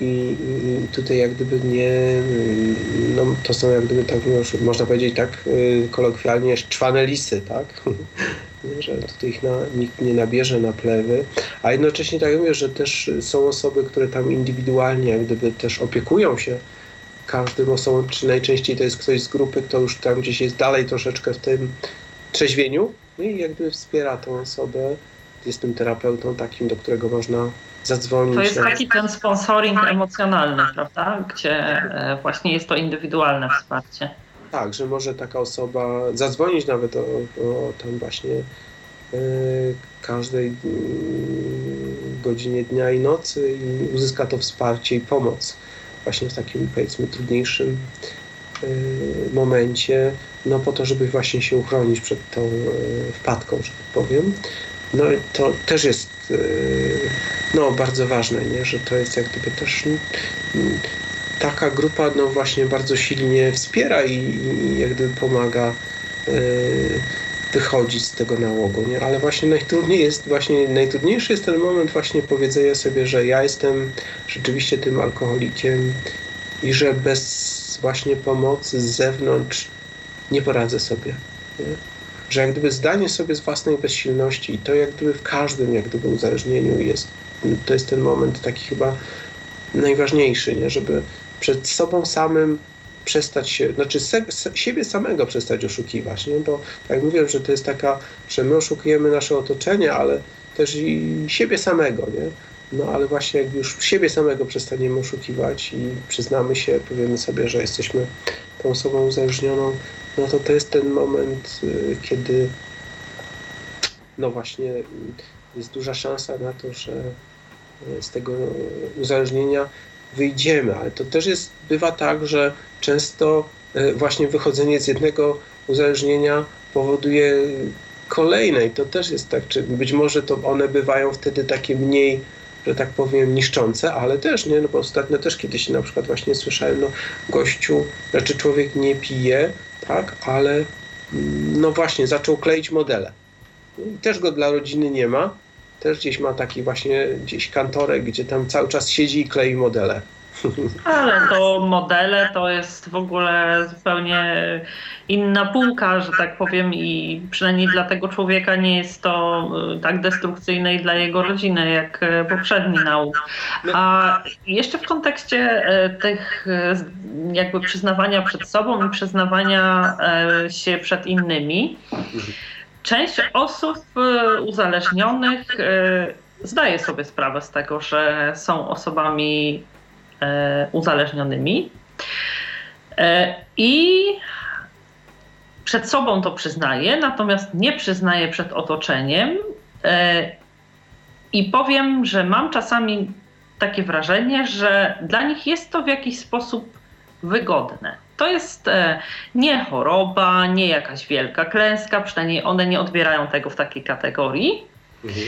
i, I, tutaj jak gdyby nie, no to są jak gdyby tak, można powiedzieć tak y, kolokwialnie szczwane lisy, tak? że tutaj ich na, nikt nie nabierze na plewy, a jednocześnie tak mówię, że też są osoby, które tam indywidualnie jak gdyby też opiekują się każdym osobą, czy najczęściej to jest ktoś z grupy, kto już tam gdzieś jest dalej troszeczkę w tym trzeźwieniu no i jak gdyby wspiera tą osobę, jest tym terapeutą takim, do którego można zadzwonić. To jest taki ten sponsoring emocjonalny, prawda? Gdzie e, właśnie jest to indywidualne wsparcie. Tak, że może taka osoba zadzwonić nawet o, o tam właśnie y, każdej y, godzinie dnia i nocy i uzyska to wsparcie i pomoc właśnie w takim powiedzmy trudniejszym y, momencie, no po to, żeby właśnie się uchronić przed tą wpadką, że tak powiem. No i to też jest e, no, bardzo ważne, nie? że to jest jak gdyby też taka grupa no właśnie bardzo silnie wspiera i, i jak gdyby pomaga e, wychodzić z tego nałogu, nie? Ale właśnie najtrudniej jest, właśnie najtrudniejszy jest ten moment właśnie powiedzenia sobie, że ja jestem rzeczywiście tym alkoholikiem i że bez właśnie pomocy z zewnątrz nie poradzę sobie. Nie? Że jak gdyby zdanie sobie z własnej bezsilności i to jak gdyby w każdym jak gdyby uzależnieniu jest, to jest ten moment taki chyba najważniejszy, nie? żeby przed sobą samym przestać się, znaczy se, siebie samego przestać oszukiwać, nie? bo jak mówię, że to jest taka, że my oszukujemy nasze otoczenie, ale też i siebie samego, nie? No ale właśnie jak już siebie samego przestaniemy oszukiwać i przyznamy się, powiemy sobie, że jesteśmy tą osobą uzależnioną, no to to jest ten moment, y, kiedy no właśnie jest duża szansa na to, że y, z tego uzależnienia wyjdziemy, ale to też jest, bywa tak, że często y, właśnie wychodzenie z jednego uzależnienia powoduje kolejnej to też jest tak, czy być może to one bywają wtedy takie mniej że tak powiem, niszczące, ale też, nie, no bo ostatnio też kiedyś na przykład właśnie słyszałem, no gościu, znaczy człowiek nie pije, tak, ale mm, no właśnie, zaczął kleić modele. Też go dla rodziny nie ma, też gdzieś ma taki właśnie gdzieś kantorek, gdzie tam cały czas siedzi i klei modele. Ale to modele to jest w ogóle zupełnie inna półka, że tak powiem, i przynajmniej dla tego człowieka nie jest to y, tak destrukcyjne i dla jego rodziny jak y, poprzedni nauk. A jeszcze w kontekście y, tych jakby przyznawania przed sobą i przyznawania się przed innymi, część osób uzależnionych zdaje sobie sprawę z tego, że są osobami uzależnionymi. E, I przed sobą to przyznaję, natomiast nie przyznaję przed otoczeniem. E, I powiem, że mam czasami takie wrażenie, że dla nich jest to w jakiś sposób wygodne. To jest nie choroba, nie jakaś wielka klęska, przynajmniej one nie odbierają tego w takiej kategorii. Mhm.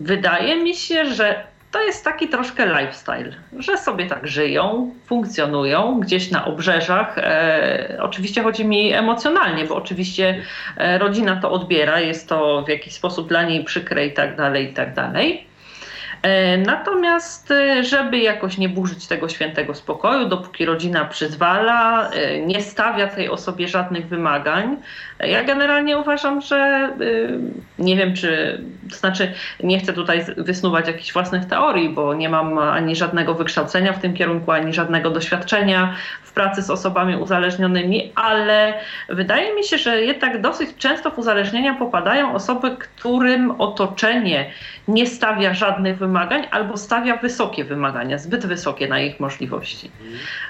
Wydaje mi się, że to jest taki troszkę lifestyle, że sobie tak żyją, funkcjonują gdzieś na obrzeżach. E, oczywiście chodzi mi emocjonalnie, bo oczywiście e, rodzina to odbiera, jest to w jakiś sposób dla niej przykre i tak dalej, i tak dalej. E, natomiast, e, żeby jakoś nie burzyć tego świętego spokoju, dopóki rodzina przyzwala, e, nie stawia tej osobie żadnych wymagań, ja generalnie uważam, że nie wiem, czy znaczy, nie chcę tutaj wysnuwać jakichś własnych teorii, bo nie mam ani żadnego wykształcenia w tym kierunku, ani żadnego doświadczenia pracy z osobami uzależnionymi, ale wydaje mi się, że jednak dosyć często w uzależnienia popadają osoby, którym otoczenie nie stawia żadnych wymagań albo stawia wysokie wymagania, zbyt wysokie na ich możliwości.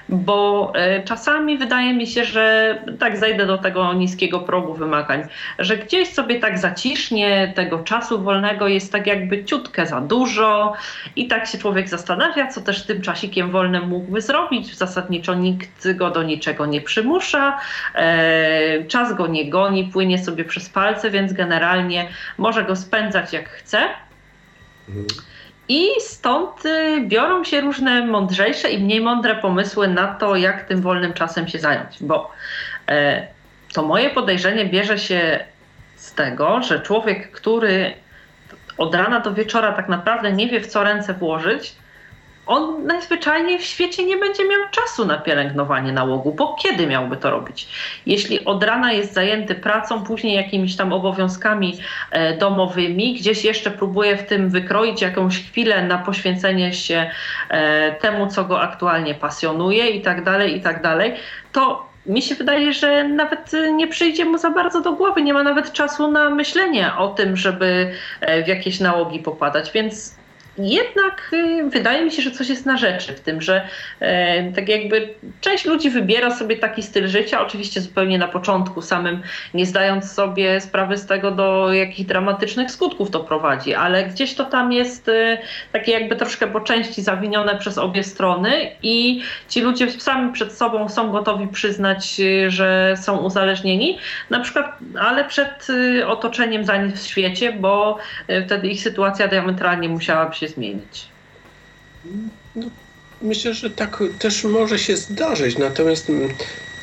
Bo e, czasami wydaje mi się, że tak zejdę do tego niskiego progu wymagań, że gdzieś sobie tak zacisznie tego czasu wolnego jest tak jakby ciutkę za dużo i tak się człowiek zastanawia, co też tym czasikiem wolnym mógłby zrobić. Zasadniczo nikt go do niczego nie przymusza, e, czas go nie goni, płynie sobie przez palce, więc generalnie może go spędzać jak chce. I stąd y, biorą się różne mądrzejsze i mniej mądre pomysły na to, jak tym wolnym czasem się zająć. Bo e, to moje podejrzenie bierze się z tego, że człowiek, który od rana do wieczora tak naprawdę nie wie, w co ręce włożyć, on najzwyczajniej w świecie nie będzie miał czasu na pielęgnowanie nałogu, bo kiedy miałby to robić? Jeśli od rana jest zajęty pracą, później jakimiś tam obowiązkami e, domowymi, gdzieś jeszcze próbuje w tym wykroić jakąś chwilę na poświęcenie się e, temu, co go aktualnie pasjonuje i tak dalej, i tak dalej, to mi się wydaje, że nawet nie przyjdzie mu za bardzo do głowy, nie ma nawet czasu na myślenie o tym, żeby e, w jakieś nałogi popadać, więc jednak y, wydaje mi się, że coś jest na rzeczy w tym, że e, tak jakby część ludzi wybiera sobie taki styl życia, oczywiście zupełnie na początku samym, nie zdając sobie sprawy z tego, do jakich dramatycznych skutków to prowadzi, ale gdzieś to tam jest e, takie jakby troszkę po części zawinione przez obie strony i ci ludzie sami przed sobą są gotowi przyznać, e, że są uzależnieni, na przykład, ale przed otoczeniem za nich w świecie, bo wtedy ich sytuacja diametralnie musiałaby się się zmienić? No, myślę, że tak też może się zdarzyć, natomiast mm,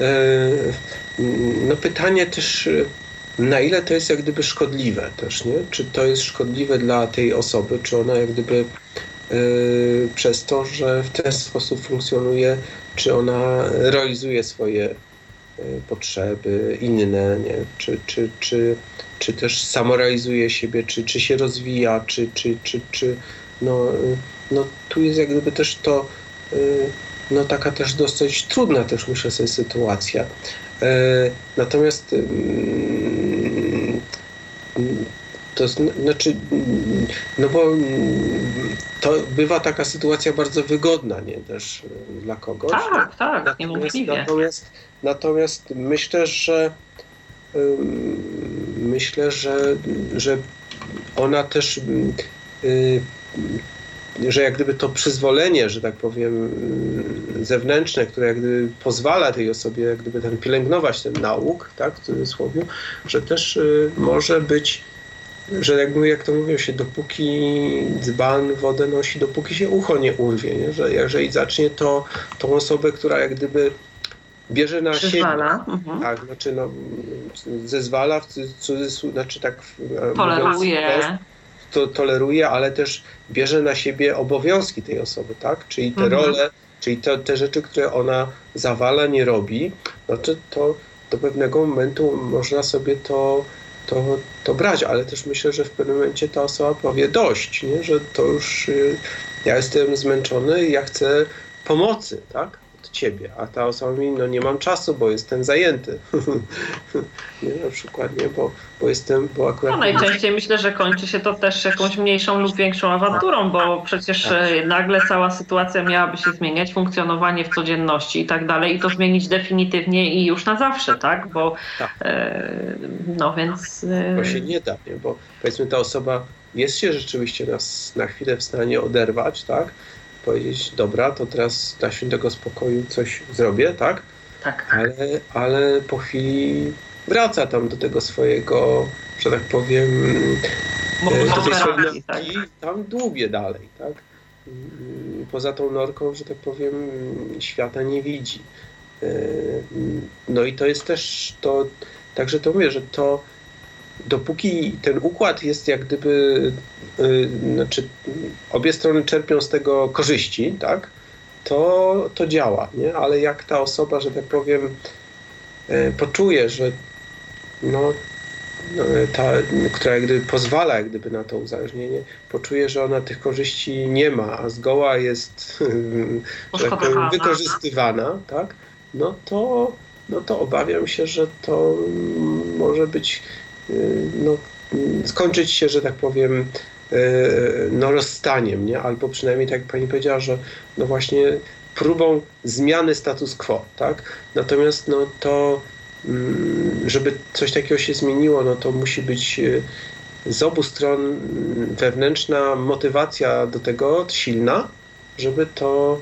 e, no pytanie też, e, na ile to jest jak gdyby szkodliwe też, nie? Czy to jest szkodliwe dla tej osoby, czy ona jak gdyby e, przez to, że w ten sposób funkcjonuje, czy ona realizuje swoje potrzeby inne, nie? Czy, czy, czy, czy też samorealizuje siebie, czy, czy się rozwija, czy, czy, czy, czy, no, no tu jest jak gdyby też to, y, no taka też dosyć trudna też myślę sobie sytuacja. E, natomiast mm, to znaczy, no bo to bywa taka sytuacja bardzo wygodna, nie też dla kogoś. Tak, tak, niewątpliwie. Natomiast, natomiast myślę, że myślę, że, że ona też y, że jak gdyby to przyzwolenie, że tak powiem, zewnętrzne, które jak gdyby pozwala tej osobie jak gdyby ten pielęgnować ten nauk, tak, w cudzysłowie, że też y, może być, że jakby, jak to mówią się, dopóki dzban wodę nosi, dopóki się ucho nie urwie, nie? że jeżeli zacznie to tą osobę, która jak gdyby bierze na Przyzwala. siebie, Mhm. tak, znaczy no, zezwala w cudzysłowie, znaczy tak Toleruje. mówiąc, to toleruje, ale też bierze na siebie obowiązki tej osoby, tak? Czyli te Mhm. role, czyli te, te rzeczy, które ona zawala, nie robi, no to, to do pewnego momentu można sobie to, to, to brać, ale też myślę, że w pewnym momencie ta osoba powie dość, nie? że to już y, ja jestem zmęczony, ja chcę pomocy, tak? Ciebie, a ta osoba mówi, no nie mam czasu, bo jestem zajęty. nie, na przykład, nie, bo, bo jestem, bo akurat... No najczęściej myślę, że kończy się to też jakąś mniejszą lub większą awanturą, bo przecież e, nagle cała sytuacja miałaby się zmieniać, funkcjonowanie w codzienności i tak dalej i to zmienić definitywnie i już na zawsze, tak? Bo Tak. e, no więc... e, To się nie da, nie? bo powiedzmy ta osoba jest się rzeczywiście na, na chwilę w stanie oderwać, tak? Powiedzieć, dobra, to teraz dla świętego spokoju coś zrobię, tak? tak. Ale, ale po chwili wraca tam do tego swojego, że tak powiem, e, do tej swojej tak. tam dłubie dalej, tak? Mm, Poza tą norką, że tak powiem, świata nie widzi. E, No i to jest też to, także to mówię, że to dopóki ten układ jest jak gdyby, y, znaczy obie strony czerpią z tego korzyści, tak? To, to działa, nie? Ale jak ta osoba, że tak powiem, e, poczuje, że no, no, ta, która jak gdyby pozwala jak gdyby na to uzależnienie, poczuje, że ona tych korzyści nie ma, a zgoła jest tak powiem, wykorzystywana, tak? No to, no to obawiam się, że to może być y, no, skończyć się, że tak powiem, y, no rozstaniem, nie? Albo przynajmniej tak jak pani powiedziała, że no właśnie próbą zmiany status quo, tak? Natomiast no to mm, żeby coś takiego się zmieniło, no to musi być y, z obu stron mm, wewnętrzna motywacja do tego silna, żeby to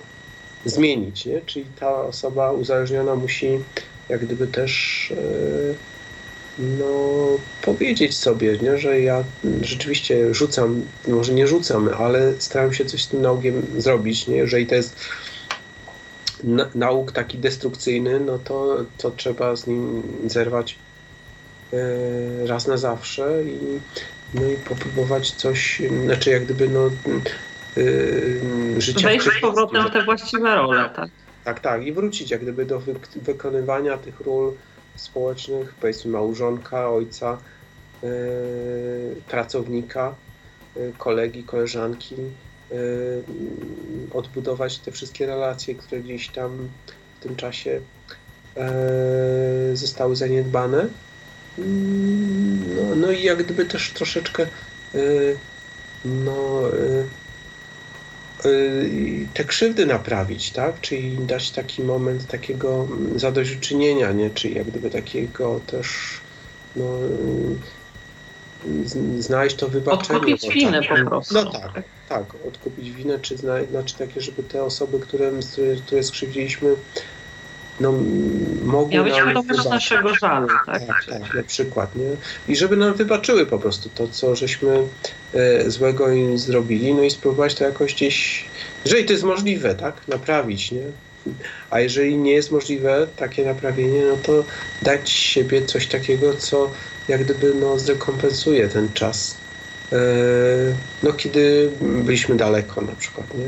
zmienić, nie? Czyli ta osoba uzależniona musi jak gdyby też e, no, powiedzieć sobie, nie? że ja rzeczywiście rzucam, może nie rzucam, ale staram się coś z tym naukiem zrobić, nie? Jeżeli to jest na, nauk taki destrukcyjny, no to, to trzeba z nim zerwać e, raz na zawsze i, no i popróbować coś, znaczy jak gdyby no, e, życia Wejść z powrotem w te właściwe role, tak. tak, tak. I wrócić jak gdyby do wy wykonywania tych ról społecznych, powiedzmy małżonka, ojca, yy, pracownika, yy, kolegi, koleżanki, yy, odbudować te wszystkie relacje, które gdzieś tam w tym czasie zostały zaniedbane. Mm, No, no i jak gdyby też troszeczkę no, te krzywdy naprawić, tak? Czyli dać taki moment takiego mm, zadośćuczynienia, nie? Czyli jak gdyby takiego też no, y, znaleźć to wybaczenie. Odkupić winę po prostu. No tak, tak, odkupić winę, czy zna, znaczy takie, żeby te osoby, które, które skrzywdziliśmy, no, mogły być nam świadomy wybaczyć. naszego żalu, tak? Tak, tak, na przykład, nie? I żeby nam wybaczyły po prostu to, co żeśmy e, złego im zrobili, no i spróbować to jakoś gdzieś, jeżeli to jest możliwe, tak, naprawić, nie? A jeżeli nie jest możliwe takie naprawienie, no to dać siebie coś takiego, co jak gdyby no, zrekompensuje ten czas, e, no kiedy byliśmy daleko na przykład, nie?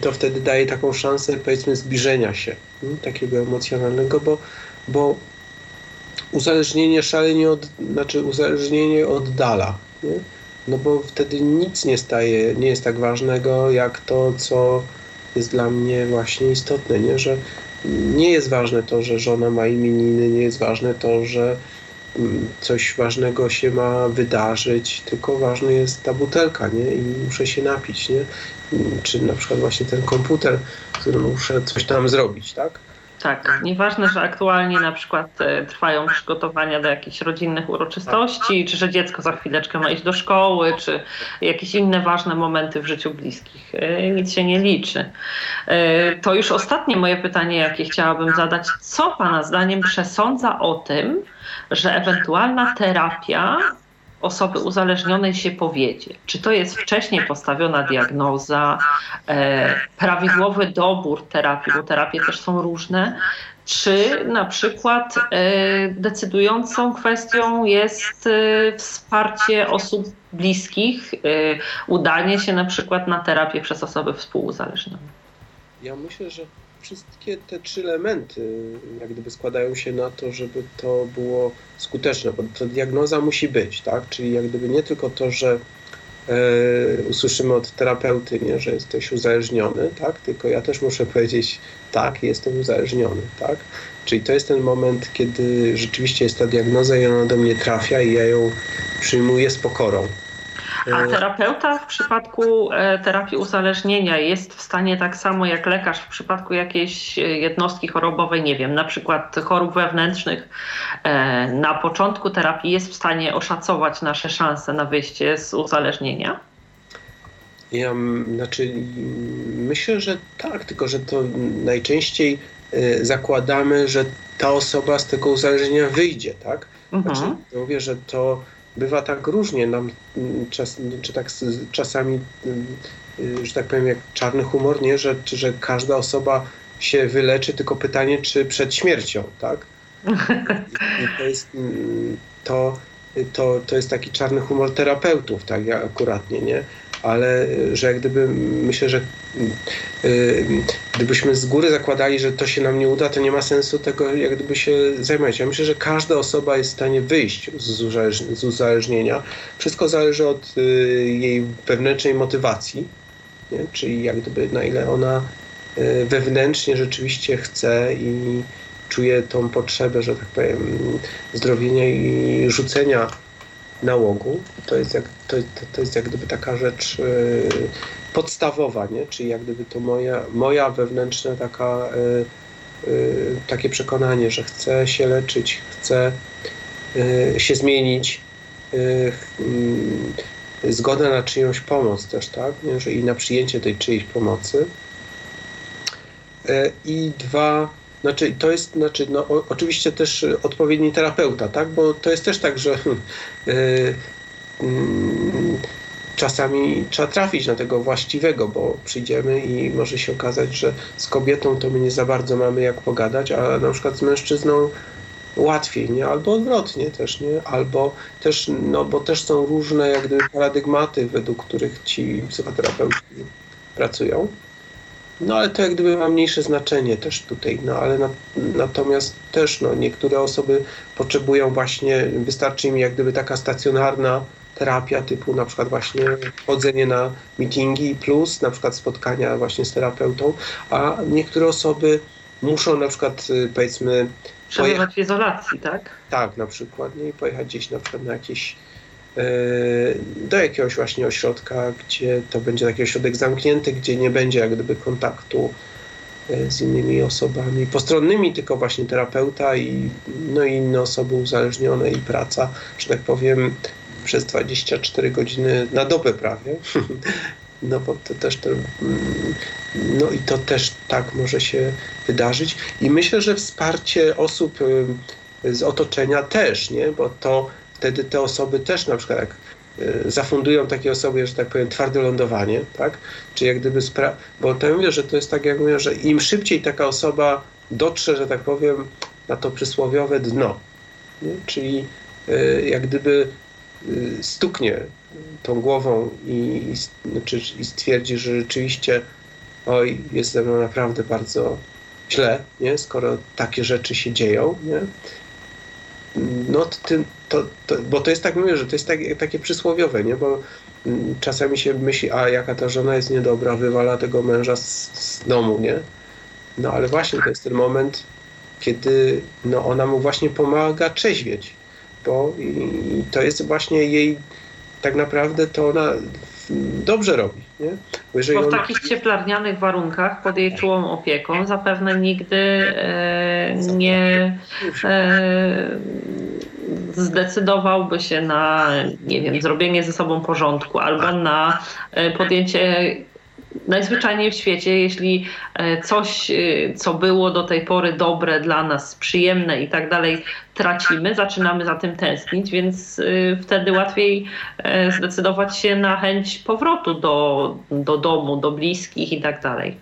To wtedy daje taką szansę, powiedzmy, zbliżenia się, nie? takiego emocjonalnego, bo, bo uzależnienie szalenie od, znaczy uzależnienie oddala, nie? no bo wtedy nic nie staje, nie jest tak ważnego jak to, co jest dla mnie właśnie istotne, nie? że nie jest ważne to, że żona ma imieniny, nie jest ważne to, że coś ważnego się ma wydarzyć, tylko ważna jest ta butelka, nie? I muszę się napić, nie? Czy na przykład właśnie ten komputer, który muszę coś tam zrobić, tak? Tak, nieważne, że aktualnie na przykład e, trwają przygotowania do jakichś rodzinnych uroczystości, czy że dziecko za chwileczkę ma iść do szkoły, czy jakieś inne ważne momenty w życiu bliskich. E, nic się nie liczy. E, to już ostatnie moje pytanie, jakie chciałabym zadać. Co Pana zdaniem przesądza o tym, że ewentualna terapia osoby uzależnionej się powiedzie. Czy to jest wcześniej postawiona diagnoza, e, prawidłowy dobór terapii, bo terapie też są różne, czy na przykład e, decydującą kwestią jest e, wsparcie osób bliskich, e, udanie się na przykład na terapię przez osoby współuzależnione? Ja myślę, że wszystkie te trzy elementy jak gdyby składają się na to, żeby to było skuteczne, bo ta diagnoza musi być, tak? Czyli jak gdyby nie tylko to, że e, usłyszymy od terapeuty, nie, że jesteś uzależniony, tak? Tylko ja też muszę powiedzieć, tak, jestem uzależniony, tak? Czyli to jest ten moment, kiedy rzeczywiście jest ta diagnoza i ona do mnie trafia i ja ją przyjmuję z pokorą. A e, terapeuta w przypadku e, terapii uzależnienia jest w stanie tak samo jak lekarz w przypadku jakiejś e, jednostki chorobowej, nie wiem, na przykład chorób wewnętrznych, na początku terapii jest w stanie oszacować nasze szanse na wyjście z uzależnienia? Ja, znaczy, myślę, że tak, tylko że to najczęściej zakładamy, że ta osoba z tego uzależnienia wyjdzie, tak? Znaczy, mhm. mówię, że to bywa tak różnie nam, mm, czas, czy tak czasami, mm, y, że tak powiem, jak czarny humor, nie? Że, że każda osoba się wyleczy, tylko pytanie, czy przed śmiercią, tak? I to jest mm, to, to, to jest taki czarny humor terapeutów, tak, akuratnie, nie? Ale że jak gdyby myślę, że y, gdybyśmy z góry zakładali, że to się nam nie uda, to nie ma sensu tego jak gdyby się zajmować. Ja myślę, że każda osoba jest w stanie wyjść z, uzależnienia. Wszystko zależy od y, jej wewnętrznej motywacji, nie? czyli jak gdyby na ile ona wewnętrznie rzeczywiście chce i czuje tą potrzebę, że tak powiem, zdrowienia i rzucenia nałogu. To jest jak, to, to jest jak gdyby taka rzecz y, podstawowa, nie? czyli jak gdyby to moja, moja wewnętrzna taka, y, y, takie przekonanie, że chcę się leczyć, chcę się zmienić, mm, zgoda na czyjąś pomoc też, tak? Nie? I na przyjęcie tej czyjejś pomocy. I dwa, znaczy, to jest, znaczy, no, o, oczywiście też odpowiedni terapeuta, tak? Bo to jest też tak, że yy, yy, czasami trzeba trafić na tego właściwego, bo przyjdziemy i może się okazać, że z kobietą to my nie za bardzo mamy jak pogadać, a na przykład z mężczyzną łatwiej, nie? Albo odwrotnie też, nie? Albo też, no bo też są różne jak gdyby paradygmaty, według których ci psychoterapeuci pracują. No ale to jak gdyby ma mniejsze znaczenie też tutaj, no ale na, natomiast też no, niektóre osoby potrzebują właśnie, wystarczy im jak gdyby taka stacjonarna terapia typu na przykład właśnie chodzenie na meetingi plus na przykład spotkania właśnie z terapeutą, a niektóre osoby muszą na przykład y, powiedzmy przebywać w izolacji, tak? Tak, na przykład, nie? I pojechać gdzieś na przykład na jakieś do jakiegoś właśnie ośrodka, gdzie to będzie taki ośrodek zamknięty, gdzie nie będzie jak gdyby kontaktu e, z innymi osobami postronnymi, tylko właśnie terapeuta i, no i inne osoby uzależnione i praca, że tak powiem, przez 24 godziny na dobę prawie. No bo to też to, mm, no i to też tak może się wydarzyć. I myślę, że wsparcie osób y, z otoczenia też, nie? Bo to wtedy te osoby też na przykład jak e, zafundują takiej osobie, że tak powiem, twarde lądowanie, tak? Czy jak gdyby spra- bo to mówię, że to jest tak, jak mówię, że im szybciej taka osoba dotrze, że tak powiem, na to przysłowiowe dno, nie? czyli y, jak gdyby y, stuknie tą głową i, i, znaczy, i stwierdzi, że rzeczywiście oj, jest ze mną naprawdę bardzo źle, nie? skoro takie rzeczy się dzieją, nie? No tym, to, to, bo to jest tak, mówię, że to jest tak, takie przysłowiowe, nie? Bo mm, czasami się myśli, a jaka ta żona jest niedobra, wywala tego męża z, z domu, nie? No ale właśnie to jest ten moment, kiedy no, ona mu właśnie pomaga trzeźwieć, bo i to jest właśnie jej tak naprawdę to ona dobrze robi. Nie? Bo, Bo w on... takich cieplarnianych warunkach pod jej czułą opieką zapewne nigdy e, nie e, zdecydowałby się na, nie wiem, zrobienie ze sobą porządku albo na e, podjęcie najzwyczajniej w świecie, jeśli e, coś, e, co było do tej pory dobre dla nas, przyjemne i tak dalej, tracimy, zaczynamy za tym tęsknić, więc e, wtedy łatwiej zdecydować się na chęć powrotu do, do domu, do bliskich i tak dalej.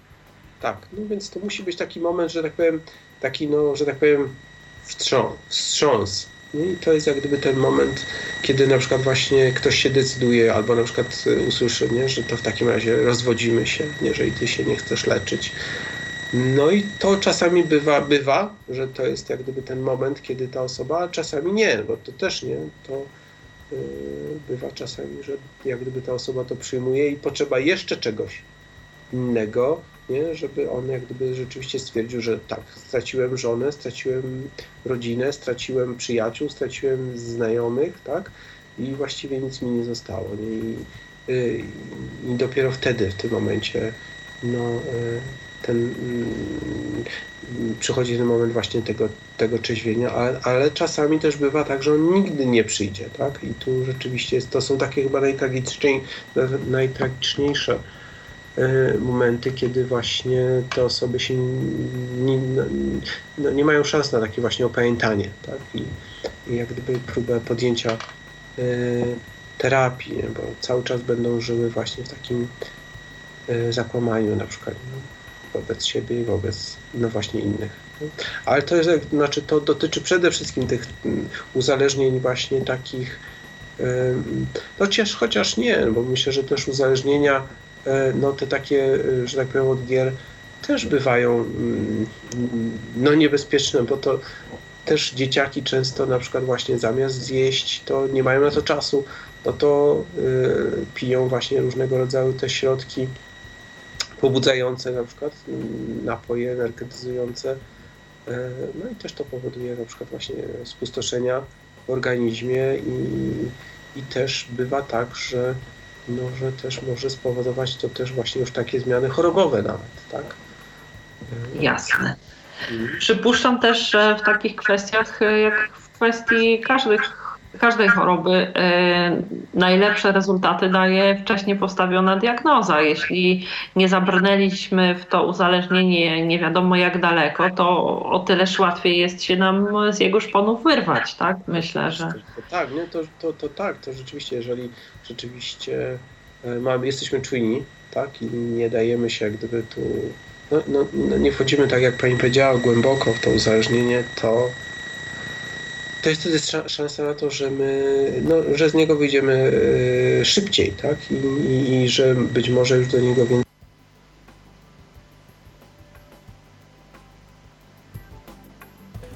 Tak, no więc to musi być taki moment, że tak powiem, taki, no, że tak powiem, wstrząs, wstrząs i to jest jak gdyby ten moment, kiedy na przykład właśnie ktoś się decyduje, albo na przykład y, usłyszy, nie, że to w takim razie rozwodzimy się, jeżeli ty się nie chcesz leczyć. No i to czasami bywa, bywa, że to jest jak gdyby ten moment, kiedy ta osoba, a czasami nie, bo to też nie, to yy, bywa czasami, że jak gdyby ta osoba to przyjmuje i potrzeba jeszcze czegoś innego, nie? żeby on jak gdyby rzeczywiście stwierdził, że tak, straciłem żonę, straciłem rodzinę, straciłem przyjaciół, straciłem znajomych, tak? I właściwie nic mi nie zostało. Nie? I, y, I, dopiero wtedy, w tym momencie, no, y, ten, mm, przychodzi ten moment właśnie tego, tego trzeźwienia, ale, ale, czasami też bywa tak, że on nigdy nie przyjdzie, tak? I tu rzeczywiście jest, to są takie chyba najtragiczniejsze E, momenty, kiedy właśnie te osoby się nie, no, nie mają szans na takie właśnie opamiętanie, tak? I, i jak gdyby próbę podjęcia y, terapii, bo cały czas będą żyły właśnie w takim y, zakłamaniu na przykład no, wobec siebie i wobec no właśnie innych. No. Ale to jest, znaczy to dotyczy przede wszystkim tych uzależnień właśnie takich no chociaż, nie, bo myślę, że też uzależnienia E, no te takie, e, że tak powiem, od gier też bywają mm, no niebezpieczne, bo to też dzieciaki często na przykład właśnie zamiast zjeść, to nie mają na to czasu, no to y, piją właśnie różnego rodzaju te środki pobudzające na przykład, mm, napoje energetyzujące. No i też to powoduje na przykład właśnie spustoszenia w organizmie i, i też bywa tak, że może też może spowodować to też właśnie już takie zmiany chorobowe nawet, tak? Jasne. Przypuszczam też, że w takich kwestiach, jak w kwestii każdych każdej choroby y, najlepsze rezultaty daje wcześniej postawiona diagnoza. Jeśli nie zabrnęliśmy w to uzależnienie nie wiadomo jak daleko, to o tyleż łatwiej jest się nam z jego szponów wyrwać, tak? Myślę, że... Tak, nie, to, to, to tak, to rzeczywiście, jeżeli rzeczywiście e, mamy, jesteśmy czujni, tak, i nie dajemy się jak gdyby tu, no, no, no nie wchodzimy tak jak pani powiedziała głęboko w to uzależnienie, to to jest wtedy szansa na to, że my, no, że z niego wyjdziemy e, szybciej, tak? I, i, i że być może już do niego więcej.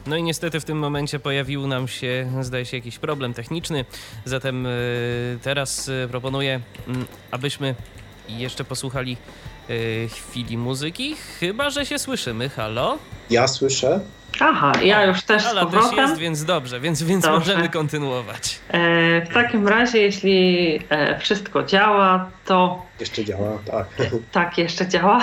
No i niestety w tym momencie pojawił nam się, zdaje się, jakiś problem techniczny. Zatem e, teraz e, proponuję, mm, abyśmy jeszcze posłuchali chwili muzyki. Chyba, że się słyszymy. Halo? Ja słyszę. Aha, ja już też Ala z powrotem. też jest, więc dobrze, więc, więc dobrze. możemy kontynuować. E, w takim razie, jeśli e, wszystko działa, to... Jeszcze działa, tak. Tak, jeszcze działa.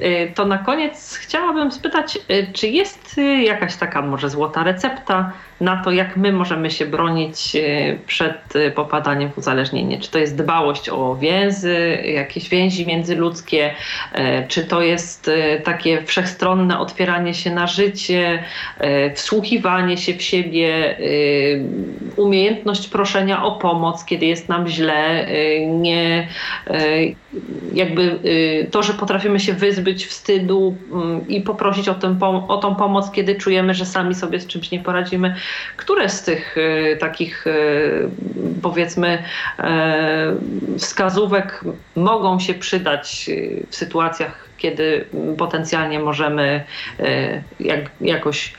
E, to na koniec chciałabym spytać, e, czy jest e, jakaś taka może złota recepta na to, jak my możemy się bronić przed popadaniem w uzależnienie? Czy to jest dbałość o więzy, jakieś więzi międzyludzkie, czy to jest takie wszechstronne otwieranie się na życie, wsłuchiwanie się w siebie, umiejętność proszenia o pomoc, kiedy jest nam źle, nie jakby to, że potrafimy się wyzbyć wstydu mm, i poprosić o, tę, o tą pomoc, kiedy czujemy, że sami sobie z czymś nie poradzimy. Które z tych takich powiedzmy wskazówek mogą się przydać w sytuacjach, kiedy potencjalnie możemy jak, jakoś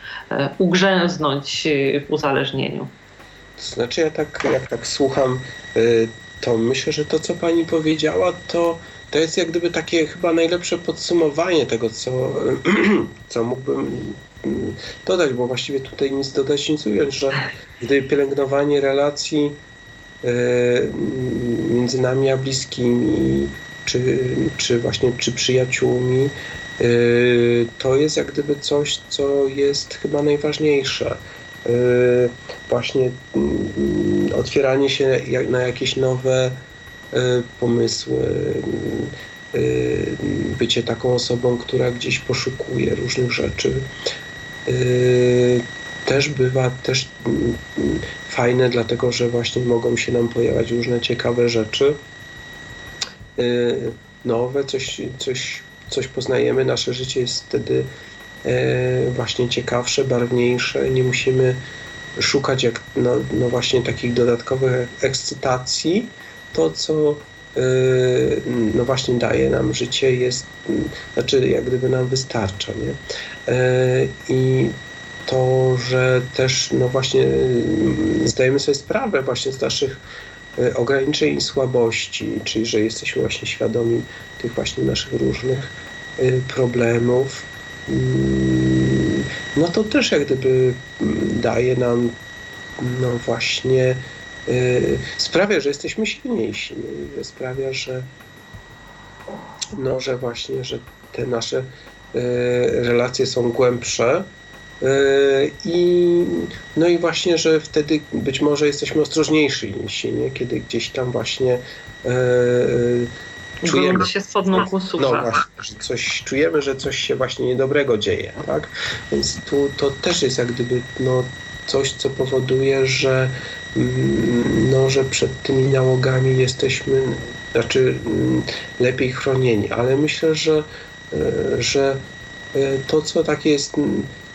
ugrzęznąć w uzależnieniu? Znaczy ja tak, jak tak słucham to myślę, że to, co pani powiedziała, to, to jest jak gdyby takie chyba najlepsze podsumowanie tego, co, co mógłbym dodać, bo właściwie tutaj nic dodać, nic ująć, że gdy pielęgnowanie relacji między nami a bliskimi, czy, czy właśnie czy przyjaciółmi, to jest jak gdyby coś, co jest chyba najważniejsze. Właśnie mm, otwieranie się na jakieś nowe pomysły, bycie taką osobą, która gdzieś poszukuje różnych rzeczy też bywa też mm, fajne, dlatego że właśnie mogą się nam pojawiać różne ciekawe rzeczy, y, nowe, coś, coś, coś poznajemy, nasze życie jest wtedy e, właśnie ciekawsze, barwniejsze, nie musimy szukać jak, no, no właśnie takich dodatkowych ekscytacji. To, co e, no właśnie daje nam życie jest, znaczy jak gdyby nam wystarcza, nie? I to, że też no właśnie zdajemy sobie sprawę właśnie z naszych ograniczeń i słabości, czyli że jesteśmy właśnie świadomi tych właśnie naszych różnych e, problemów, mm, no to też jak gdyby mm, daje nam no właśnie e, sprawia, że jesteśmy silniejsi, że sprawia, że no, że właśnie, że te nasze relacje są głębsze, I, no i właśnie, że wtedy być może jesteśmy ostrożniejsi niż nie? kiedy gdzieś tam właśnie e, e czujemy się spodną No właśnie, że coś czujemy, że coś się właśnie niedobrego dzieje, tak? Więc tu to też jest jak gdyby no, coś, co powoduje, że mm, no, że przed tymi nałogami jesteśmy znaczy mm, lepiej chronieni, ale myślę, że, e, że to, co takie jest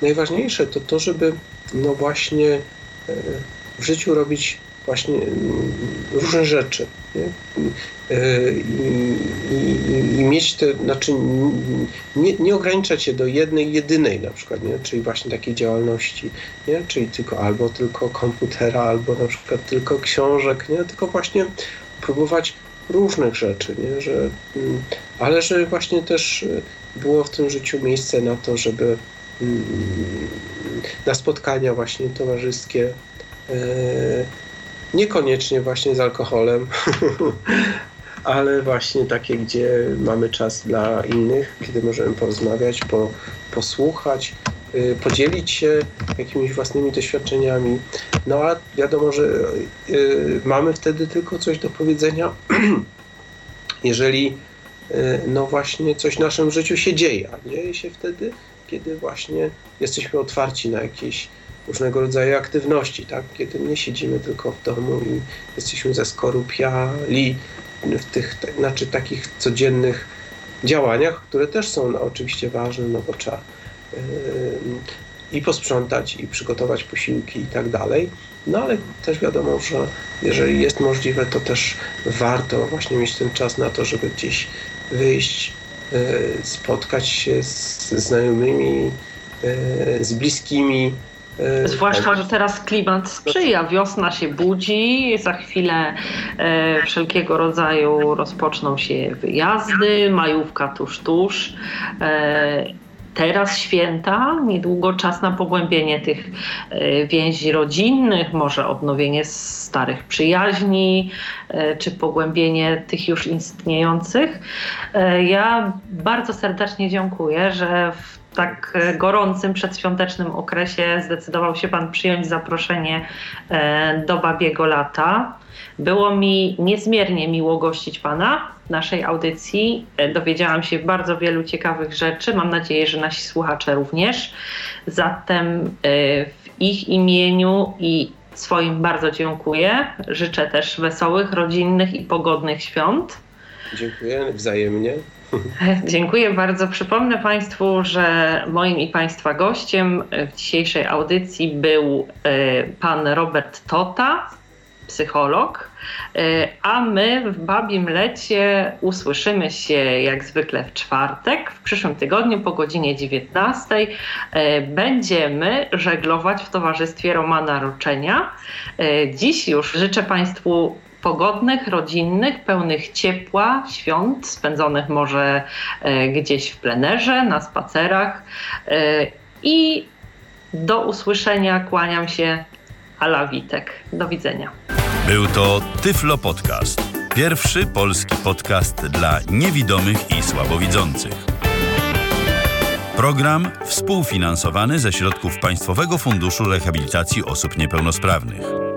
najważniejsze to to, żeby no właśnie e, w życiu robić właśnie mm, różne rzeczy. E, I, i, I, mieć te, znaczy nie, nie, ograniczać się do jednej, jedynej na przykład, nie? czyli właśnie takiej działalności, nie? czyli tylko albo tylko komputera, albo na przykład tylko książek, nie? tylko właśnie próbować różnych rzeczy, nie? Że, mm, ale że właśnie też było w tym życiu miejsce na to, żeby na spotkania właśnie towarzyskie. E, niekoniecznie właśnie z alkoholem, ale właśnie takie, gdzie mamy czas dla innych, kiedy możemy porozmawiać, po, posłuchać, e, podzielić się jakimiś własnymi doświadczeniami. No a wiadomo, że e, mamy wtedy tylko coś do powiedzenia, jeżeli no właśnie coś w naszym życiu się dzieje, a dzieje się wtedy, kiedy właśnie jesteśmy otwarci na jakieś różnego rodzaju aktywności, tak? kiedy nie siedzimy tylko w domu i jesteśmy zaskorupiali w tych znaczy, takich codziennych działaniach, które też są no, oczywiście ważne, no bo trzeba yy, i posprzątać, i przygotować posiłki i tak dalej. No ale też wiadomo, że jeżeli jest możliwe, to też warto właśnie mieć ten czas na to, żeby gdzieś wyjść, spotkać się z znajomymi, e, z bliskimi. E, Zwłaszcza, że teraz klimat sprzyja, wiosna się budzi, za chwilę e, wszelkiego rodzaju rozpoczną się wyjazdy, majówka tuż, tuż. E, teraz święta, niedługo czas na pogłębienie tych e, więzi rodzinnych, może odnowienie starych przyjaźni, e, czy pogłębienie tych już istniejących. E, ja bardzo serdecznie dziękuję, że w tak gorącym przedświątecznym okresie zdecydował się Pan przyjąć zaproszenie do Babiego Lata. Było mi niezmiernie miło gościć Pana w naszej audycji. E, dowiedziałam się bardzo wielu ciekawych rzeczy. Mam nadzieję, że nasi słuchacze również. Zatem e, w ich imieniu i swoim bardzo dziękuję. Życzę też wesołych, rodzinnych i pogodnych świąt. Dziękuję wzajemnie. E, dziękuję bardzo. Przypomnę Państwu, że moim i Państwa gościem w dzisiejszej audycji był pan Robert Tota, psycholog, e, a my w Babim Lecie usłyszymy się jak zwykle w czwartek, w przyszłym tygodniu po godzinie 19. E, będziemy żeglować w towarzystwie Romana Roczenia. E, dziś już życzę Państwu pogodnych, rodzinnych, pełnych ciepła świąt, spędzonych może gdzieś w plenerze, na spacerach. I do usłyszenia, kłaniam się Ala Witek. Do widzenia. Był to Tyflo Podcast. Pierwszy polski podcast dla niewidomych i słabowidzących. Program współfinansowany ze środków Państwowego Funduszu Rehabilitacji Osób Niepełnosprawnych.